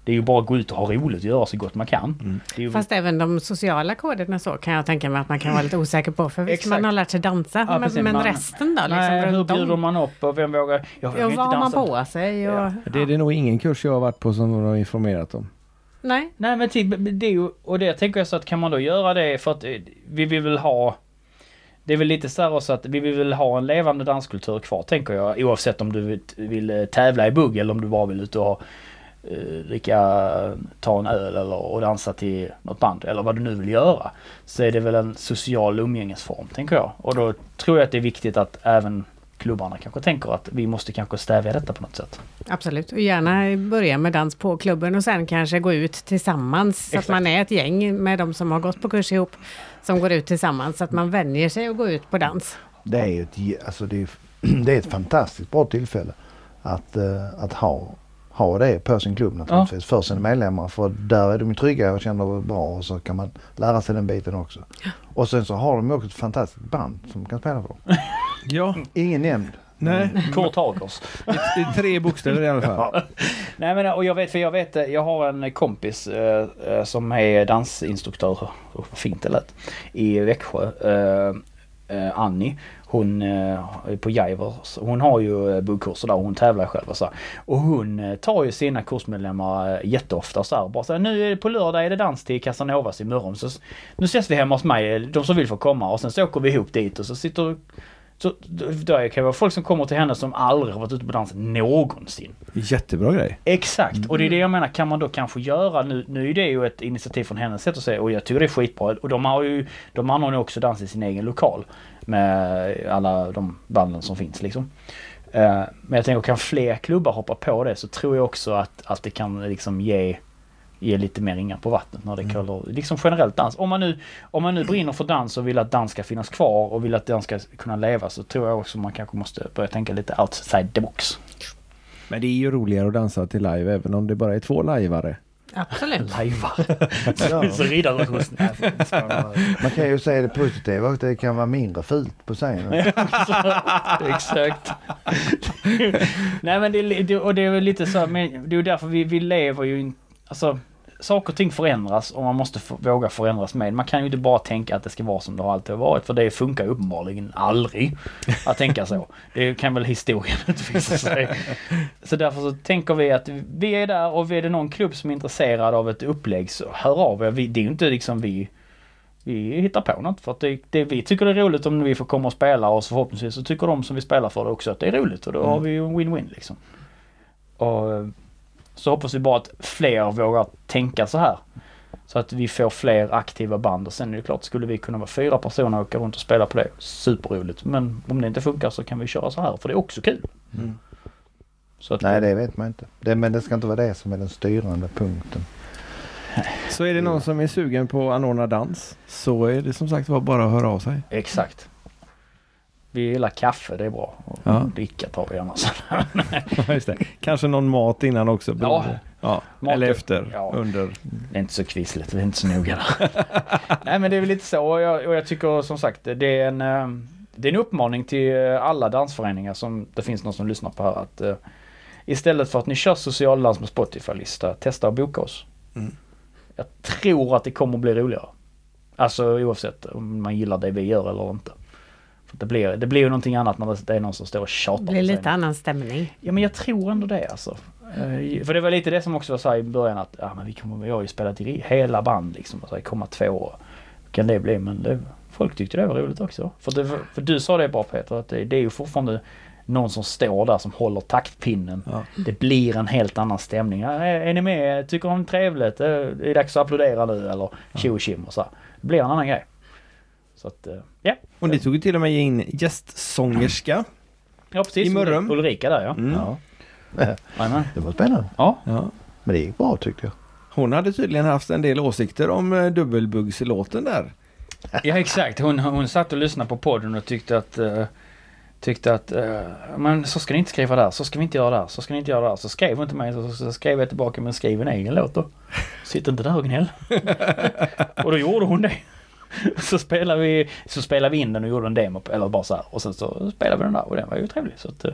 Det är ju bara att gå ut och ha roligt och göra så gott man kan. Det är ju, Fast även de sociala koderna så kan jag tänka mig att man kan vara lite osäker på. För visst, man har lärt sig dansa, Ja, men, men Man- resten då? Liksom, nej, hur bjuder man upp och vem vågar? Jag vågar Ja, inte vad har man på sig? Och, Ja. Det är det nog ingen kurs jag har varit på som de har informerat om. Nej, Nej men typ, det är ju, och det tänker jag så att kan man då göra det för att eh, vi vill väl ha det är väl lite så här också att vi vill ha en levande danskultur kvar tänker jag oavsett om du vill, vill eh, tävla i bugg eller om du bara vill ut och ha dricka, ta en öl eller och dansa till något band eller vad du nu vill göra. Så är det väl en social umgängesform tänker jag. Och då tror jag att det är viktigt att även klubbarna kanske tänker att vi måste kanske stävja detta på något sätt. Absolut, och gärna börja med dans på klubben och sen kanske gå ut tillsammans. Så att man är ett gäng med de som har gått på kurs ihop som går ut tillsammans. Så att man vänjer sig att gå ut på dans. Det är ju ett, alltså det är, [clears throat] det är ett fantastiskt bra tillfälle att, eh, att ha, ha det på sin klubb naturligtvis. För sina medlemmar. För där är de trygga och känner bra och så kan man lära sig den biten också. Och sen så har de också ett fantastiskt band som kan spela för dem. [laughs] Ja, Ingen nämnd. nej. Kurt Hagers. Det är tre bokstäver i alla fall. Nej men och jag vet, för jag vet, jag har en kompis eh, eh, som är dansinstruktör, oh, vad fint det lät, i Växjö. Eh, eh, Annie. Hon är på Jaivers. Hon har ju eh, buggkurser där och hon tävlar själv och så. här. Och hon eh, tar ju sina kursmedlemmar jätteofta så här. Bara så här, nu är det på lördag är det dans till Casanovas i Mörrum. Så nu ses vi hemma hos mig, de som vill får komma. Och sen så åker vi ihop dit och så sitter så då kan det vara folk som kommer till henne som aldrig har varit ute på dans någonsin. Jättebra grej. Exakt, och det är det jag menar. Kan man då kanske göra nu? Nu är det ju ett initiativ från hennes sätt att säga och jag tycker det är skitbra. Och de har ju, de anordnar ju också dans i sin egen lokal. Med alla de banden som finns liksom. Eh, Men jag tänker kan fler klubbar hoppa på det så tror jag också att, att det kan liksom ge ge lite mer ringar på vattnet när det kallar, liksom generellt dans. Om man, nu, om man nu brinner för dans och vill att dans ska finnas kvar och vill att dans ska kunna leva så tror jag också man kanske måste börja tänka lite outside the box. Men det är ju roligare att dansa till live även om det bara är två lajvare. Absolut. [laughs] Lajvar. [laughs] Ja. så. [laughs] Man kan ju säga det positiva och det kan vara mindre fult på scenen. Exakt. Nej men det, är- det, och det är väl lite så, men det är ju därför vi, vi lever ju in, alltså saker och ting förändras och man måste våga förändras med. Man kan ju inte bara tänka att det ska vara som det har alltid varit för det funkar uppenbarligen aldrig att tänka så. Det kan väl historien [laughs] utvisa sig. Så därför så tänker vi att vi är där och är det någon klubb som är intresserad av ett upplägg så hör av er. Vi, det är ju inte liksom vi vi hittar på något för att det, det, vi tycker det är roligt om vi får komma och spela och så förhoppningsvis så tycker de som vi spelar för det också att det är roligt och då har vi ju en win-win liksom. Och så hoppas vi bara att fler vågar tänka så här. Så att vi får fler aktiva band och sen är det klart, skulle vi kunna vara fyra personer och åka runt och spela på det, superroligt. Men om det inte funkar så kan vi köra så här för det är också kul. Mm. Så att, Nej det vet man inte. Det, men det ska inte vara det som är den styrande punkten. Så är det någon som är sugen på att anordna dans så är det som sagt var bara att höra av sig. Exakt. Vi gillar kaffe, det är bra. Och Ja. dricka tar vi. Så. [laughs] Just det. Kanske någon mat innan också. beroende. ja. Mat- Eller efter, ja. under. Det är inte så kvissligt, vi är inte så noga där. [laughs] Nej men det är väl lite så och jag, och jag tycker som sagt det är en eh, Det är en uppmaning till eh, alla dansföreningar som det finns någon som lyssnar på här att eh, Istället för att ni kör socialdans med Spotify-lista, testa att boka oss. Mm. Jag tror att det kommer att bli roligare. Alltså oavsett om man gillar det vi gör eller inte. Det, blir, det blir ju någonting annat när det är någon som står och tjatar Det blir lite annan stämning. Ja men jag tror ändå det alltså. Eh, För det var lite det som också var så här i början att ja, men vi, kommer, vi har ju spelat i hela band liksom. Och så här, komma två år. Kan det bli? Men det, folk tyckte det var roligt också. För, det, för du sa det bara Peter att det, det är ju fortfarande någon som står där som håller taktpinnen. Ja. Det blir en helt annan stämning. Är, är ni med? Tycker ni det är trevligt? Eh, Är det dags att applådera nu? Eller tjo och så här. Det blir en annan grej. Så att, eh, ja. Och ni tog ju till och med in gästsångerska. Ja precis. I Mörrum. Ulrika där ja. Mm. Ja. [laughs] Det var spännande. Ja. Ja. Men det gick bra tyckte jag. Hon hade tydligen haft en del åsikter om eh, dubbelbuggslåten där. [laughs] Ja exakt, hon, hon satt och lyssnade på podden och tyckte att uh, Tyckte att, eh, men så ska ni inte skriva där, så ska vi inte göra där, så ska ni inte göra där. Så skrev hon till mig, så, så skrev jag tillbaka, men skriv en egen låt då. Sitt inte där och gnäll. [laughs] och då gjorde hon det. [laughs] Så spelade vi, så spelade vi in den och gjorde en demo, eller bara så här. Och sen så spelade vi den där och den var ju trevlig. Så, att, eh,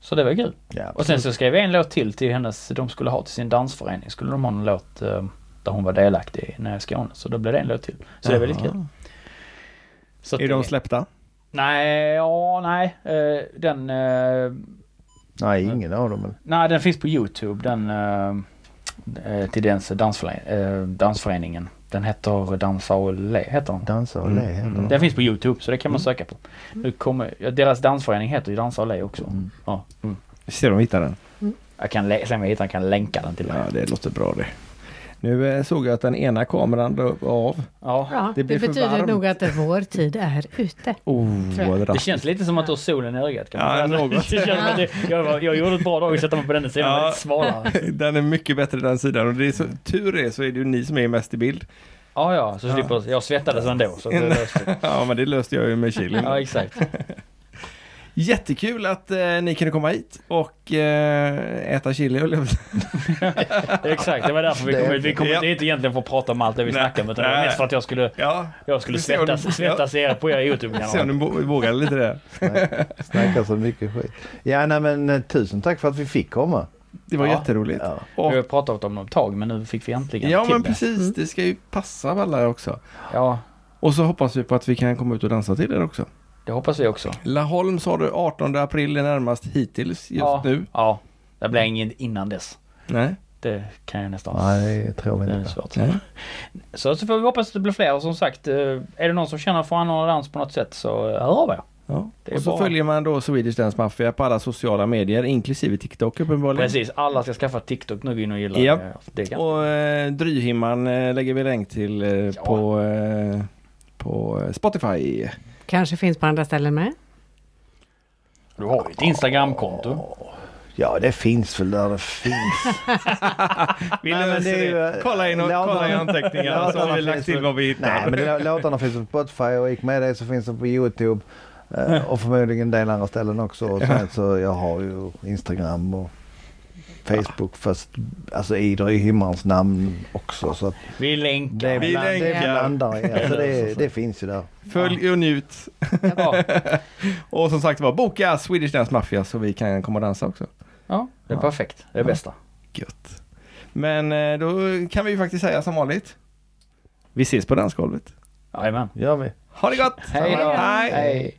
så det var kul. Ja, Och sen så skrev jag en låt till till hennes, de skulle ha till sin dansförening. Skulle de ha en låt eh, där hon var delaktig när jag är i Skåne. Så då blev det en låt till. Så det är väldigt kul. Så Är de släppta? Nej, ja, nej. eh, den... Nej, ingen av dem. nej, den finns på Youtube. Den... till eh, dansföreningen. Den heter Dansa och le, heter den. Dansa och Mm, le heter mm. de. Den finns på Youtube så det kan man söka på. Nu kommer, ja, deras dansförening heter ju Dansa och le också. Mm. Ja. Mm. Vi ser om vi hittar den. Jag kan sen om jag hittar den kan länka den till dig. Ja, det låter bra det. Nu eh, såg jag att den ena kameran dök av. Ja. Ja, Det det, betyder nog att vår tid är ute. [laughs] Oh, Det känns lite som att du har solen i ögat. Kan man Ja, säga. något. [laughs] Det känns att det, jag, jag gjorde ett bra drag att sätta mig på den sidan. Ja. Ja. Lite svalare. [laughs] Den är mycket bättre den sidan och det är så, tur är så är det ju ni som är mest i bild. Ja, ja, så slipper jag svettades ändå. Så det löste. Ja men det löste jag ju med chilin. Ja, exakt. Jättekul att eh, ni kunde komma hit och eh, äta chili höll [laughs] jag. Exakt, det var därför vi kom hit. Vi kom Ja. inte egentligen för att prata om allt det vi snackade om. Utan det var mest för att jag skulle, Ja, jag skulle om du- svettas, svettas er på [laughs] er se om YouTube-kanal. du vå- vågar lite det. Snack- Snackar så mycket skit. Ja nej men eh, tusen tack för att vi fick komma. Det var Ja. jätteroligt. Ja. Vi har pratat om det ett tag men nu fick vi äntligen ja till men det. precis, Mm. det ska ju passa alla också. Ja, Och så hoppas vi på att vi kan komma ut och dansa till er också. Det hoppas vi också. Laholm sa du 18 april är närmast hittills just ja, nu. Ja, det blir ingen innan dess. Nej. Det kan jag nästan. Nej det tror vi inte. Nej. [laughs] Så, så får vi hoppas att det blir fler. Och som sagt, eh, är det någon som känner för att anordna dans på något sätt så eh, hör av er. Ja. Det är Och så bara- följer man då Swedish Dance Mafia på alla sociala medier inklusive TikTok uppenbarligen. Precis, alla ska skaffa TikTok nu, in och gilla Ja. det. det. Kan... Och eh, Dryhimman eh, lägger vi länk till eh, Ja. på, eh, på Spotify. Kanske finns på andra ställen med. Du har ju ett Instagramkonto. Ja det finns väl där det finns. [laughs] Vi Nej, men det är ju, Kolla in, låtarna- kolla i anteckningarna så har vi lagt till vad vi hittar. Nej men det, låtarna finns på Spotify och gick med det så finns de på Youtube. eh, och förmodligen en del andra ställen också. Och sen så jag har ju Instagram och Facebook fast alltså i Dryhimmans namn också. Så att Vi länkar. det, Vi bland, det länkar. blandar i. Alltså det, det finns ju där. Följ och njut. Ja, [laughs] Och som sagt var, boka Swedish Dance Mafia så vi kan komma och dansa också. ja, det är Ja. perfekt. Det är Ja. bästa. Gött. Men eh, då kan vi ju faktiskt säga som vanligt. Vi ses på dansgolvet. Jajamän. Gör vi. Ha det gott! Hej då. Hej. Hej.